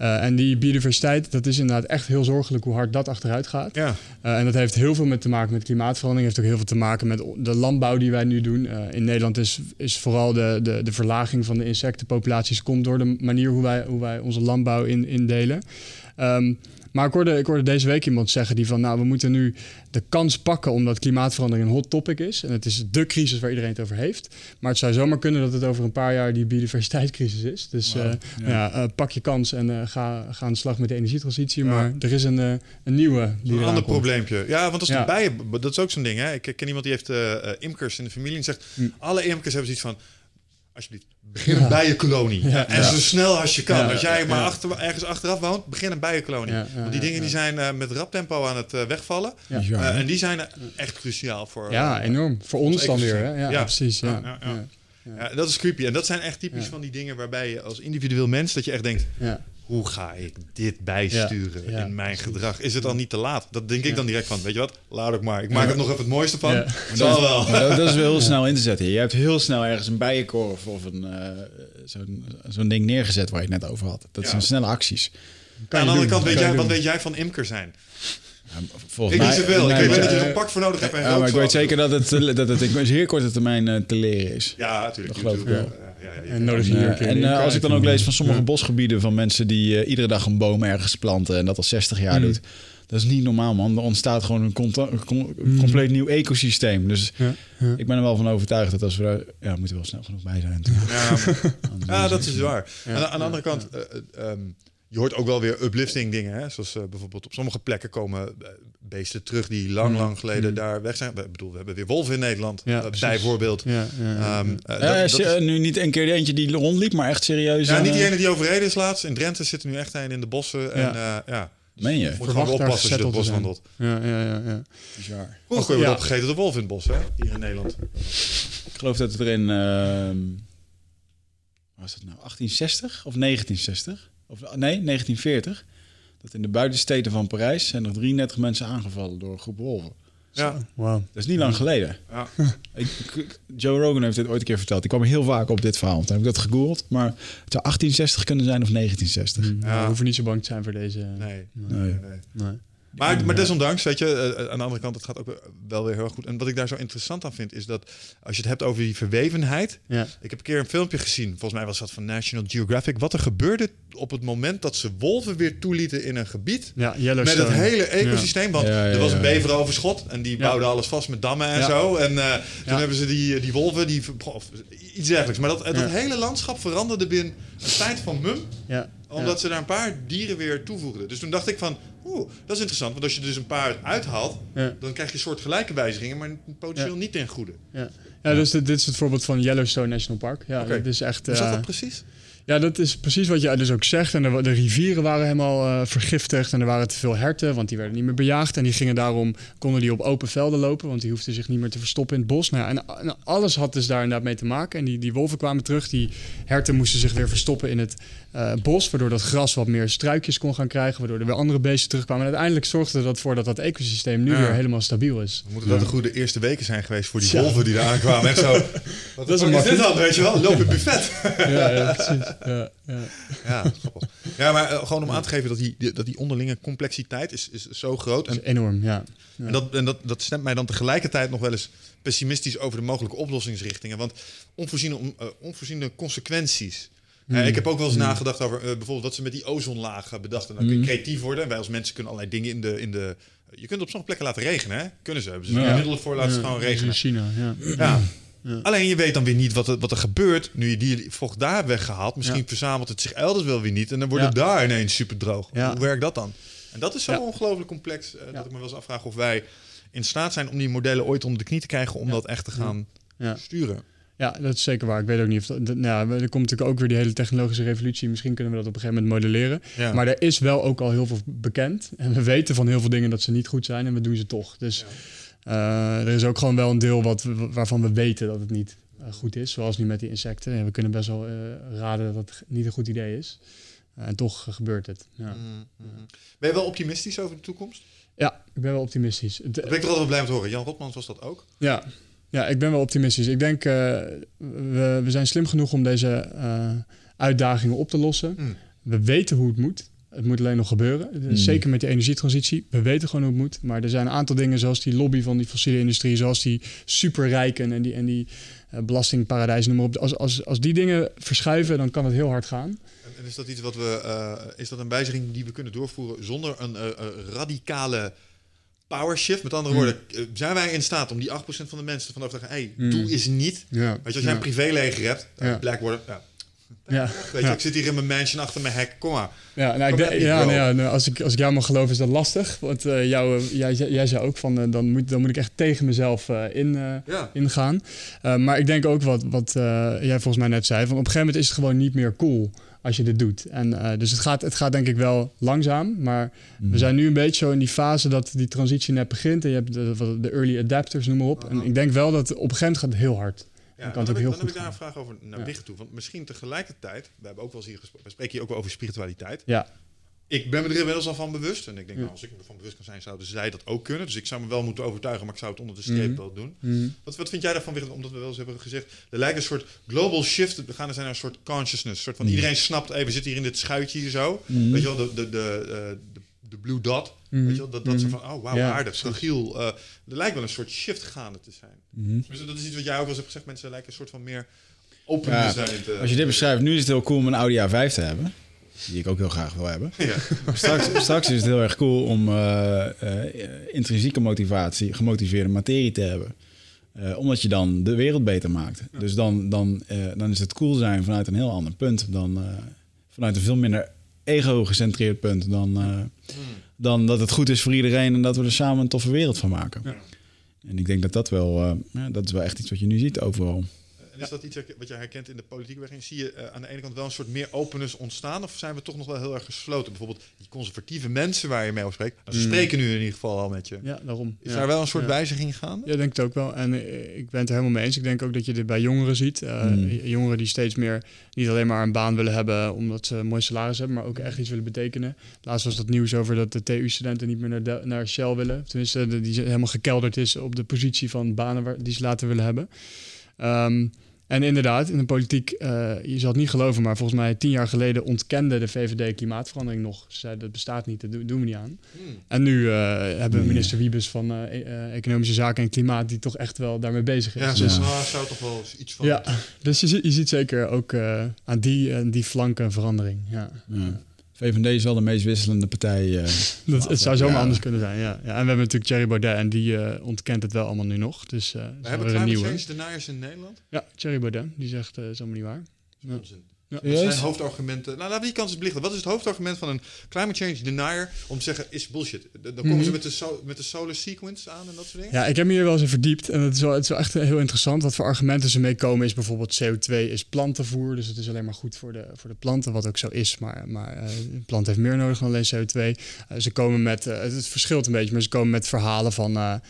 Uh, en die biodiversiteit, dat is inderdaad echt heel zorgelijk hoe hard dat achteruit gaat. Ja. Uh, en dat heeft heel veel met te maken met klimaatverandering. Heeft ook heel veel te maken met de landbouw die wij nu doen. Uh, in Nederland is, is vooral de, de, de verlaging van de insectenpopulaties komt door de manier hoe wij, hoe wij onze landbouw in, indelen. Um, maar ik hoorde, ik hoorde deze week iemand zeggen die van, nou, we moeten nu de kans pakken omdat klimaatverandering een hot topic is. En het is de crisis waar iedereen het over heeft. Maar het zou zomaar kunnen dat het over een paar jaar die biodiversiteitscrisis is. Dus wow, uh, ja. ja uh, pak je kans en uh, ga, ga aan de slag met de energietransitie. Ja. Maar er is een, een nieuwe die Een ander komt. probleempje. Ja, want als de bijen, dat is ook zo'n ding. Hè? Ik ken iemand die heeft imkers in de familie en zegt, hm. alle imkers hebben zoiets van, alsjeblieft, begin een ja. bijenkolonie. Ja. En zo snel als je kan. Als jij maar achter, ergens achteraf woont, begin een bijenkolonie. Want die dingen die zijn uh, met rap tempo aan het uh, wegvallen. Uh, en die zijn echt cruciaal voor. Ja, enorm. Voor ons dan weer. Hè? Ja, precies. Ja. Ja. dat is creepy. En dat zijn echt typisch van die dingen waarbij je als individueel mens dat je echt denkt. Hoe ga ik dit bijsturen ja, ja, in mijn precies. gedrag? Is het al niet te laat? Dat denk ik dan direct van, weet je wat? Laat ook maar. Ik maak het nog even het mooiste van. Zal wel. Dat, dat, is wel heel (laughs) snel in te zetten. Je hebt heel snel ergens een bijenkorf of een, uh, zo'n zo'n ding neergezet waar je het net over had. Dat zijn snelle acties. Aan de andere kant, weet jij, wat weet jij van imker zijn? Volgens ik mij, niet zoveel. nee, ik weet dat je er een pak voor nodig hebt. En ja, maar ik weet zeker dat het, dat het in zeer korte termijn uh, te leren is. Ja, natuurlijk. Dat geloof ik wel. En nodig je uh, en uh, als ik dan ook lees van sommige bosgebieden van mensen die uh, iedere dag een boom ergens planten en dat al 60 jaar mm. doet. Dat is niet normaal, man. Er ontstaat gewoon een, com mm. compleet nieuw ecosysteem. Dus ja, ja. ik ben er wel van overtuigd dat als we daar... Ja, we moeten wel snel genoeg bij zijn. Ja, (laughs) ja dat is waar. En aan de andere kant... Um, je hoort ook wel weer uplifting dingen. Hè? Zoals uh, bijvoorbeeld op sommige plekken komen beesten terug die lang, mm. lang geleden mm. daar weg zijn. Ik bedoel, we hebben weer wolven in Nederland, ja, uh, bijvoorbeeld. Ja, ja, um, uh, dat, dat is, nu niet een keer eentje die rondliep, maar echt serieus. Ja, niet die ene die overreden is laatst. In Drenthe zit er nu echt een in de bossen. En ja. Meen je? Moet gewoon oppassen als je het bos wandelt. Ja, ja, ja. ja. Bizar. Hoe hebben we opgegeten de wolf in het bos, hè? Hier in Nederland. Ik geloof dat het er in... Uh, was het nou? 1860 of 1960? Of nee, 1940. Dat in de buitensteden van Parijs zijn er 33 mensen aangevallen door een groep wolven. Ja, wow. Dat is niet lang geleden. Ja. (laughs) Ik, Joe Rogan heeft dit ooit een keer verteld. Ik kwam heel vaak op dit verhaal. Toen heb ik dat gegoogeld. Maar het zou 1860 kunnen zijn of 1960. Mm, ja. We hoeven niet zo bang te zijn voor deze... Nee. Nee. nee. nee. Maar, maar desondanks, weet je, uh, aan de andere kant, het gaat ook wel weer heel goed. En wat ik daar zo interessant aan vind, is dat als je het hebt over die verwevenheid. Ja. Ik heb een keer een filmpje gezien, volgens mij was dat van National Geographic. Wat er gebeurde op het moment dat ze wolven weer toelieten in een gebied. Ja, met het hele ecosysteem. Want Ja, ja, er was een beveroverschot en die bouwde alles vast met dammen en Ja. zo. En uh, toen hebben ze die, die wolven, die, of iets dergelijks. Maar dat, dat Ja. hele landschap veranderde binnen een tijd van mum Ja. omdat ze daar een paar dieren weer toevoegden. Dus toen dacht ik van, oeh, dat is interessant. Want als je dus een paar uithaalt, Ja. dan krijg je soort gelijke wijzigingen, maar potentieel Ja. niet ten goede. Ja. Ja, dus dit, dit is het voorbeeld van Yellowstone National Park. Ja, Oké. dat is echt... Zat eh, dat precies? Ja, dat is precies wat je dus ook zegt. En de, de rivieren waren helemaal eh, vergiftigd en er waren te veel herten, want die werden niet meer bejaagd. En die gingen daarom, konden die op open velden lopen, want die hoefden zich niet meer te verstoppen in het bos. Nou ja, en, en alles had dus daar inderdaad mee te maken. En die, die wolven kwamen terug, die herten moesten zich weer verstoppen in het eh, bos, waardoor dat gras wat meer struikjes kon gaan krijgen, waardoor er weer andere beesten terugkwamen. En uiteindelijk zorgde dat voor dat dat ecosysteem nu Ja. weer helemaal stabiel is. Dan moeten dat de goede eerste weken zijn geweest voor die Ja. wolven die daar aankwamen. Echt zo, (laughs) wat Dat is is, een is dit dan, weet je wel? Loop in het buffet. (laughs) Ja, ja precies. Ja, ja. Ja, grappig. Ja, maar eh, gewoon om aan te geven dat die, die- dat die onderlinge complexiteit is, is zo groot. En, is enorm, ja. Ja. en, dat, en dat, dat stemt mij dan tegelijkertijd nog wel eens pessimistisch over de mogelijke oplossingsrichtingen. Want onvoorziene, eh, onvoorziene consequenties. Eh, ik heb ook wel eens nagedacht over eh, bijvoorbeeld wat ze met die ozonlaag bedachten. Dan kun je creatief worden. En wij als mensen kunnen allerlei dingen in de, in de... Je kunt op sommige plekken laten regenen, hè? Kunnen ze. Hebben ze Ja. middelen voor, laten ze gewoon regenen. In China, ja. Ja. Alleen je weet dan weer niet wat er, wat er gebeurt nu je die vocht daar weggehaald. Misschien Ja. verzamelt het zich elders wel weer niet. En dan wordt het Ja. daar ineens super droog. Ja. Hoe werkt dat dan? En dat is zo Ja. ongelooflijk complex eh, Ja. dat ik me wel eens afvraag of wij in staat zijn om die modellen ooit onder de knie te krijgen om Ja. dat echt te gaan Ja. sturen. Ja, dat is zeker waar. Ik weet ook niet of dat. dat- nou, er komt natuurlijk ook weer die hele technologische revolutie. Misschien kunnen we dat op een gegeven moment modelleren. Ja. Maar er is wel ook al heel veel bekend. En we weten van heel veel dingen dat ze niet goed zijn en we doen ze toch. Dus eh, er is ook gewoon wel een deel wat, waarvan we weten dat het niet eh, goed is. Zoals nu met die insecten. Ja, we kunnen best wel eh, raden dat het niet een goed idee is. En toch gebeurt het. Ja. Mm, mm. Ben je wel optimistisch over de toekomst? ja, ik ben wel optimistisch. Dat ben ik er altijd blij om te horen. Jan Rotmans was dat ook. ja, Ja, ik ben wel optimistisch. Ik denk, uh, we, we zijn slim genoeg om deze uh, uitdagingen op te lossen. Mm. We weten hoe het moet. Het moet alleen nog gebeuren. Mm. Zeker met die energietransitie. We weten gewoon hoe het moet. Maar er zijn een aantal dingen zoals die lobby van die fossiele industrie, zoals die superrijken en die, en die uh, belastingparadijzen, noem maar op. Als, als, als die dingen verschuiven, dan kan het heel hard gaan. En, is dat iets wat we, uh, is dat een wijziging die we kunnen doorvoeren zonder een uh, radicale power shift? Met andere Mm. woorden, zijn wij in staat om die 8% van de mensen van te zeggen, hey, Mm. doe is niet. Ja. Weet je, als jij een privéleger hebt, Ja. Blackwater, ja. Ja. Weet je, Ja. ik zit hier in mijn mansion achter mijn hek, kom maar. Ja, nou, ik denk- ja, nou ja nou, als, ik, als ik jou mag geloven is dat lastig. Want eh, jou, eh, jij, jij zei ook van, eh, dan, moet, dan moet ik echt tegen mezelf eh, in, eh, Ja. ingaan. Eh, maar ik denk ook wat, wat eh, jij volgens mij net zei. Van op een gegeven moment is het gewoon niet meer cool als je dit doet. En, eh, dus het gaat, het gaat denk ik wel langzaam. Maar we zijn nu een beetje zo in die fase dat die transitie net begint. En je hebt de, de early adapters, noem maar op. En ik denk wel dat op een gegeven moment gaat het heel hard. Dan kan het ook heel dan heb goed ik daar een vraag over naar. Bigge toe. Want misschien tegelijkertijd, we hebben ook wel eens hier gesproken, we spreken hier ook wel over spiritualiteit. Ja, Ik ben me er inmiddels al van bewust. En ik denk, nou, als ik me ervan bewust kan zijn, zouden zij dat ook kunnen. Dus ik zou me wel moeten overtuigen, maar ik zou het onder de streep Mhm. wel doen. Mhm. Wat, wat vind jij daarvan, Wigert? Omdat we wel eens hebben gezegd, er lijkt een soort global shift. We gaan er zijn naar een soort consciousness. Een soort van Mhm. iedereen snapt, hey, we zitten hier in dit schuitje hier zo. Weet je wel, de, de, de, eh, de, blue dot. Mhm. Weet je wel, dat, dat ze Mhm. van, oh wauw, Ja, aardig, fragiel. Eh, er lijkt wel een soort shift gaande te zijn. Mhm. Dus dat is iets wat jij ook wel eens hebt gezegd. Mensen lijken een soort van meer open Ja, te zijn. te- Als je dit beschrijft, nu is het heel cool om een Audi A5 te hebben. Die ik ook heel graag wil hebben. (laughs) Ja. Straks, straks is het heel erg cool om eh, eh, intrinsieke motivatie, gemotiveerde materie te hebben. Omdat je dan de wereld beter maakt. Dus dan, dan, dan is het cool zijn vanuit een heel ander punt. Dan vanuit een veel minder ego-gecentreerd punt. Dan, eh, dan dat het goed is voor iedereen en dat we er samen een toffe wereld van maken. Ja. En ik denk dat dat wel, eh, ja, dat is wel echt iets wat je nu ziet overal. En is dat iets wat jij herkent in de politieke beweging? Zie je eh, aan de ene kant wel een soort meer openness ontstaan? Of zijn we toch nog wel heel erg gesloten? Bijvoorbeeld die conservatieve mensen waar je mee over spreekt. Ze Mm. spreken nu in ieder geval al met je. ja daarom. Is Ja. daar wel een soort Ja. wijziging gaande? Ja, denk het ook wel. En eh, ik ben het er helemaal mee eens. Ik denk ook dat je dit bij jongeren ziet. Eh, Mm. Jongeren die steeds meer niet alleen maar een baan willen hebben omdat ze een mooi salaris hebben, maar ook echt iets willen betekenen. Laatst was dat nieuws over dat de TU-studenten niet meer naar, de- naar Shell willen. Tenminste, die helemaal gekelderd is op de positie van banen waar, die ze later willen hebben. Ehm, en inderdaad, in de politiek, eh, je zal het niet geloven, maar volgens mij tien jaar geleden ontkende de VVD klimaatverandering nog. Ze zeiden dat bestaat niet, dat doen, doen we niet aan. Hmm. En nu eh, hebben we Nee. minister Wiebes van eh, Economische Zaken en Klimaat, die toch echt wel daarmee bezig is. Ja, Dus, Ja. zou toch wel iets van... ja, (laughs) dus je, ziet- je ziet zeker ook eh, aan die, aan die flanken een verandering. Ja. Ja. VVD is wel de meest wisselende partij. eh, (laughs) Dat, het zou zomaar Ja. anders kunnen zijn, ja. ja. En we hebben natuurlijk Thierry Baudet en die eh, ontkent het wel allemaal nu nog. Dus eh dat We hebben climate nieuwe. change deniers in Nederland. Ja, Thierry Baudet, die zegt, eh is allemaal niet waar. Ja. Ja. Wat zijn hoofdargumenten? Nou, laten we die kans eens belichten. Wat is het hoofdargument van een climate change denier om te zeggen is bullshit? Dan komen Mhm. ze met de, so- met de solar sequence aan en dat soort dingen? Ja, ik heb me hier wel eens in verdiept en het is wel, het is wel echt heel interessant. Wat voor argumenten ze meekomen is bijvoorbeeld CO2 is plantenvoer, dus het is alleen maar goed voor de, voor de planten, wat ook zo is. Maar, maar eh, een plant heeft meer nodig dan alleen CO2. Eh, ze komen met, eh, het, het verschilt een beetje, maar ze komen met verhalen van...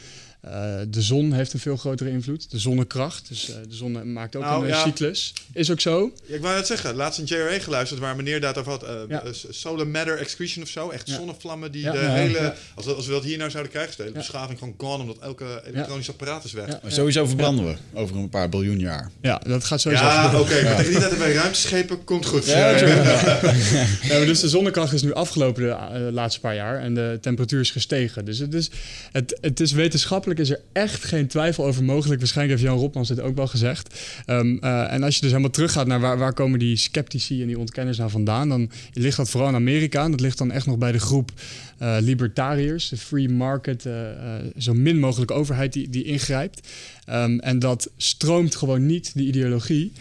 eh, de zon heeft een veel grotere invloed. De zonnekracht. Dus eh, de zon maakt ook Nou, een eh, ja. cyclus. Is ook zo. Ja, ik wou net zeggen, laatst een JRA geluisterd waar meneer dat over had. Ja. solar matter excretion of zo. Echt Ja. zonnevlammen die Ja. de Ja, hele... ja. Als, we- als we dat hier nou zouden krijgen, is de hele Ja. beschaving gewoon gone omdat elke elektronisch apparaat is weg. Ja. maar sowieso verbranden we over een paar biljoen jaar. Ja, dat gaat sowieso. Ja, oké. maar tegen die tijd hebben wij ruimteschepen, komt goed. Ja, Ja, (laughs) maar dus de zonnekracht is nu afgelopen de laatste paar jaar en de temperatuur is gestegen. Dus het is, het, het is wetenschappelijk is er echt geen twijfel over mogelijk. Waarschijnlijk heeft Jan Rotmans dit ook wel gezegd. Ehm, eh, en als je dus helemaal teruggaat naar waar, waar komen die sceptici en die ontkenners nou vandaan, dan ligt dat vooral in Amerika. En dat ligt dan echt nog bij de groep eh, libertariërs, de free market, eh, zo min mogelijk overheid die, die ingrijpt. Ehm, en dat stroomt gewoon niet, die ideologie,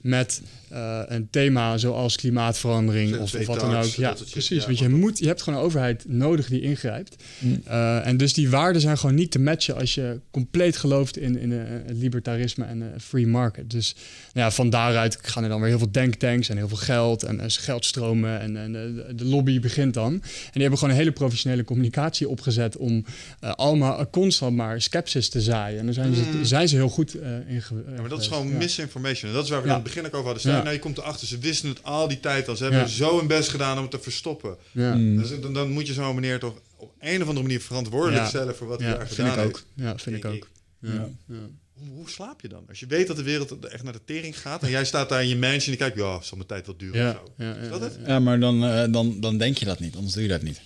met eh, een thema zoals klimaatverandering of, of wat dan ook. CO2-tax, Ja, precies. ja, want je, moet, je hebt gewoon een overheid nodig die ingrijpt. Mm. Eh, en dus die waarden zijn gewoon niet te matchen als je compleet gelooft in, in eh, het libertarisme en een free market. Dus nou ja, van daaruit gaan er dan weer heel veel denktanks en heel veel geld en, en geldstromen en, en de, de lobby begint dan. En die hebben gewoon een hele professionele communicatie opgezet om allemaal constant maar skepsis te zaaien. En daar zijn, Mm. ze, zijn ze heel goed eh in ge- Ja, maar dat is gewoon Ja. misinformation. En dat is waar we Ja. aan het begin ook over hadden. Ja. nou, je komt erachter, ze wisten het al die tijd al. Ze hebben Ja. zo hun best gedaan om het te verstoppen. Ja. Mm. Dus dan, dan moet je zo'n meneer toch op een of andere manier verantwoordelijk Ja. stellen voor wat hij Ja, daar vind gedaan ik ook. heeft. Ja, vind ik ook. Ja. Ja. Hoe, hoe slaap je dan? Als je weet dat de wereld echt naar de tering gaat en jij staat daar in je mansion en je kijkt, ja, zal mijn tijd wel duren Ja, of zo. ja, Is dat het? Ja, maar dan, eh, dan, dan denk je dat niet, anders doe je dat niet.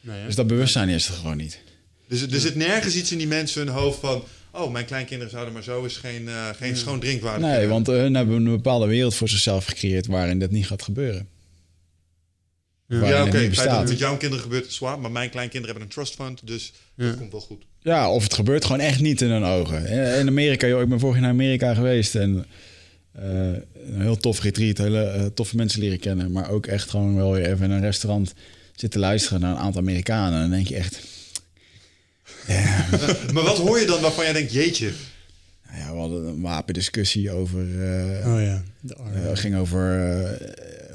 Nee? Dus dat bewustzijn is er gewoon niet. Dus er zit nergens iets in die mensen hun hoofd van, oh, mijn kleinkinderen zouden maar zo eens geen, eh, geen schoon drinkwater Nee, kunnen want eh, hun hebben een bepaalde wereld voor zichzelf gecreëerd waarin dat niet gaat gebeuren. Ja, het oké. niet het dat het met jouw kinderen gebeurt, is zwaar. Maar mijn kleinkinderen hebben een trust fund, dus Ja. dat komt wel goed. Ja, of het gebeurt gewoon echt niet in hun ogen. Eh, In Amerika, joh, ik ben vorig jaar naar Amerika geweest en eh, een heel tof retreat, hele eh, toffe mensen leren kennen, maar ook echt gewoon wel weer even in een restaurant zitten luisteren naar een aantal Amerikanen. En dan denk je echt, (laughs) maar wat hoor je dan waarvan jij denkt, jeetje, nou ja, we hadden een wapendiscussie over, eh, Oh ja, de arme. eh, het ging over, eh,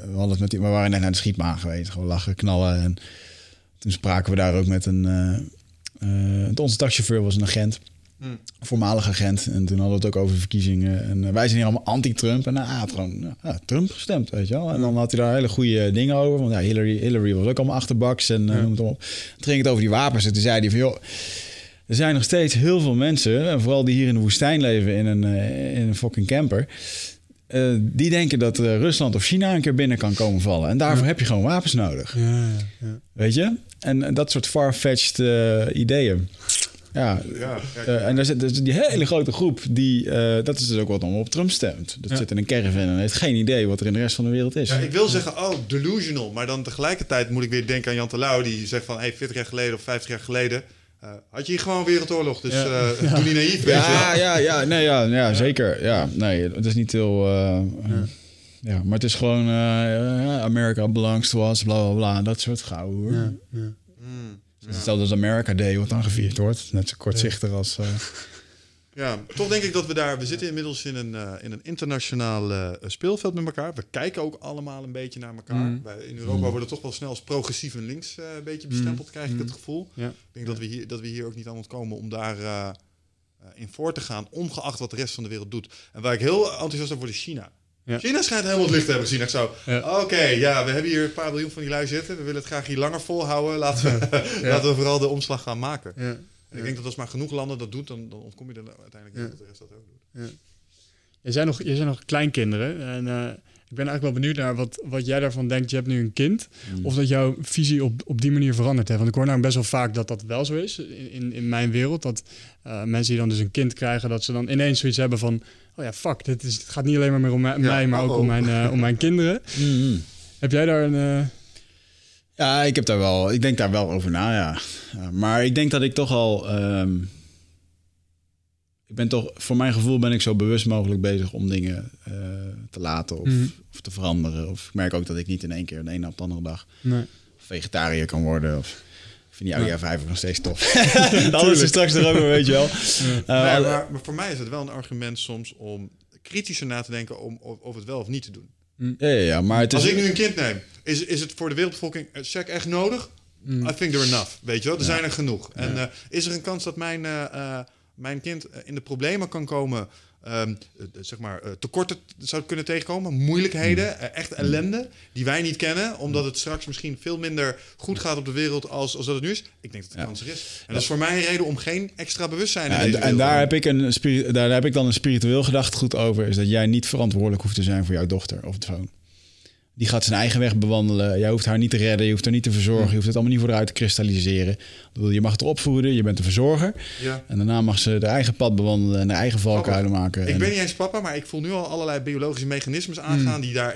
we, hadden het met, we waren net naar de schietmaan geweest, gewoon lachen, knallen. En toen spraken we daar ook met een, eh, eh, onze taxichauffeur was een agent. Hmm. voormalig agent. En toen hadden we het ook over verkiezingen. En eh, wij zijn hier allemaal anti-Trump. En hij had gewoon ja, Trump gestemd, weet je wel. En dan had hij daar hele goede dingen over. Want ja, Hillary, Hillary was ook allemaal achterbaks en eh, noem het op. Toen ging het over die wapens. En toen zei hij van, joh... Er zijn nog steeds heel veel mensen, en vooral die hier in de woestijn leven in een, eh, in een fucking camper... die denken dat Rusland of China een keer binnen kan komen vallen. En daarvoor heb je gewoon wapens nodig. Ja, ja, ja. Weet je? En, en dat soort far-fetched ideeën. Ja, eh, en daar zit dus die hele grote groep die, eh, dat is dus ook wat om op Trump stemt. Dat Ja. zit in een caravan en heeft geen idee wat er in de rest van de wereld is. Ja, ik wil zeggen, oh, delusional. Maar dan tegelijkertijd moet ik weer denken aan Jan Terlouw. Die zegt van, hey, 40 jaar geleden of 50 jaar geleden... eh, had je hier gewoon wereldoorlog. Dus Ja. eh doe niet naïef, ja, ja, ja, nee, ja, ja, zeker. Ja, nee, het is niet heel. ja. maar het is gewoon ja, America belongs to us, bla bla bla, dat soort gauw hoor. Ja, ja. Mm, Hetzelfde als America Day, wat dan gevierd wordt. Net zo kortzichtig als. eh, (laughs) Ja, toch denk ik dat we daar... We zitten inmiddels in een, eh, in een internationaal eh, speelveld met elkaar. We kijken ook allemaal een beetje naar elkaar. Mm. Wij, in Europa worden we toch wel snel als progressief en links eh, een beetje bestempeld, krijg ik het gevoel. Ja. Ik denk dat we, hier, dat we hier ook niet aan ontkomen om daar eh, eh, in voor te gaan, ongeacht wat de rest van de wereld doet. En waar ik heel enthousiast over word, is China. Ja. China schijnt helemaal het licht te hebben gezien. Echt zo, Ja. oké, ja, we hebben hier een paar miljoen van die lui zitten. We willen het graag hier langer volhouden. Laten we, (laughs) laten we vooral de omslag gaan maken. En ik denk dat als maar genoeg landen dat doen, dan, dan ontkom je er uiteindelijk niet dat de rest dat ook doet. Je zijn nog, je zijn nog kleinkinderen. En eh, ik ben eigenlijk wel benieuwd naar wat, wat jij daarvan denkt. Je hebt nu een kind. Of dat jouw visie op, op die manier veranderd heeft. Want ik hoor nou best wel vaak dat dat wel zo is in, in, in mijn wereld. Dat eh, mensen die dan dus een kind krijgen, dat ze dan ineens zoiets hebben van... Oh ja, fuck, dit is, het gaat niet alleen maar meer om mij, maar ook om mijn, eh, om mijn kinderen. (laughs) mm. Heb jij daar een... eh, Ja, ik heb daar wel. Ik denk daar wel over na, ja. Maar ik denk dat ik toch al. ehm, ik ben toch, voor mijn gevoel ben ik zo bewust mogelijk bezig om dingen eh, te laten of, Mhm. of te veranderen. Of ik merk ook dat ik niet in één keer de ene op de andere dag nee. vegetariër kan worden. Of vind die vijf ook nog steeds tof. Alles (laughs) (laughs) is straks erover, weet je wel. (laughs) Eh, Nee, maar, maar voor mij is het wel een argument soms om kritischer na te denken om, of, of het wel of niet te doen. ja, ja, ja, maar het is. Als ik nu een kind neem, is, is het voor de wereldbevolking eh, check echt nodig? I think there enough, weet je wel? Er zijn er genoeg. En eh, is er een kans dat mijn, eh, eh, mijn kind in de problemen kan komen... eh, zeg maar, eh, tekorten zou kunnen tegenkomen, moeilijkheden, eh, echt ellende die wij niet kennen, omdat het straks misschien veel minder goed gaat op de wereld als, als dat het nu is. Ik denk dat de Ja. kans er is. En dat is voor mij een reden om geen extra bewustzijn Ja, in en, daar, te heb ik een daar heb ik dan een spiritueel gedachtegoed over. Is dat jij niet verantwoordelijk hoeft te zijn voor jouw dochter of zoon. Die gaat zijn eigen weg bewandelen. Jij hoeft haar niet te redden. Je hoeft haar niet te verzorgen. Je hoeft het allemaal niet voor haar uit te kristalliseren. Je mag het opvoeden. Je bent de verzorger. Ja. En daarna mag ze haar eigen pad bewandelen. En haar eigen valkuilen maken. Ik En- ben niet eens papa, maar ik voel nu al allerlei biologische mechanismes aangaan die daar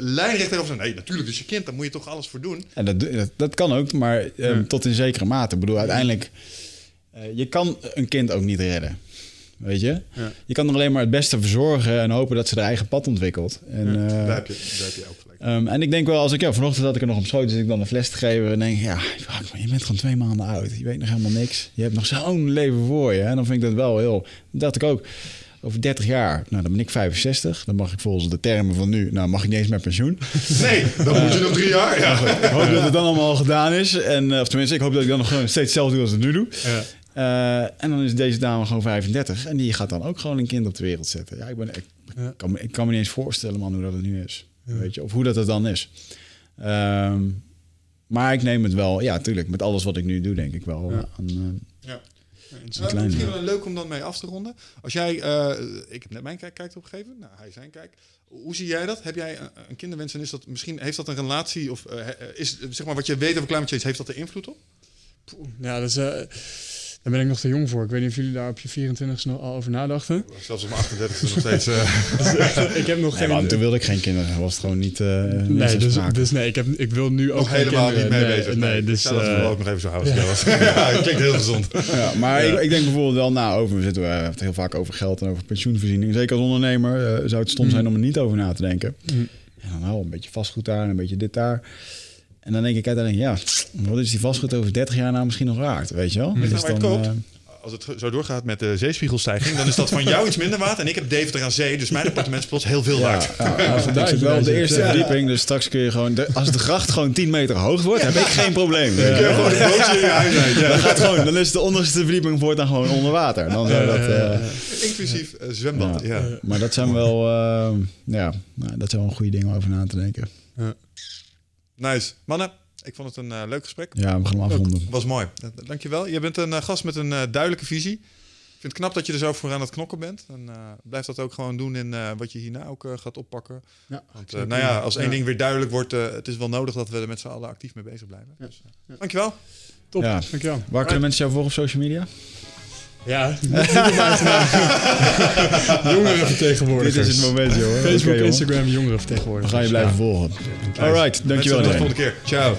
lijnrecht tegenover zijn. Nee, natuurlijk, dus je kind, daar moet je toch alles voor doen. En dat, dat, dat kan ook, maar ehm, tot in zekere mate. Ik bedoel, uiteindelijk... eh, je kan een kind ook niet redden. Weet je? Ja. Je kan er alleen maar het beste verzorgen... en hopen dat ze haar eigen pad ontwikkelt. En, eh, daar, heb je, daar heb je ook gelijk. Ehm, en ik denk wel, als ik ja, vanochtend had ik er nog op schoot, dus ik dan een fles te geven. En denk ja, je bent gewoon twee maanden oud. Je weet nog helemaal niks. Je hebt nog zo'n leven voor je. En dan vind ik dat wel heel. Dat dacht ik ook. Over 30 jaar, nou dan ben ik 65. Dan mag ik volgens de termen van nu, nou mag ik niet eens met pensioen. (laughs) Nee, dan moet je nog drie jaar. Ja. Ik hoop dat het dan allemaal al gedaan is. En, eh, of tenminste, ik hoop dat ik dan nog steeds hetzelfde doe als ik het nu doe. Ja. Eh, en dan is deze dame gewoon 35. En die gaat dan ook gewoon een kind op de wereld zetten. Ja, ik, ben, ik, Ja. kan, me, ik kan me niet eens voorstellen, man, hoe dat het nu is. Weet je, of hoe dat het dan is. Ehm, maar ik neem het wel, ja, tuurlijk, met alles wat ik nu doe, denk ik wel. Ja. Aan, eh, Ja. Uh, misschien wel leuk om dan mee af te ronden. Als jij, uh, ik heb net mijn kijk, kijk opgegeven, nou, hij zijn kijk. Hoe zie jij dat? Heb jij een, een kinderwens en is dat misschien heeft dat een relatie of uh, is zeg maar wat je weet over climate change heeft dat er invloed op? Ja, dat is daar ben ik nog te jong voor. Ik weet niet of jullie daar op je 24 nog al over nadachten. Zelfs op mijn 38 nog steeds. Uh... (laughs) ik heb nog nee, geen. toen wilde ik geen kinderen. Was het gewoon niet. Uh, nee, dus, dus, nee, ik, heb, ik wil nu ook. Nog helemaal kinderen. niet mee nee, bezig. Nee, dus. Ik zou dat uh, ook nog even zo houden. Ja, (laughs) ja het klinkt heel gezond. Ja, maar ja. Ik, ik, denk bijvoorbeeld wel na over. We zitten we het heel vaak over geld en over pensioenvoorziening. Zeker als ondernemer zou het stom zijn mm. om er niet over na te denken. Mm. En dan wel een beetje vastgoed daar en een beetje dit daar. En dan denk ik uiteindelijk, ja, wat is die vastgoed over 30 jaar nou misschien nog waard? Weet je wel? Mm. Is dan, als het zo doorgaat met de zeespiegelstijging, dan is dat van jou iets minder waard. En ik heb Deventer aan zee, dus mijn appartement is plots heel veel waard. Ja, ja, (laughs) ik wel op de eerste verdieping, dus straks kun je gewoon... De, als de gracht gewoon 10 meter hoog wordt, heb ik geen probleem. Dan kun je gewoon een in je huis uit. Dan, gaat gewoon, dan is de onderste verdieping dan gewoon onder water. Dan zou dat, uh, Inclusief uh, zwembad, ja. Maar dat zijn wel, uh, ja, nou, dat zijn wel goede dingen om over na te denken. Nice. Mannen, ik vond het een uh, leuk gesprek. Ja, we gaan hem afronden. Was mooi. Dankjewel. Je bent een uh, gast met een uh, duidelijke visie. Ik vind het knap dat je er zo voor aan het knokken bent. En blijf dat ook gewoon doen in wat je hierna ook gaat oppakken. Ja, Want nou ja, als één ding weer duidelijk wordt, het is wel nodig dat we er met z'n allen actief mee bezig blijven. Ja. Dus, dankjewel. Top, ja. dankjewel. Waar kunnen mensen jou volgen op social media? Ja, (laughs) jongerenvertegenwoordigers. Dit is het moment, joh. Facebook, okay, Instagram, jongerenvertegenwoordigers. Dan ga je blijven ja. volgen. Alright, dankjewel. Tot de volgende keer. Ciao.